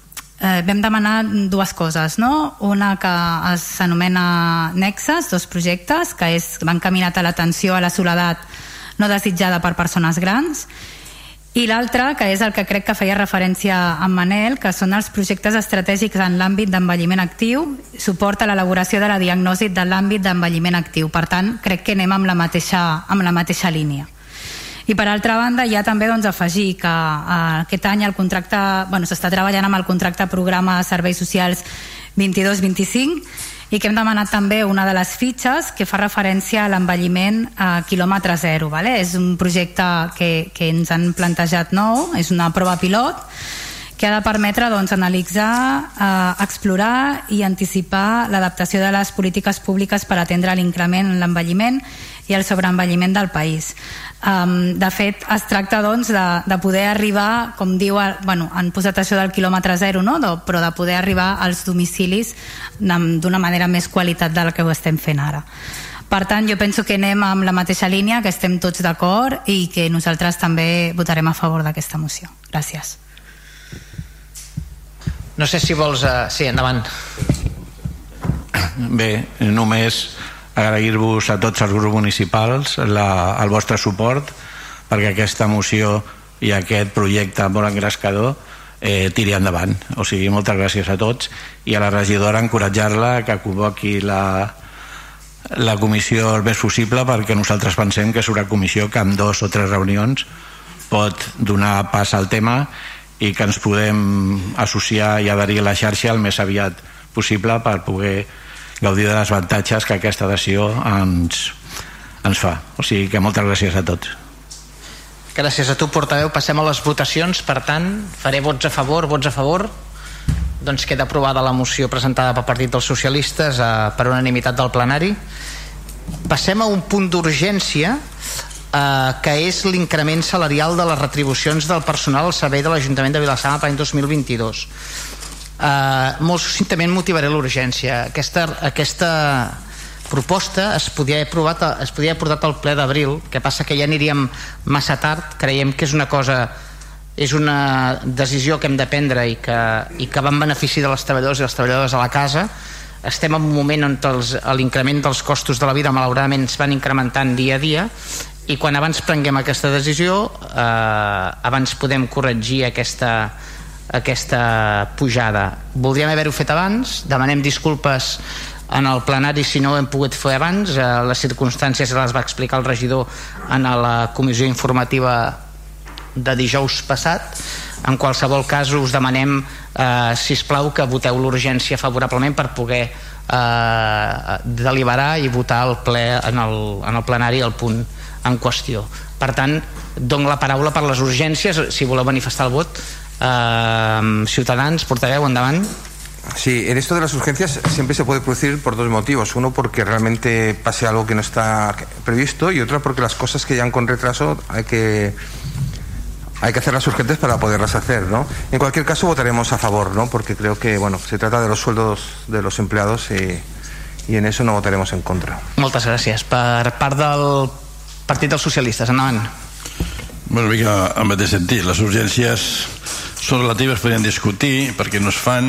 [SPEAKER 15] eh, vam demanar dues coses, no? Una que s'anomena Nexes, dos projectes, que és, van caminat a l'atenció a la soledat no desitjada per persones grans, i l'altre, que és el que crec que feia referència a Manel, que són els projectes estratègics en l'àmbit d'envelliment actiu, suport a l'elaboració de la diagnosi de l'àmbit d'envelliment actiu. Per tant, crec que anem amb la mateixa, amb la mateixa línia. I per altra banda, ja també doncs, afegir que eh, aquest any el contracte, bueno, s'està treballant amb el contracte programa serveis socials 22-25 i que hem demanat també una de les fitxes que fa referència a l'envelliment a quilòmetre zero. Vale? És un projecte que, que ens han plantejat nou, és una prova pilot que ha de permetre doncs, analitzar, eh, explorar i anticipar l'adaptació de les polítiques públiques per atendre l'increment en l'envelliment i el sobreenvelliment del país. Um, de fet, es tracta doncs, de, de poder arribar, com diu, a, bueno, han posat això del quilòmetre zero, no? de, però de poder arribar als domicilis d'una manera més qualitat del que ho estem fent ara. Per tant, jo penso que anem amb la mateixa línia, que estem tots d'acord i que nosaltres també votarem a favor d'aquesta moció. Gràcies.
[SPEAKER 2] No sé si vols... Uh, sí, endavant.
[SPEAKER 14] Bé, només agrair-vos a tots els grups municipals la, el vostre suport perquè aquesta moció i aquest projecte molt engrescador eh, tiri endavant. O sigui, moltes gràcies a tots i a la regidora encoratjar-la que convoqui la, la comissió el més possible perquè nosaltres pensem que és una comissió que amb dos o tres reunions pot donar pas al tema i que ens podem associar i adherir a la xarxa el més aviat possible per poder gaudir de les avantatges que aquesta adhesió ens, ens fa. O sigui que moltes gràcies a tots.
[SPEAKER 2] Gràcies a tu, portaveu. Passem a les votacions. Per tant, faré vots a favor, vots a favor. Doncs queda aprovada la moció presentada pel Partit dels Socialistes eh, per unanimitat del plenari. Passem a un punt d'urgència eh, que és l'increment salarial de les retribucions del personal al servei de l'Ajuntament de Vilassar l'any 2022 eh, molt succintament motivaré l'urgència. Aquesta, aquesta proposta es podia haver aprovat, es podia haver portat al ple d'abril. Que passa que ja aniríem massa tard. Creiem que és una cosa és una decisió que hem de prendre i que, i que va en benefici de les treballadors i les treballadores a la casa. Estem en un moment on l'increment dels costos de la vida malauradament es van incrementant dia a dia i quan abans prenguem aquesta decisió eh, abans podem corregir aquesta, aquesta pujada. Voldríem haver-ho fet abans demanem disculpes en el plenari si no ho hem pogut fer abans. Eh, les circumstàncies les va explicar el regidor en la comissió informativa de dijous passat. En qualsevol cas us demanem eh, si plau que voteu l'urgència favorablement per poder eh, deliberar i votar al ple en el, en el plenari el punt en qüestió per tant, dono la paraula per les urgències si voleu manifestar el vot eh, Ciutadans, portaveu, endavant
[SPEAKER 3] Sí, en esto de las urgencias siempre se puede producir por dos motivos. Uno, porque realmente pase algo que no está previsto y otro, porque las cosas que llegan con retraso hay que hay que hacerlas urgentes para poderlas hacer, ¿no? En cualquier caso votaremos a favor, ¿no? Porque creo que, bueno, se trata de los sueldos de los empleados y, y en eso no votaremos en contra.
[SPEAKER 2] Moltes gràcies. Per part del Partit dels Socialistes, endavant.
[SPEAKER 7] Bueno, una mica en mateix sentit. Les urgències són relatives, podríem discutir, perquè no es fan,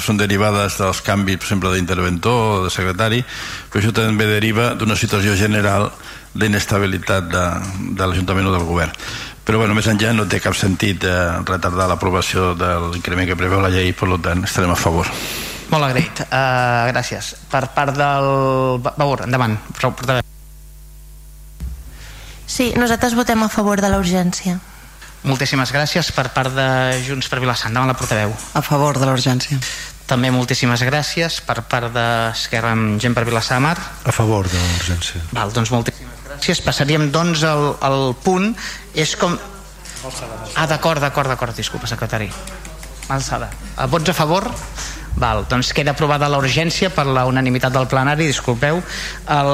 [SPEAKER 7] són derivades dels canvis, per exemple, d'interventor o de secretari, però això també deriva d'una situació general d'inestabilitat de, de l'Ajuntament o del govern. Però bueno, més enllà no té cap sentit eh, retardar l'aprovació de l'increment que preveu la llei, per tant estarem a favor.
[SPEAKER 2] Molt agraït. Uh, gràcies. Per part del... Baur, endavant. Portaveu.
[SPEAKER 8] Sí, nosaltres votem a favor de la urgència.
[SPEAKER 2] Moltíssimes gràcies per part de Junts per Vilassar. Endavant la portaveu.
[SPEAKER 5] A favor de l'urgència.
[SPEAKER 2] També moltíssimes gràcies per part d'Esquerra amb gent per Vilassar Mar.
[SPEAKER 13] A favor de l'urgència.
[SPEAKER 2] Val, doncs moltíssimes gràcies. Passaríem doncs al, al punt. És com... Ah, d'acord, d'acord, d'acord. Disculpa, secretari. Alçada. Vots a favor? Val, doncs queda aprovada la urgència per la unanimitat del plenari, disculpeu. El,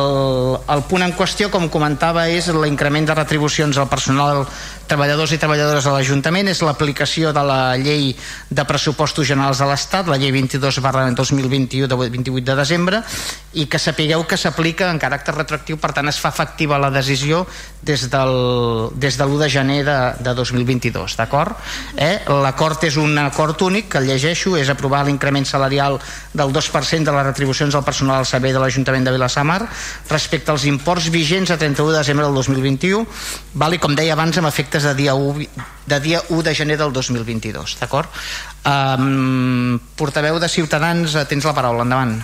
[SPEAKER 2] el punt en qüestió, com comentava, és l'increment de retribucions al personal treballadors i treballadores de l'Ajuntament és l'aplicació de la llei de pressupostos generals de l'Estat, la llei 22 barra 2021 de 28 de desembre i que sapigueu que s'aplica en caràcter retroactiu, per tant es fa efectiva la decisió des, del, des de l'1 de gener de, de 2022, d'acord? Eh? L'acord és un acord únic que el llegeixo, és aprovar l'increment salarial del 2% de les retribucions al personal al servei de l'Ajuntament de Vilassamar respecte als imports vigents a 31 de desembre del 2021, val? i com deia abans amb efectes de dia 1, de dia 1 de gener del 2022, d'acord? Um, portaveu de Ciutadans, eh, tens la paraula, endavant.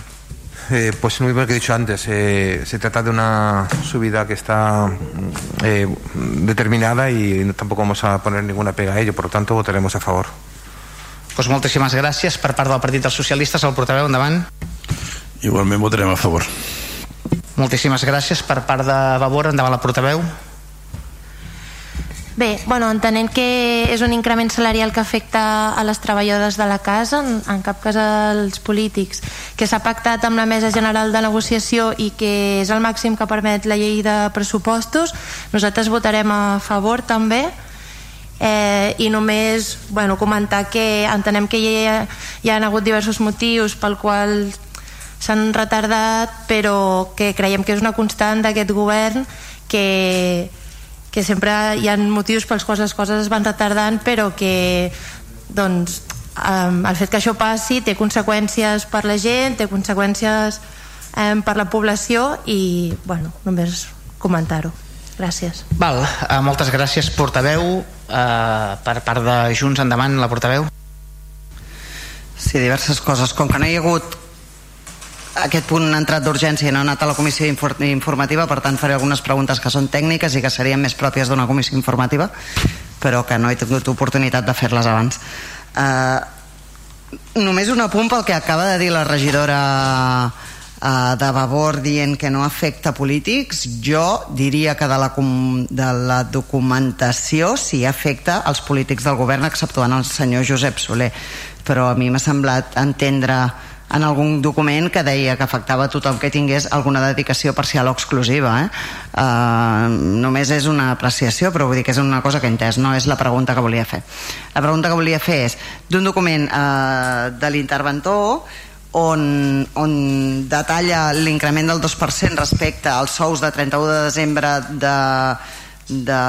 [SPEAKER 3] Eh, pues lo mismo que he dicho antes, eh, se trata de una subida que está eh, determinada y tampoco vamos a poner ninguna pega a ello, por lo tanto votaremos a favor.
[SPEAKER 2] Pues moltíssimes gràcies per part del Partit dels Socialistes, el portaveu, endavant.
[SPEAKER 7] Igualment votarem a favor.
[SPEAKER 2] Moltíssimes gràcies per part de Vavor, endavant la portaveu.
[SPEAKER 8] Bé, bueno, entenent que és un increment salarial que afecta a les treballadores de la casa, en, en cap cas als polítics, que s'ha pactat amb la Mesa General de Negociació i que és el màxim que permet la llei de pressupostos, nosaltres votarem a favor també. Eh, i només bueno, comentar que entenem que hi ha, hi ha hagut diversos motius pel qual s'han retardat però que creiem que és una constant d'aquest govern que que sempre hi ha motius pels quals les coses es van retardant però que doncs, el fet que això passi té conseqüències per la gent, té conseqüències um, per la població i bueno, només comentar-ho. Gràcies.
[SPEAKER 2] Val, uh, moltes gràcies portaveu. Uh, per part de Junts endavant la portaveu.
[SPEAKER 5] Sí, diverses coses. Com que no hi ha hagut aquest punt ha entrat d'urgència i no ha anat a la comissió informativa, per tant faré algunes preguntes que són tècniques i que serien més pròpies d'una comissió informativa, però que no he tingut oportunitat de fer-les abans. Uh, només un apunt pel que acaba de dir la regidora uh, de Vavor dient que no afecta polítics, jo diria que de la, de la documentació sí afecta els polítics del govern, exceptuant el senyor Josep Soler, però a mi m'ha semblat entendre en algun document que deia que afectava a tothom que tingués alguna dedicació parcial o exclusiva eh? Uh, només és una apreciació però vull dir que és una cosa que he entès no és la pregunta que volia fer la pregunta que volia fer és d'un document uh, de l'interventor on, on detalla l'increment del 2% respecte als sous de 31 de desembre de, de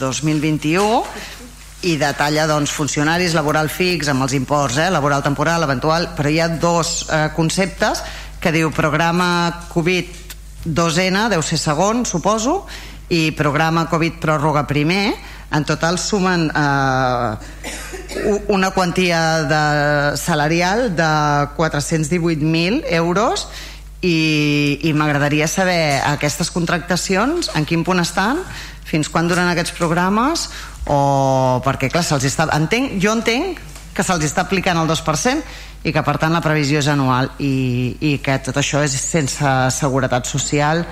[SPEAKER 5] 2021 i detalla doncs, funcionaris, laboral fix amb els imports, eh? laboral temporal, eventual però hi ha dos eh, conceptes que diu programa Covid 2N, deu ser segon suposo i programa Covid pròrroga primer en total sumen eh, una quantia de salarial de 418.000 euros i, i m'agradaria saber aquestes contractacions en quin punt estan fins quan duren aquests programes o perquè clar, se'ls està... Entenc, jo entenc que se'ls està aplicant el 2% i que per tant la previsió és anual i, i que tot això és sense seguretat social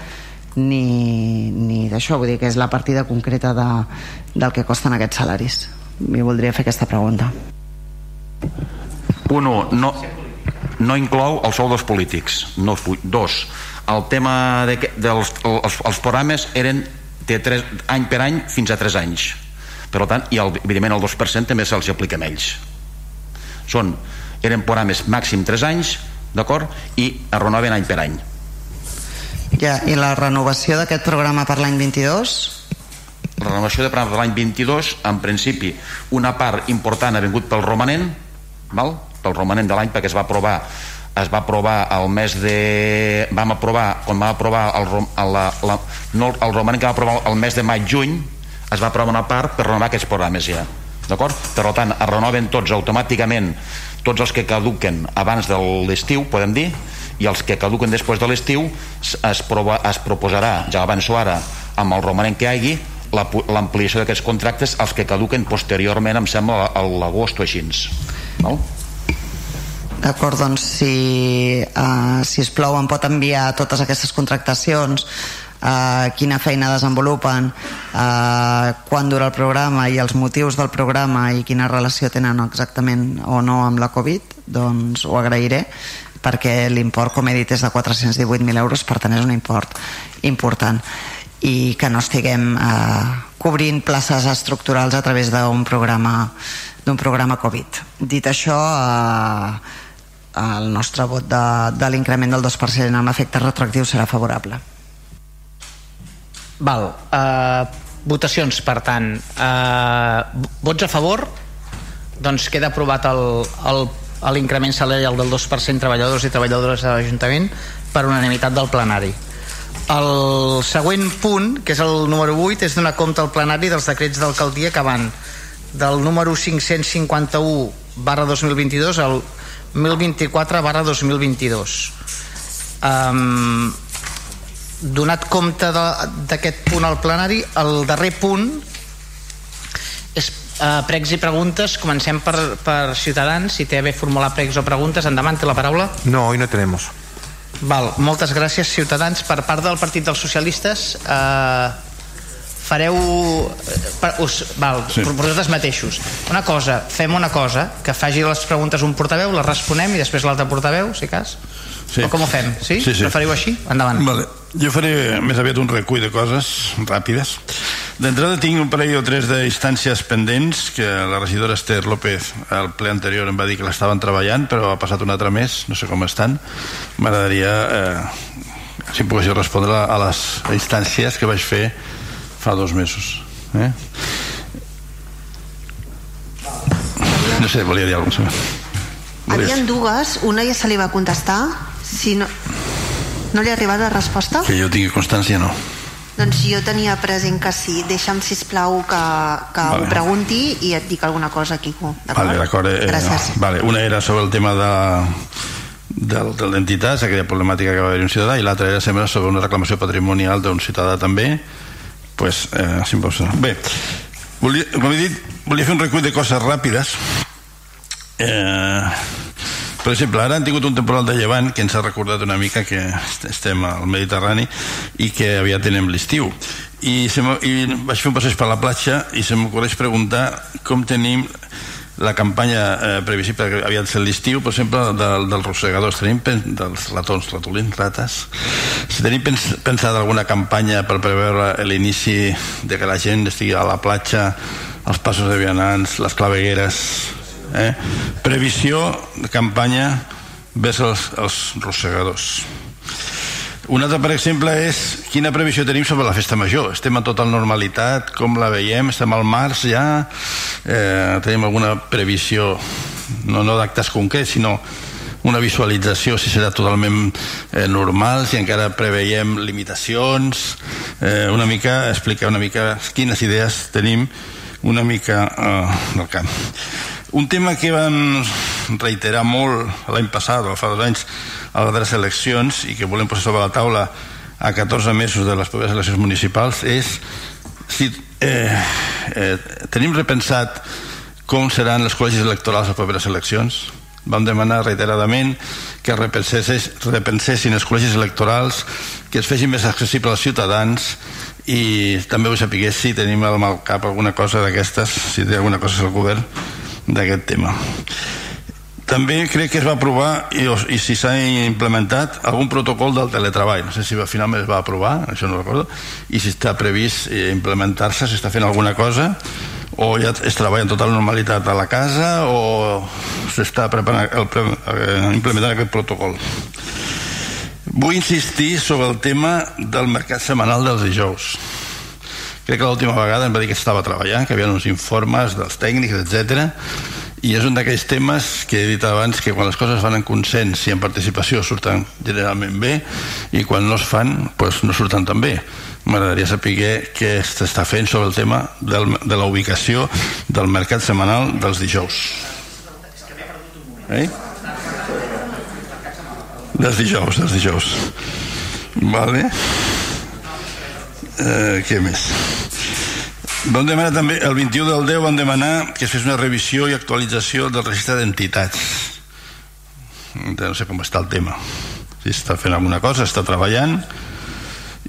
[SPEAKER 5] ni, ni d'això, vull dir que és la partida concreta de, del que costen aquests salaris. Mi voldria fer aquesta pregunta.
[SPEAKER 9] Un, no, no inclou el sou dels polítics. No, dos, el tema de, dels els, els programes eren de tres, any per any fins a 3 anys per tant, i el, evidentment el 2% també se'ls aplica a ells són, eren programes màxim 3 anys d'acord, i es renoven any per any
[SPEAKER 5] ja, i la renovació d'aquest programa per l'any 22?
[SPEAKER 9] La renovació de programa per l'any 22, en principi, una part important ha vingut pel romanent, val? pel romanent de l'any, perquè es va aprovar es va aprovar el mes de... vam aprovar, quan vam aprovar el, la, la, no, el romanent que va aprovar el mes de maig-juny es va aprovar una part per renovar aquests programes ja d'acord? Per tant, es renoven tots automàticament tots els que caduquen abans de l'estiu, podem dir, i els que caduquen després de l'estiu es, prova, es proposarà, ja avanço ara amb el romanent que hi hagi l'ampliació d'aquests contractes als que caduquen posteriorment em sembla a l'agost o així no?
[SPEAKER 5] D'acord, doncs si, uh, si es plou em pot enviar totes aquestes contractacions uh, quina feina desenvolupen uh, quan dura el programa i els motius del programa i quina relació tenen exactament o no amb la Covid doncs ho agrairé perquè l'import, com he dit, és de 418.000 euros, per tant és un import important i que no estiguem eh, cobrint places estructurals a través d'un programa d'un programa Covid. Dit això, eh, el nostre vot de, de l'increment del 2% amb efecte retroactiu serà favorable.
[SPEAKER 2] Val. Uh, votacions, per tant. Uh, vots a favor? Doncs queda aprovat l'increment salarial del 2% treballadors i treballadores de l'Ajuntament per unanimitat del plenari. El següent punt, que és el número 8, és donar compte al plenari dels decrets d'alcaldia que van del número 551 barra 2022 al 1024 barra 2022. Um, donat compte d'aquest punt al plenari, el darrer punt és Uh, pregs i preguntes, comencem per, per Ciutadans, si té bé formular pregs o preguntes, endavant, té la paraula.
[SPEAKER 3] No, hoy no tenemos.
[SPEAKER 2] Val, moltes gràcies, Ciutadans. Per part del Partit dels Socialistes, uh, fareu... Per, us, val, sí. per vosaltres mateixos. Una cosa, fem una cosa, que faci les preguntes un portaveu, les responem i després l'altre portaveu, si cas. Sí. O com ho fem? Sí?
[SPEAKER 7] Sí, sí.
[SPEAKER 2] Preferiu així? Endavant.
[SPEAKER 7] Vale. Jo faré més aviat un recull de coses ràpides. D'entrada tinc un parell o tres d'instàncies pendents que la regidora Esther López al ple anterior em va dir que l'estaven treballant però ha passat un altre mes, no sé com estan m'agradaria eh, si em poguéssiu respondre a les instàncies que vaig fer fa dos mesos eh? no sé, volia dir alguna cosa
[SPEAKER 16] Havien dues, una ja se li va contestar si no, no li ha arribat la resposta?
[SPEAKER 7] que jo tingui constància no
[SPEAKER 16] doncs jo tenia present que sí. Deixa'm, sisplau, que, que vale. ho pregunti i et dic alguna cosa, Quico.
[SPEAKER 7] Vale, d'acord. Eh,
[SPEAKER 16] Gràcies.
[SPEAKER 7] No. Vale. Una era sobre el tema de, del, de l'entitat, aquella problemàtica que va haver un ciutadà, i l'altra era sempre sobre una reclamació patrimonial d'un ciutadà també. Pues, eh, si Bé, volia, com he dit, volia fer un recull de coses ràpides. Eh, per exemple, ara han tingut un temporal de llevant que ens ha recordat una mica que estem al Mediterrani i que aviat tenem l'estiu. I, se i vaig fer un passeig per la platja i se m'ocorreix preguntar com tenim la campanya eh, previsible que aviat ser l'estiu, per exemple, del, dels rossegadors, tenim dels ratons, ratolins, rates, si tenim pens, pensat alguna campanya per preveure l'inici de que la gent estigui a la platja, els passos de vianants, les clavegueres, eh? previsió de campanya vers els, els rossegadors un altre, per exemple, és quina previsió tenim sobre la festa major. Estem en total normalitat, com la veiem? Estem al març ja? Eh, tenim alguna previsió, no, no d'actes concrets, sinó una visualització si serà totalment eh, normal, si encara preveiem limitacions, eh, una mica, explicar una mica quines idees tenim una mica eh, del camp. Un tema que van reiterar molt l'any passat o fa dos anys a les eleccions i que volem posar sobre la taula a 14 mesos de les properes eleccions municipals és si eh, eh, tenim repensat com seran les col·legis electorals a properes eleccions. Vam demanar reiteradament que repensessin els col·legis electorals, que es fessin més accessibles als ciutadans i també vull saber si tenim al cap alguna cosa d'aquestes, si té alguna cosa al govern d'aquest tema. També crec que es va aprovar i, i si s'ha implementat algun protocol del teletreball. No sé si finalment es va aprovar, això no recordo, i si està previst eh, implementar-se, si està fent alguna cosa, o ja es treballa en total normalitat a la casa o s'està preparant eh, implementant aquest protocol. Vull insistir sobre el tema del mercat setmanal dels dijous. Crec que l'última vegada em va dir que estava treballant, que hi havia uns informes dels tècnics, etc i és un d'aquells temes que he dit abans que quan les coses fan en consens i en participació surten generalment bé i quan no es fan doncs no surten tan bé. M'agradaria saber què s'està fent sobre el tema del, de la ubicació del mercat setmanal dels dijous. Eh? dels dijous dels dijous. Vale. Eh, què més Vam demanar també, el 21 del 10 vam demanar que es fes una revisió i actualització del registre d'entitats. No sé com està el tema. Si està fent alguna cosa, està treballant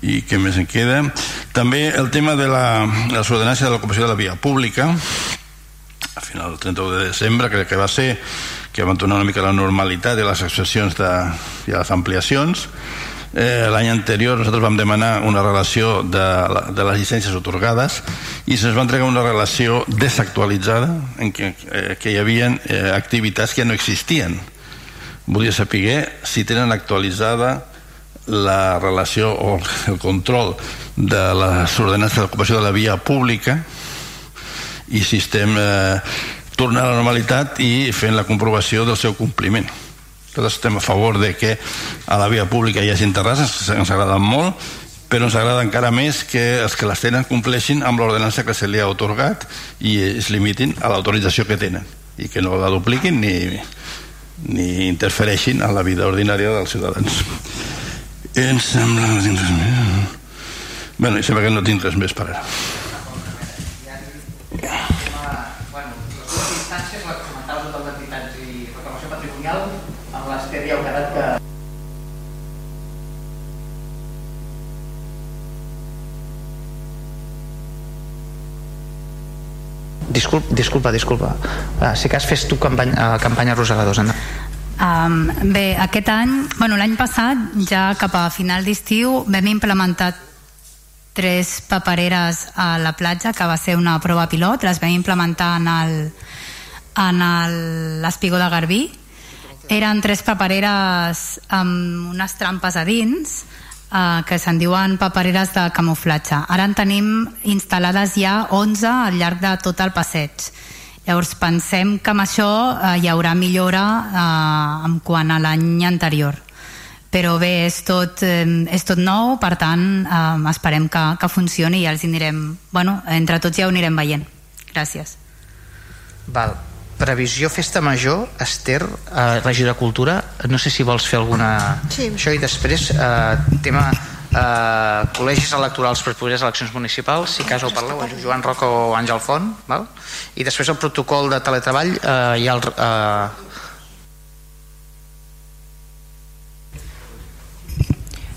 [SPEAKER 7] i què més en queda. També el tema de la, de la ordenança de l'ocupació de la via pública a final del 31 de desembre crec que va ser que van tornar una mica la normalitat de les excepcions de, i les ampliacions Eh, L'any anterior nosaltres vam demanar una relació de, de les llicències otorgades i se'ns va entregar una relació desactualitzada en què, eh, que hi havia eh, activitats que no existien. Volia saber si tenen actualitzada la relació o el control de les ordenances d'ocupació de la via pública i si estem eh, tornant a la normalitat i fent la comprovació del seu compliment nosaltres estem a favor de que a la via pública hi hagi terrasses, ens agraden molt, però ens agrada encara més que els que les tenen compleixin amb l'ordenança que se li ha otorgat i es limitin a l'autorització que tenen i que no la dupliquin ni, ni interfereixin en la vida ordinària dels ciutadans. Em sembla que no tinc res més. Bueno, sembla que no tinc res més per ara.
[SPEAKER 2] Disculpa, disculpa, disculpa. Ah, si cas fes tu campanya, uh, campanya rosegadors, Anna.
[SPEAKER 15] Um, bé, aquest any, bueno, l'any passat, ja cap a final d'estiu, vam implementar tres papereres a la platja, que va ser una prova pilot, les vam implementar en el en l'espigó de Garbí. Eren tres papereres amb unes trampes a dins, eh, que se'n diuen papereres de camuflatge. Ara en tenim instal·lades ja 11 al llarg de tot el passeig. Llavors pensem que amb això eh, hi haurà millora eh, en quant a l'any anterior. Però bé, és tot, eh, és tot nou, per tant eh, esperem que, que funcioni i ja els anirem, bueno, entre tots ja ho anirem veient. Gràcies.
[SPEAKER 2] Val previsió festa major Esther, eh, regidora de Cultura no sé si vols fer alguna
[SPEAKER 16] sí.
[SPEAKER 2] això i després eh, tema eh, col·legis electorals per properes eleccions municipals si cas ho parleu Joan Roca o Àngel Font val? i després el protocol de teletreball eh, hi ha el, eh,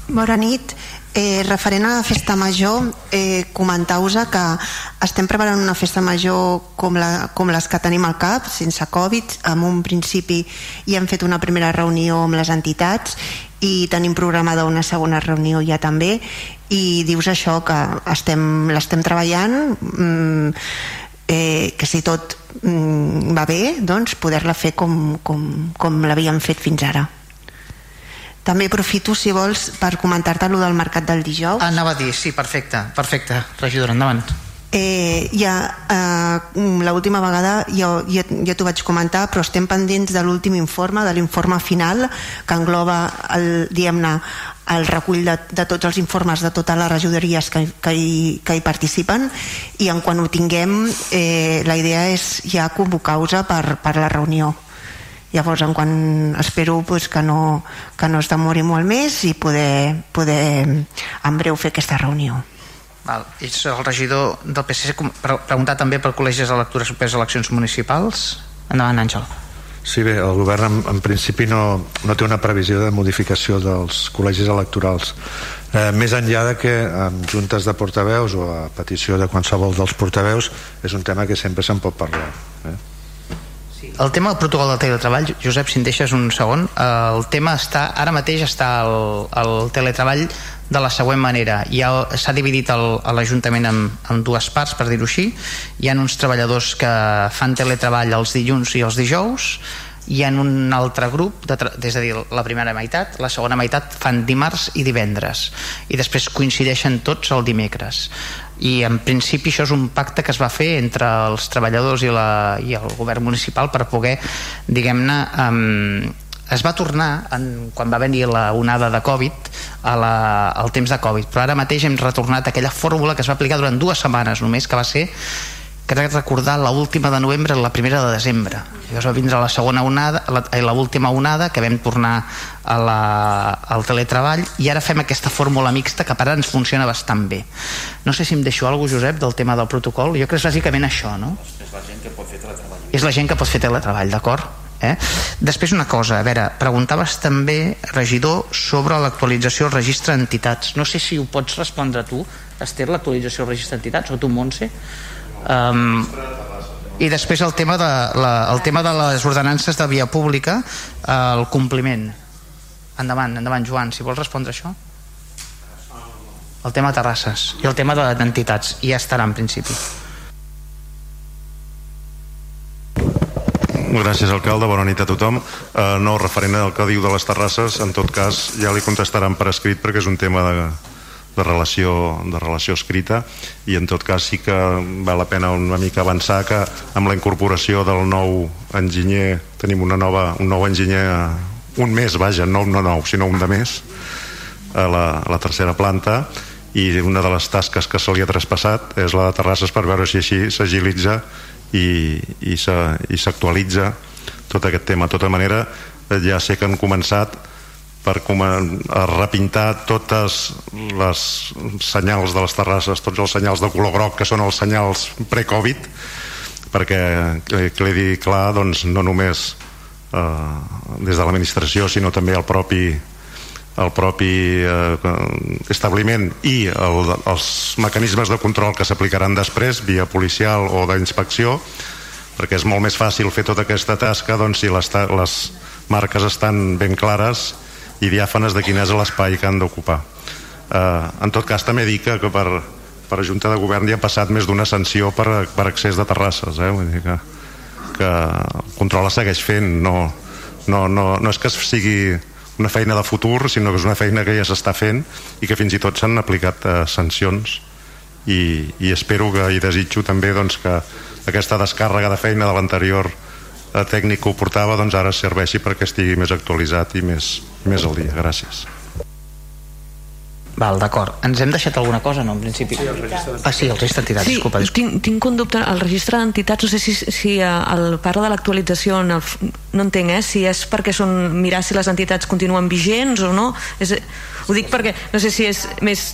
[SPEAKER 16] Bona nit. Eh, referent a la festa major, eh, comentar-vos que estem preparant una festa major com, la, com les que tenim al CAP, sense Covid. En un principi ja hem fet una primera reunió amb les entitats i tenim programada una segona reunió ja també i dius això que estem, l'estem treballant mm, eh, que si tot mm, va bé doncs poder-la fer com, com, com l'havíem fet fins ara també aprofito, si vols, per comentar-te allò del mercat del dijous.
[SPEAKER 2] Ah, anava a dir, sí, perfecte, perfecte. Regidora, endavant.
[SPEAKER 16] Eh, ja, eh, l'última vegada ja, ja, ja t'ho vaig comentar, però estem pendents de l'últim informe, de l'informe final, que engloba el, diguem-ne, el recull de, de tots els informes de totes les regidories que, que, hi, que hi participen i en quan ho tinguem eh, la idea és ja convocar-vos per, per la reunió llavors en quan espero pues, que, no, que no es demori molt més i poder, poder en breu fer aquesta reunió
[SPEAKER 2] Val. Ets el regidor del PSC, preguntar també pel Col·legi de Lectura sobre les eleccions municipals. Endavant, Àngel.
[SPEAKER 13] Sí, bé, el govern en, en principi no, no té una previsió de modificació dels col·legis electorals. Eh, més enllà de que en juntes de portaveus o a petició de qualsevol dels portaveus és un tema que sempre se'n pot parlar. Eh?
[SPEAKER 2] El tema del protocol del teletreball, Josep, si em deixes un segon, el tema està, ara mateix està el, el teletreball de la següent manera. S'ha dividit l'Ajuntament en, en dues parts per dir-ho així. Hi ha uns treballadors que fan teletreball els dilluns i els dijous hi ha un altre grup, de és a dir, la primera meitat, la segona meitat fan dimarts i divendres i després coincideixen tots el dimecres. I en principi això és un pacte que es va fer entre els treballadors i, la, i el govern municipal per poder diguem-ne um, es va tornar en, quan va venir la onada de Covid a la, al temps de Covid. Però ara mateix hem retornat a aquella fórmula que es va aplicar durant dues setmanes només que va ser crec recordar la última de novembre i la primera de desembre llavors va vindre la segona onada la, la última onada que vam tornar a la, al teletreball i ara fem aquesta fórmula mixta que per ara ens funciona bastant bé no sé si em deixo alguna cosa Josep del tema del protocol jo crec que és bàsicament això no?
[SPEAKER 9] és la gent que pot fer teletreball
[SPEAKER 2] és la gent que pot fer teletreball, d'acord? Eh? Després una cosa, a veure, preguntaves també, regidor, sobre l'actualització del registre d'entitats. No sé si ho pots respondre tu, Esther, l'actualització del registre d'entitats, o tu, Montse. Um, I després el tema, de, la, el tema de les ordenances de via pública, eh, el compliment. Endavant, endavant, Joan, si vols respondre això. El tema de terrasses i el tema d'entitats, i ja estarà en principi.
[SPEAKER 17] Gràcies, alcalde. Bona nit a tothom. Uh, no, referent al que diu de les terrasses, en tot cas ja li contestaran per escrit perquè és un tema de, de, relació, de relació escrita i en tot cas sí que val la pena una mica avançar que amb la incorporació del nou enginyer tenim una nova, un nou enginyer un mes, vaja, no no nou, sinó un de més a la, a la tercera planta i una de les tasques que se li ha traspassat és la de terrasses per veure si així s'agilitza i, i s'actualitza tot aquest tema. De tota manera, ja sé que han començat per a repintar totes les senyals de les terrasses, tots els senyals de color groc que són els senyals pre-Covid perquè que, que li dit clar doncs, no només eh, des de l'administració sinó també el propi el propi eh, establiment i el, els mecanismes de control que s'aplicaran després via policial o d'inspecció perquè és molt més fàcil fer tota aquesta tasca doncs, si les, les marques estan ben clares i diàfanes de quin és l'espai que han d'ocupar. Eh, en tot cas també dic que, que per, per Junta de Govern ja ha passat més d'una sanció per, per accés de terrasses eh? Vull dir que, que el control es segueix fent. No, no, no, no és que sigui una feina de futur, sinó que és una feina que ja s'està fent i que fins i tot s'han aplicat eh, sancions. I, i espero que i desitjo també doncs, que aquesta descàrrega de feina de l'anterior eh, tècnic que ho portava doncs ara serveixi perquè estigui més actualitzat i més, més al dia. Gràcies.
[SPEAKER 2] Val, d'acord. Ens hem deixat alguna cosa, no, en principi? Sí, el registre d'entitats. Ah, sí, el registre d'entitats,
[SPEAKER 6] sí,
[SPEAKER 2] disculpa, disculpa.
[SPEAKER 6] Tinc, tinc un dubte, el registre d'entitats, no sé si, si eh, el parla de l'actualització, no entenc, eh, si és perquè són mirar si les entitats continuen vigents o no. És, ho dic perquè no sé si és més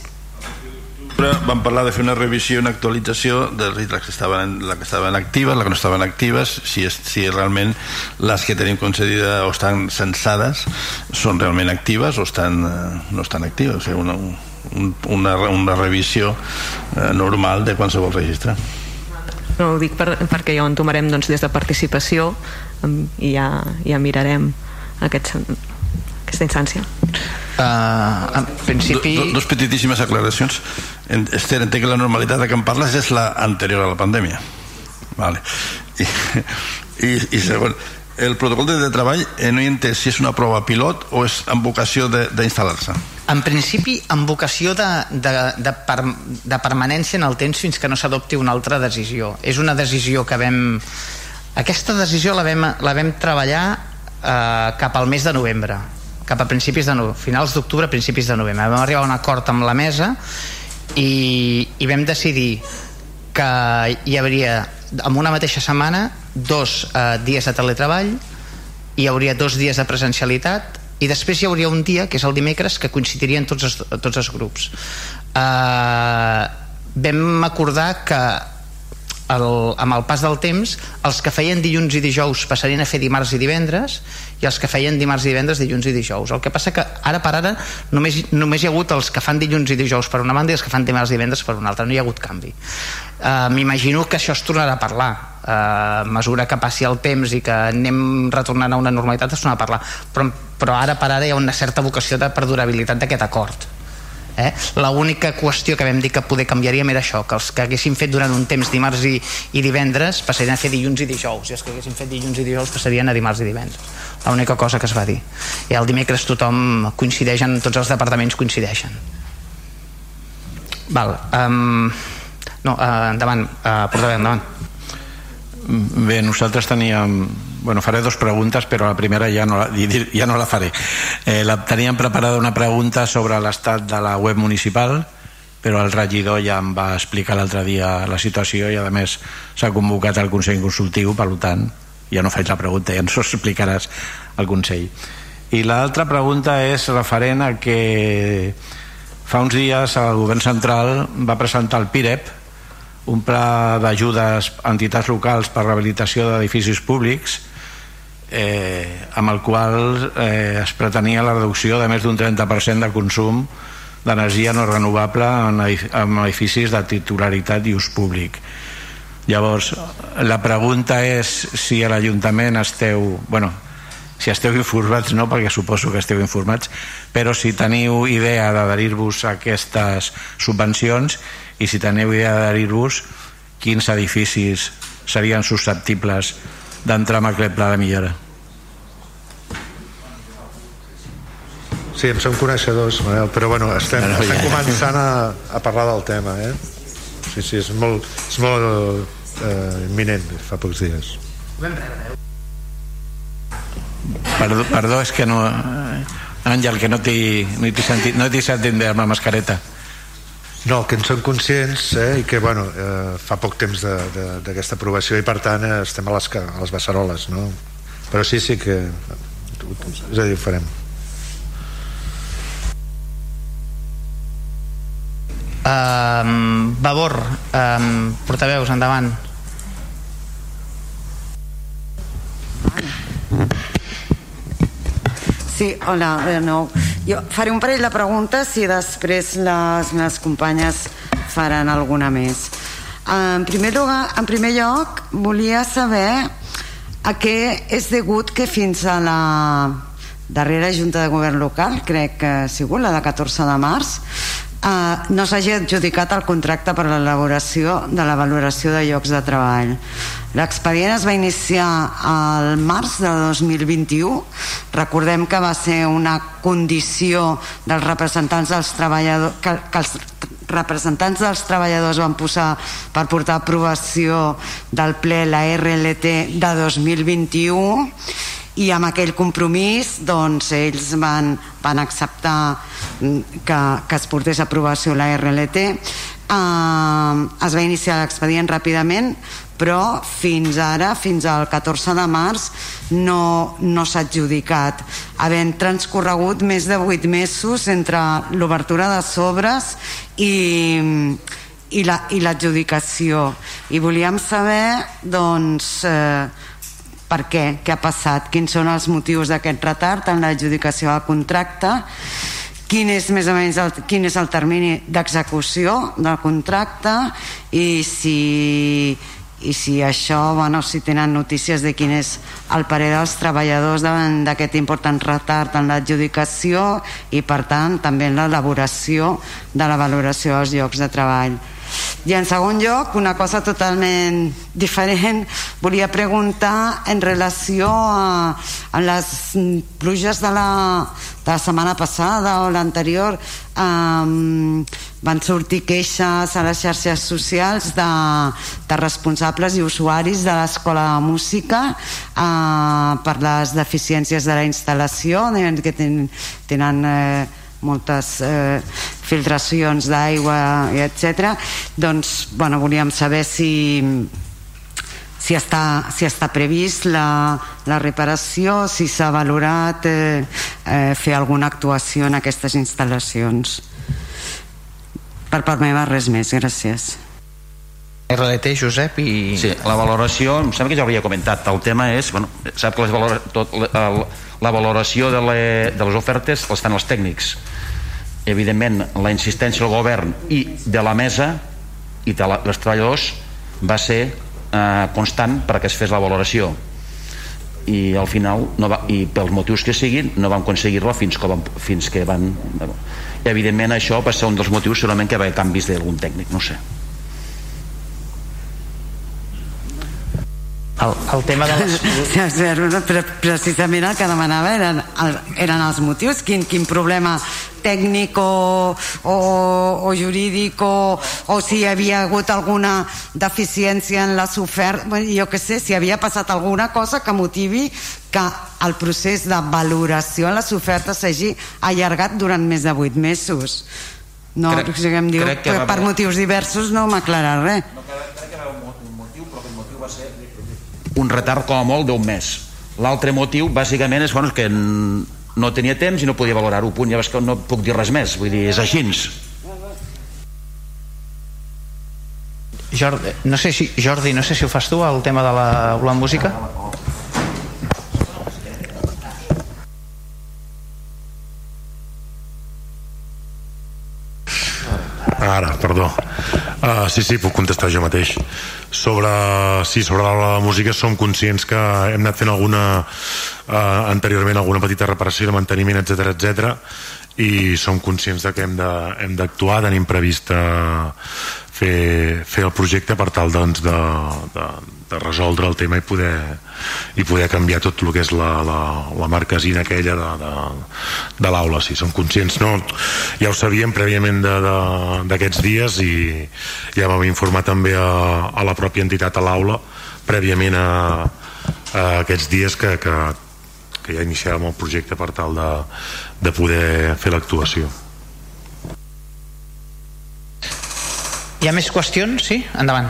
[SPEAKER 7] vam parlar de fer una revisió i una actualització de les que estaven, la que estaven actives, les que no estaven actives, si, és, si realment les que tenim concedida o estan censades són realment actives o estan, eh, no estan actives. O sigui, una, una, una revisió eh, normal de qualsevol registre.
[SPEAKER 6] No, ho dic per, perquè ja ho entomarem doncs, des de participació i ja, ja mirarem aquest, aquesta instància.
[SPEAKER 2] Uh, en principi...
[SPEAKER 7] Do, dos petitíssimes aclaracions. Esther, entenc que la normalitat de què em parles és la anterior a la pandèmia. Vale. I, i, i segon, el protocol de treball eh, no he entès si és una prova pilot o és amb vocació d'instal·lar-se.
[SPEAKER 2] En principi, amb vocació de, de, de, per, de permanència en el temps fins que no s'adopti una altra decisió. És una decisió que vam... Aquesta decisió la vam, la vam treballar eh, cap al mes de novembre cap a principis de novembre, finals d'octubre, principis de novembre. Vam arribar a un acord amb la mesa i, i vam decidir que hi hauria en una mateixa setmana dos eh, dies de teletreball hi hauria dos dies de presencialitat i després hi hauria un dia, que és el dimecres, que coincidirien tots els, tots els grups. Eh, vam acordar que el, amb el pas del temps els que feien dilluns i dijous passarien a fer dimarts i divendres i els que feien dimarts i divendres, dilluns i dijous. El que passa que ara per ara només, només hi ha hagut els que fan dilluns i dijous per una banda i els que fan dimarts i divendres per una altra. No hi ha hagut canvi. Uh, m'imagino que això es tornarà a parlar. Uh, a mesura que passi el temps i que anem retornant a una normalitat es tornarà a parlar. Però, però ara per ara hi ha una certa vocació de perdurabilitat d'aquest acord Eh? L'única qüestió que vam dir que poder canviaríem era això, que els que haguessin fet durant un temps dimarts i, i divendres passarien a fer dilluns i dijous, i els que haguessin fet dilluns i dijous passarien a dimarts i divendres. L'única cosa que es va dir. I el dimecres tothom coincideix, en tots els departaments coincideixen. Val, um, no, uh, endavant, uh, portaveu, endavant.
[SPEAKER 14] Bé, nosaltres teníem bueno, faré dos preguntes, però la primera ja no la, ja no la faré. Eh, la, teníem preparada una pregunta sobre l'estat de la web municipal, però el regidor ja em va explicar l'altre dia la situació i a més s'ha convocat el Consell Consultiu, per tant ja no faig la pregunta, ja ens ho explicaràs al Consell. I l'altra pregunta és referent a que fa uns dies el govern central va presentar el PIREP, un pla d'ajudes a entitats locals per rehabilitació d'edificis públics eh, amb el qual eh, es pretenia la reducció de més d'un 30% de consum d'energia no renovable en, en edificis de titularitat i ús públic. Llavors, la pregunta és si a l'Ajuntament esteu... Bueno, si esteu informats, no, perquè suposo que esteu informats, però si teniu idea d'adherir-vos a aquestes subvencions i si teniu idea d'adherir-vos, quins edificis serien susceptibles d'entrar en aquest pla de millora?
[SPEAKER 13] Sí, en som coneixedors, Manel, però bueno, estem, bueno, estem ja. començant a, a parlar del tema, eh? Sí, sí, és molt, és molt eh, imminent, fa pocs dies.
[SPEAKER 14] Perdó, perdó és que no... Àngel, que no t'hi no sentit, no sentit amb la mascareta.
[SPEAKER 13] No, que en som conscients eh, i que bueno, eh, fa poc temps d'aquesta aprovació i per tant eh, estem a les, a les beceroles no? però sí, sí que és a dir, ho farem
[SPEAKER 2] Um, Vavor, um, portaveus, endavant.
[SPEAKER 10] Sí, hola, de nou. Jo faré un parell de preguntes i després les meves companyes faran alguna més. En primer, lloc, en primer lloc, volia saber a què és degut que fins a la darrera Junta de Govern local, crec que ha sigut la de 14 de març, eh, no s'hagi adjudicat el contracte per a l'elaboració de la valoració de llocs de treball. L'expedient es va iniciar al març de 2021. Recordem que va ser una condició dels representants dels treballadors que, que els representants dels treballadors van posar per portar aprovació del ple la RLT de 2021 i amb aquell compromís doncs, ells van, van acceptar que, que es portés a aprovació la RLT eh, es va iniciar l'expedient ràpidament però fins ara, fins al 14 de març no, no s'ha adjudicat. Havent transcorregut més de 8 mesos entre l'obertura de sobres i, i l'adjudicació la, i, i volíem saber doncs eh, per què, què ha passat, quins són els motius d'aquest retard en l'adjudicació del contracte, quin és més o menys el, quin és el termini d'execució del contracte i si, i si això, bueno, si tenen notícies de quin és el parer dels treballadors davant d'aquest important retard en l'adjudicació i per tant també en l'elaboració de la valoració dels llocs de treball i en segon lloc, una cosa totalment diferent, volia preguntar en relació a, a les pluges de la, de la setmana passada o l'anterior, um, van sortir queixes a les xarxes socials de, de responsables i usuaris de l'escola de música uh, per les deficiències de la instal·lació, que tenen, eh, moltes eh, filtracions d'aigua etc. doncs bueno, volíem saber si si està, si està previst la, la reparació, si s'ha valorat eh, eh, fer alguna actuació en aquestes instal·lacions. per part meva res més, gràcies.
[SPEAKER 2] RDT, Josep i...
[SPEAKER 9] Sí, la valoració, em sembla que ja ho havia comentat, el tema és, bueno, sap que les valora, tot, la, la valoració de, le, de les ofertes les fan els tècnics. Evidentment, la insistència del govern i de la mesa i de la, dels treballadors va ser eh, constant perquè es fes la valoració. I al final no va, i pels motius que siguin no vam aconseguir-la fins, que van, fins que van evidentment això va ser un dels motius segurament que va haver canvis d'algun tècnic no sé
[SPEAKER 2] el, el tema de les...
[SPEAKER 10] Però precisament el que demanava eren, eren els motius. Quin, quin problema tècnic o, o, o jurídic o, o si hi havia hagut alguna deficiència en les ofertes. Jo que sé, si havia passat alguna cosa que motivi que el procés de valoració en les ofertes s'hagi allargat durant més de 8 mesos. No, crec, si em diu, crec que per, per motius diversos no m'aclarà res. No, crec que va un
[SPEAKER 9] motiu però el motiu va ser un retard com a molt d'un mes. L'altre motiu bàsicament és bueno, que no tenia temps i no podia valorar-ho punt, ja que no puc dir res més. Vull dir, és així.
[SPEAKER 2] Jordi, no sé si, Jordi, no sé si ho fas tu el tema de la, la música?
[SPEAKER 4] Ara, perdó. Uh, sí, sí, puc contestar jo mateix. Sobre, sí, sobre la, la música som conscients que hem anat fent alguna uh, anteriorment alguna petita reparació de manteniment, etc etc i som conscients de que hem d'actuar, tenim previst uh, fer, fer el projecte per tal doncs, de, de, de resoldre el tema i poder, i poder canviar tot el que és la, la, la marquesina aquella de, de, de l'aula si som conscients no? ja ho sabíem prèviament d'aquests dies i ja vam informar també a, a la pròpia entitat a l'aula prèviament a, a aquests dies que, que, que ja iniciàvem el projecte per tal de, de poder fer l'actuació
[SPEAKER 2] Hi ha més qüestions? Sí? Endavant.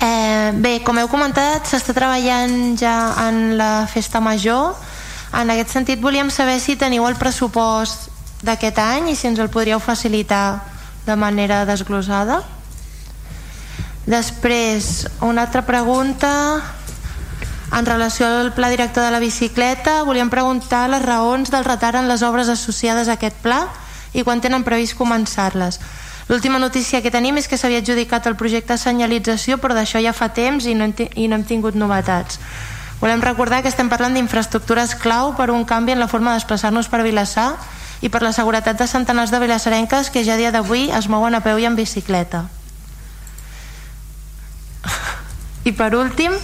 [SPEAKER 8] Eh, bé, com heu comentat, s'està treballant ja en la festa major. En aquest sentit, volíem saber si teniu el pressupost d'aquest any i si ens el podríeu facilitar de manera desglosada. Després, una altra pregunta en relació al pla director de la bicicleta volíem preguntar les raons del retard en les obres associades a aquest pla i quan tenen previst començar-les. L'última notícia que tenim és que s'havia adjudicat el projecte de senyalització, però d'això ja fa temps i no, i no hem tingut novetats. Volem recordar que estem parlant d'infraestructures clau per un canvi en la forma de desplaçar-nos per Vilassar i per la seguretat de centenars de vilassarenques que ja a dia d'avui es mouen a peu i en bicicleta. I per últim,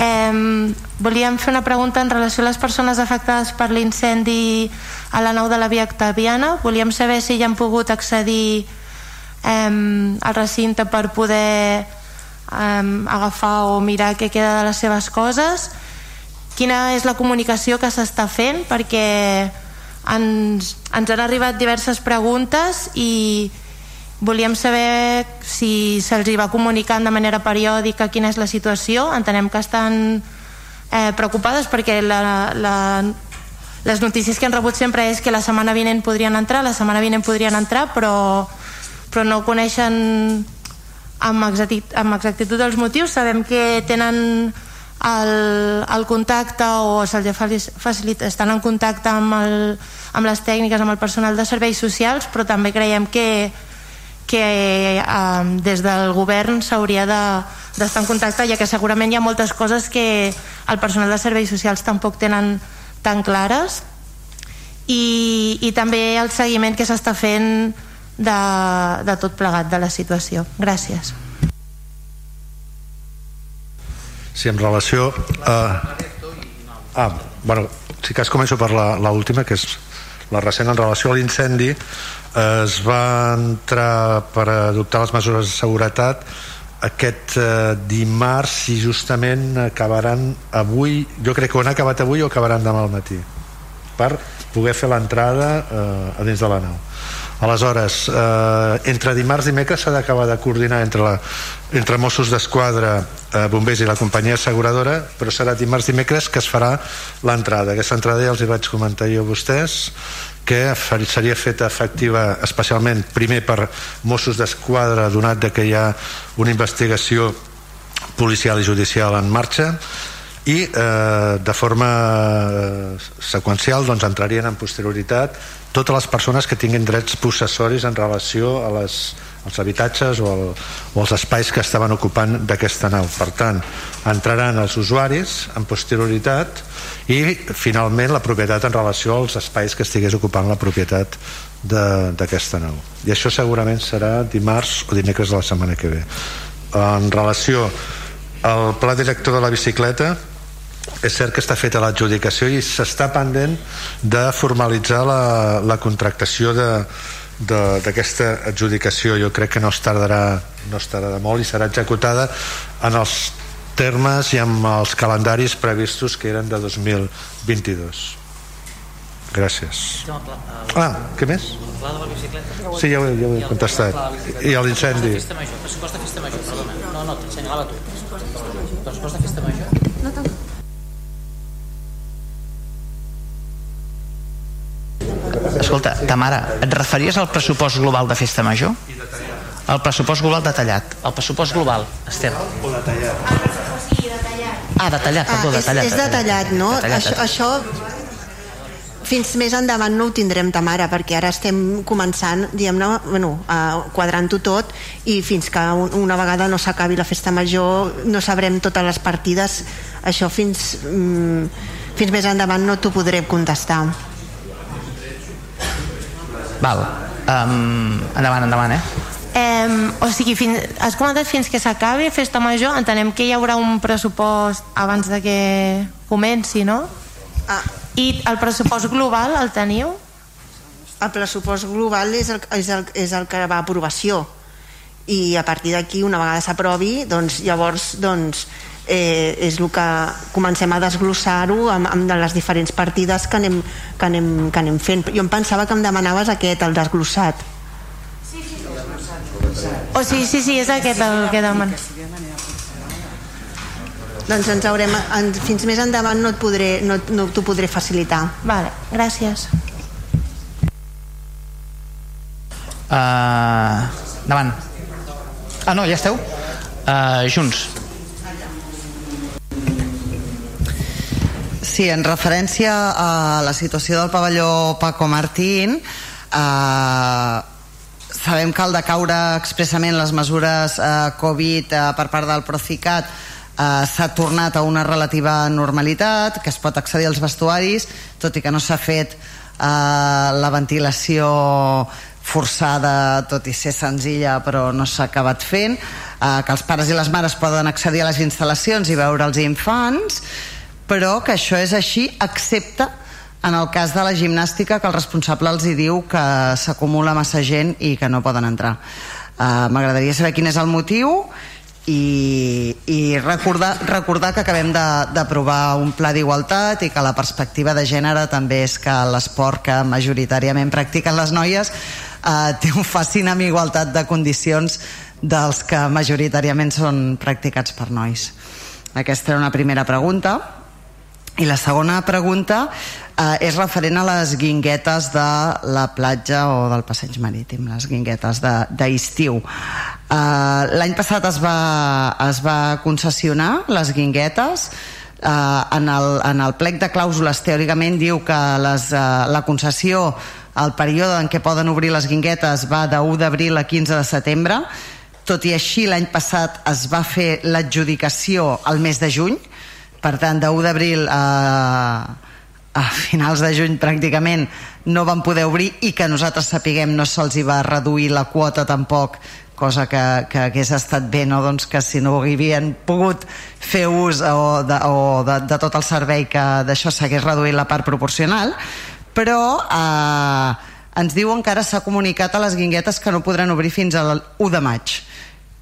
[SPEAKER 8] Eh, volíem fer una pregunta en relació a les persones afectades per l'incendi a la nau de la Via Octaviana. Volíem saber si ja han pogut accedir eh, al recinte per poder eh, agafar o mirar què queda de les seves coses. Quina és la comunicació que s'està fent? Perquè ens, ens han arribat diverses preguntes i Volíem saber si se'ls va comunicant de manera periòdica quina és la situació. Entenem que estan eh, preocupades perquè la, la, les notícies que han rebut sempre és que la setmana vinent podrien entrar, la setmana vinent podrien entrar, però, però no coneixen amb, exactitud, amb exactitud els motius. Sabem que tenen el, el contacte o se'ls facilita, estan en contacte amb, el, amb les tècniques, amb el personal de serveis socials, però també creiem que que eh, des del govern s'hauria d'estar de, en contacte ja que segurament hi ha moltes coses que el personal de serveis socials tampoc tenen tan clares i, i també el seguiment que s'està fent de, de tot plegat de la situació. Gràcies.
[SPEAKER 13] Sí, en relació a... Ah, bueno, si cas començo per la última, que és la recent en relació a l'incendi es va entrar per adoptar les mesures de seguretat. Aquest eh, dimarts i justament acabaran avui jo crec que ho han acabat avui o acabaran demà al matí per poder fer l'entrada eh, a dins de la nau. Aleshores eh, entre dimarts i dimecres s'ha d'acabar de coordinar entre, la, entre Mossos d'Esquadra eh, bombers i la companyia asseguradora però serà dimarts i dimecres que es farà l'entrada. Aquesta entrada ja els hi vaig comentar jo a vostès que seria feta efectiva especialment primer per Mossos d'Esquadra donat de que hi ha una investigació policial i judicial en marxa i eh, de forma eh, seqüencial doncs, entrarien en posterioritat totes les persones que tinguin drets possessoris en relació a les, als habitatges o, el, o els espais que estaven ocupant d'aquesta nau. Per tant, entraran els usuaris en posterioritat i finalment la propietat en relació als espais que estigués ocupant la propietat d'aquesta nau. I això segurament serà dimarts o dimecres de la setmana que ve. En relació al pla director de la bicicleta, és cert que està feta l'adjudicació i s'està pendent de formalitzar la, la contractació de, d'aquesta adjudicació. Jo crec que no es tardarà no es tardarà molt i serà executada en els termes i amb els calendaris previstos que eren de 2022 gràcies. Ah, què més? sí, ja ho, ja ho he contestat. i l'incendi.
[SPEAKER 2] Pressupost de festa major, perdona. No, no, t'assenyalava tu. Pressupost de festa major. No, no. Escolta, Tamara, et referies al pressupost global de Festa Major? El pressupost global detallat. El pressupost global, Esther. O detallat. Ah, detallat, perdó,
[SPEAKER 16] ah,
[SPEAKER 2] detallat.
[SPEAKER 16] És, és detallat, no?
[SPEAKER 2] Detallat,
[SPEAKER 16] això, això fins més endavant no ho tindrem Tamara perquè ara estem començant diguem-ne, bueno, quadrant-ho tot i fins que una vegada no s'acabi la festa major no sabrem totes les partides això fins, mm, fins més endavant no t'ho podré contestar
[SPEAKER 2] Val. Um, endavant, endavant, eh?
[SPEAKER 8] Um, o sigui, fins, has comentat fins que s'acabi Festa Major, entenem que hi haurà un pressupost abans de que comenci, no?
[SPEAKER 16] Ah.
[SPEAKER 8] I el pressupost global el teniu?
[SPEAKER 16] El pressupost global és el, és el, és el que va a aprovació i a partir d'aquí, una vegada s'aprovi, doncs llavors doncs, eh, és el que comencem a desglossar-ho amb, amb les diferents partides que anem, que, anem, que anem fent. Jo em pensava que em demanaves aquest, el desglossat.
[SPEAKER 8] O sigui, sí, sí, és aquest el que demana.
[SPEAKER 16] Doncs ens haurem, en, fins més endavant no, et podré, no, no t'ho podré facilitar.
[SPEAKER 8] Vale, gràcies.
[SPEAKER 2] Uh, davant. Ah, no, ja esteu? Uh, junts.
[SPEAKER 5] Sí, en referència a la situació del pavelló Paco Martín, eh, sabem que al decaure expressament les mesures eh, Covid eh, per part del Procicat eh, s'ha tornat a una relativa normalitat, que es pot accedir als vestuaris, tot i que no s'ha fet eh, la ventilació forçada, tot i ser senzilla, però no s'ha acabat fent, eh, que els pares i les mares poden accedir a les instal·lacions i veure els infants, però que això és així excepte en el cas de la gimnàstica que el responsable els hi diu que s'acumula massa gent i que no poden entrar uh, m'agradaria saber quin és el motiu i, i recordar, recordar que acabem d'aprovar un pla d'igualtat i que la perspectiva de gènere també és que l'esport que majoritàriament practiquen les noies eh, té un fascin amb igualtat de condicions dels que majoritàriament són practicats per nois. Aquesta era una primera pregunta. I la segona pregunta eh, és referent a les guinguetes de la platja o del passeig marítim, les guinguetes d'estiu. Eh, L'any passat es va, es va concessionar les guinguetes eh, en, el, en el plec de clàusules teòricament diu que les, eh, la concessió el període en què poden obrir les guinguetes va de 1 d'abril a 15 de setembre tot i així l'any passat es va fer l'adjudicació al mes de juny per tant de 1 d'abril a, a finals de juny pràcticament no van poder obrir i que nosaltres sapiguem no se'ls va reduir la quota tampoc cosa que, que hagués estat bé no? doncs que si no havien pogut fer ús o de, o de, de tot el servei que d'això s'hagués reduït la part proporcional però eh, ens diuen que ara s'ha comunicat a les guinguetes que no podran obrir fins al 1 de maig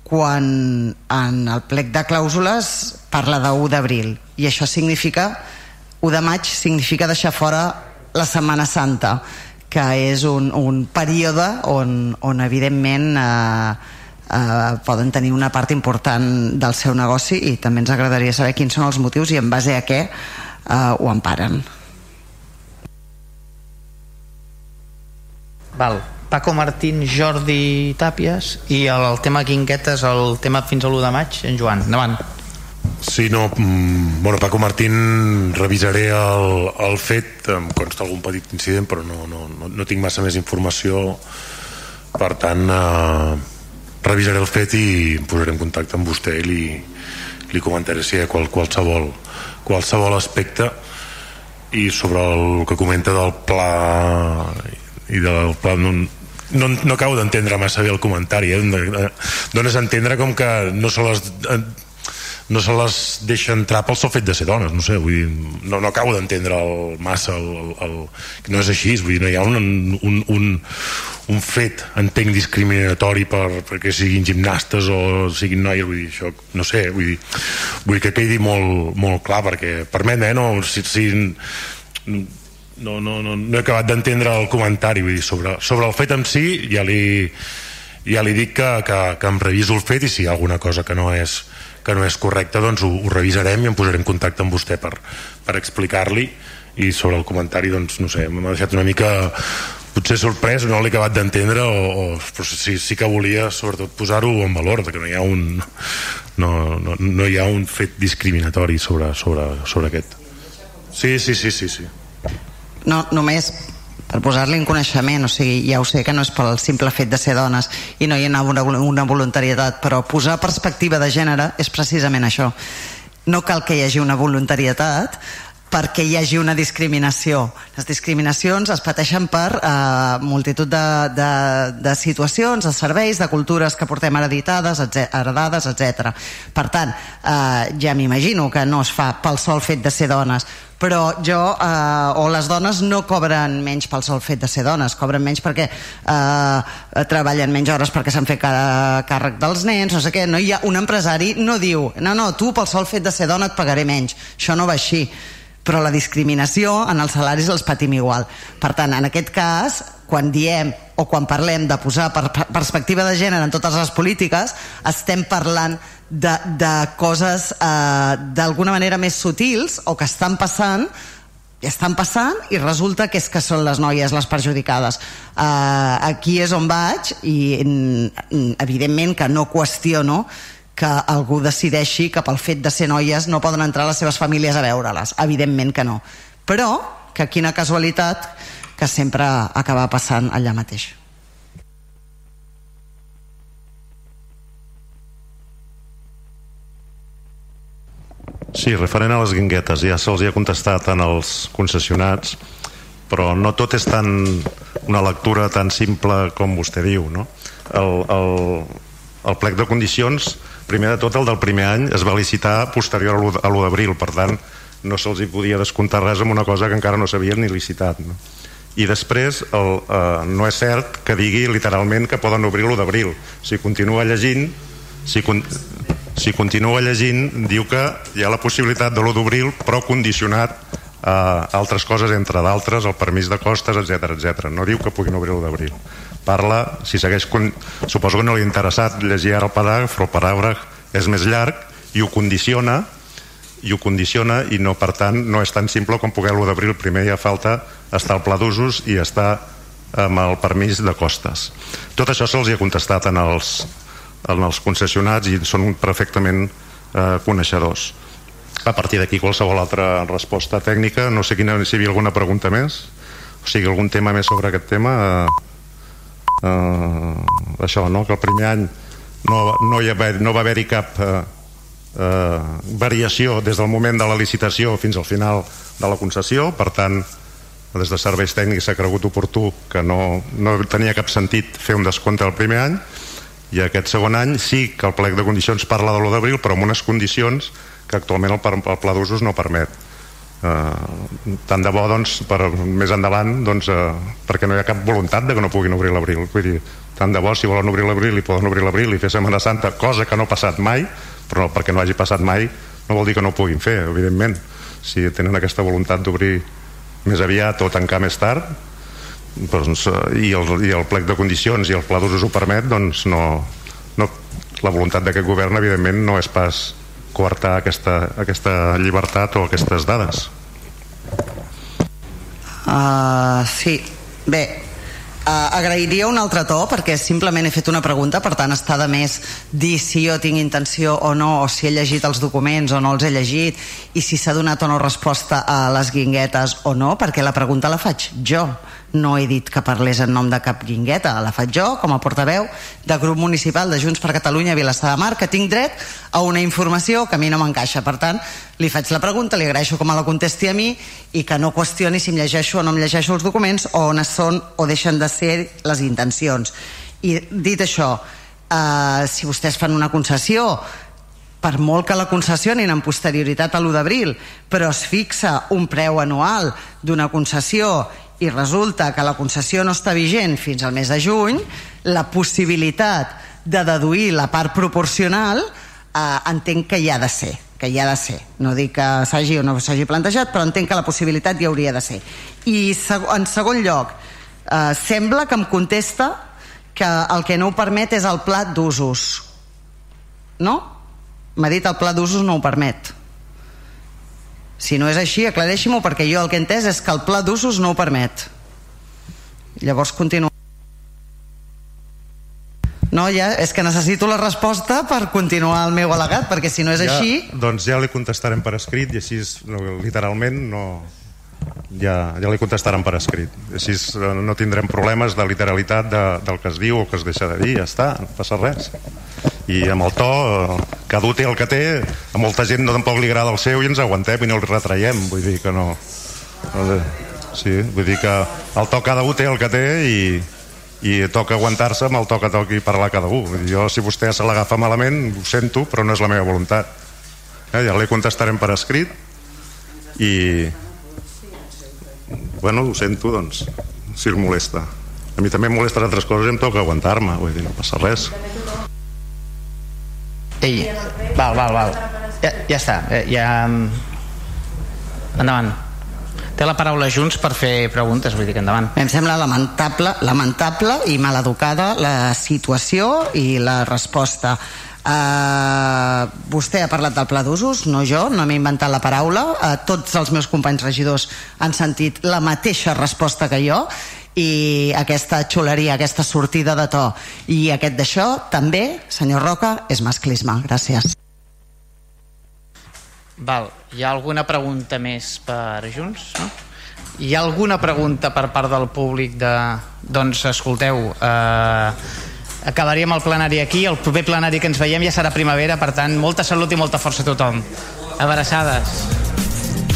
[SPEAKER 5] quan en el plec de clàusules parla de 1 d'abril i això significa 1 de maig significa deixar fora la Setmana Santa que és un, un període on, on evidentment eh, eh, poden tenir una part important del seu negoci i també ens agradaria saber quins són els motius i en base a què eh, ho emparen
[SPEAKER 2] Val. Paco Martín, Jordi Tàpies i el, el tema Guinguetes, el tema fins a l'1 de maig, en Joan. Endavant.
[SPEAKER 4] Sí, no, mm, bueno, Paco Martín revisaré el, el fet, em consta algun petit incident, però no, no, no, no tinc massa més informació, per tant, eh, revisaré el fet i em posaré en contacte amb vostè i li, li comentaré si hi ha qual, qualsevol, qualsevol aspecte i sobre el que comenta del pla i del pla no, no, no acabo d'entendre massa bé el comentari eh? dones a entendre com que no se les no se les deixa entrar pel sol fet de ser dones no sé, vull dir, no, no acabo d'entendre el, massa el, el, el, no és així vull dir, no hi ha un, un, un, un fet entenc discriminatori per, perquè siguin gimnastes o siguin noies vull dir, això, no sé vull dir, vull que quedi molt, molt clar perquè permet, eh, no, si, si no, no, no, no he acabat d'entendre el comentari vull dir, sobre, sobre el fet en si ja li, ja li dic que, que, que em reviso el fet i si hi ha alguna cosa que no és que no és correcte doncs ho, ho revisarem i em posaré en contacte amb vostè per, per explicar-li i sobre el comentari doncs no sé, m'ha deixat una mica potser sorprès, no l'he acabat d'entendre o, o, però sí, sí que volia sobretot posar-ho en valor, que no hi ha un no, no, no hi ha un fet discriminatori sobre, sobre, sobre aquest sí, sí, sí, sí, sí.
[SPEAKER 5] No, només per posar-li en coneixement, o sigui, ja ho sé que no és pel simple fet de ser dones i no hi ha una, una voluntarietat, però posar perspectiva de gènere és precisament això. No cal que hi hagi una voluntarietat, perquè hi hagi una discriminació. Les discriminacions es pateixen per eh, multitud de, de, de situacions, de serveis, de cultures que portem hereditades, heredades, etc. Per tant, eh, ja m'imagino que no es fa pel sol fet de ser dones, però jo, eh, o les dones no cobren menys pel sol fet de ser dones, cobren menys perquè eh, treballen menys hores perquè s'han fet càrrec dels nens, no sé què, no hi ha, un empresari no diu, no, no, tu pel sol fet de ser dona et pagaré menys, això no va així però la discriminació en els salaris els patim igual. Per tant, en aquest cas, quan diem o quan parlem de posar per perspectiva de gènere en totes les polítiques, estem parlant de, de coses eh, d'alguna manera més sutils o que estan passant estan passant i resulta que és que són les noies les perjudicades uh, aquí és on vaig i evidentment que no qüestiono que algú decideixi que pel fet de ser noies no poden entrar les seves famílies a veure-les. Evidentment que no. Però que quina casualitat que sempre acaba passant allà mateix.
[SPEAKER 17] Sí, referent a les guinguetes, ja se'ls ha contestat en els concessionats, però no tot és tan una lectura tan simple com vostè diu, no? El, el, el plec de condicions primer de tot el del primer any es va licitar posterior a l'1 d'abril per tant no se'ls hi podia descomptar res amb una cosa que encara no s'havien ni licitat no? i després el, eh, no és cert que digui literalment que poden obrir l'1 d'abril si continua llegint si, con, si continua llegint diu que hi ha la possibilitat de l'1 d'abril però condicionat a altres coses entre d'altres el permís de costes etc etc. no diu que puguin obrir l'1 d'abril parla, si segueix suposo que no li ha interessat llegir ara el paràgraf però el paràgraf és més llarg i ho condiciona i ho condiciona i no, per tant no és tan simple com poder l'1 d'abril. Primer ja falta estar al pla d'usos i estar amb el permís de costes. Tot això se'ls ha contestat en els, en els concessionats i són perfectament eh, coneixedors. A partir d'aquí qualsevol altra resposta tècnica no sé quina, si hi havia alguna pregunta més o sigui algun tema més sobre aquest tema eh, eh, això, no? que el primer any no, no, hi haver, no va haver-hi cap eh, eh, variació des del moment de la licitació fins al final de la concessió, per tant des de serveis tècnics s'ha cregut oportú que no, no tenia cap sentit fer un descompte el primer any. I aquest segon any sí que el plec de condicions parla de l'1 d'abril però amb unes condicions que actualment el, el pla d'usos no permet eh, tant de bo doncs, per més endavant doncs, eh, perquè no hi ha cap voluntat de que no puguin obrir l'abril. Vull dir, tant de bo si volen obrir l'abril i poden obrir l'abril i fer Setmana Santa cosa que no ha passat mai però no, perquè no hagi passat mai no vol dir que no ho puguin fer, evidentment. Si tenen aquesta voluntat d'obrir més aviat o tancar més tard doncs, eh, i, el, i el plec de condicions i el pla d'usos ho permet doncs no, no, la voluntat d'aquest govern evidentment no és pas coartar aquesta, aquesta llibertat o aquestes dades?
[SPEAKER 5] Uh, sí. Bé Uh, agrairia un altre to perquè simplement he fet una pregunta per tant està de més dir si jo tinc intenció o no o si he llegit els documents o no els he llegit i si s'ha donat o no resposta a les guinguetes o no perquè la pregunta la faig jo no he dit que parlés en nom de cap guingueta, la faig jo com a portaveu del grup municipal de Junts per Catalunya a Vilassar de Mar, que tinc dret a una informació que a mi no m'encaixa. Per tant, li faig la pregunta, li agraeixo com la contesti a mi i que no qüestioni si em llegeixo o no em llegeixo els documents o on són o deixen de ser les intencions. I dit això, eh, si vostès fan una concessió per molt que la concessionin en posterioritat a l'1 d'abril, però es fixa un preu anual d'una concessió i resulta que la concessió no està vigent fins al mes de juny, la possibilitat de deduir la part proporcional eh, entenc que hi ha de ser que hi ha de ser, no dic que s'hagi o no s'hagi plantejat, però entenc que la possibilitat hi hauria de ser. I en segon lloc, eh, sembla que em contesta que el que no ho permet és el plat d'usos. No? M'ha dit el pla d'usos no ho permet. Si no és així, aclareixi-m'ho perquè jo el que he entès és que el pla d'usos no ho permet. Llavors continuo. No, ja, és que necessito la resposta per continuar el meu al·legat, perquè si no és
[SPEAKER 17] ja,
[SPEAKER 5] així...
[SPEAKER 17] Doncs ja li contestarem per escrit i així no, literalment no, ja, ja li contestarem per escrit. Així eh, no tindrem problemes de literalitat de, del que es diu o que es deixa de dir, ja està, no passa res. I amb el to, cada un té el que té a molta gent no tampoc li agrada el seu i ens aguantem i no el retraiem. Vull dir que no sí, vull dir que el to cada un té el que té i, i toca aguantar-se amb el to que toqui parlar cada un. Vull dir, jo si vostè se l'agafa malament ho sento però no és la meva voluntat. Eh, ja li contestarem per escrit i bueno, ho sento doncs si el molesta a mi també em molesten altres coses i em toca aguantar-me vull dir, no passa res
[SPEAKER 2] Ei, val, val, val. Ja, ja està, eh, ja... Endavant. Té la paraula Junts per fer preguntes, vull dir que endavant.
[SPEAKER 5] Em sembla lamentable, lamentable i maleducada la situació i la resposta. Uh, vostè ha parlat del pla d'usos, no jo, no m'he inventat la paraula. Uh, tots els meus companys regidors han sentit la mateixa resposta que jo i aquesta xuleria, aquesta sortida de to i aquest d'això també, senyor Roca, és masclisme. Gràcies.
[SPEAKER 2] Val. Hi ha alguna pregunta més per Junts? No? Hi ha alguna pregunta per part del públic de... Doncs escolteu, eh, acabaríem el plenari aquí, el proper plenari que ens veiem ja serà primavera, per tant, molta salut i molta força a tothom. Abraçades.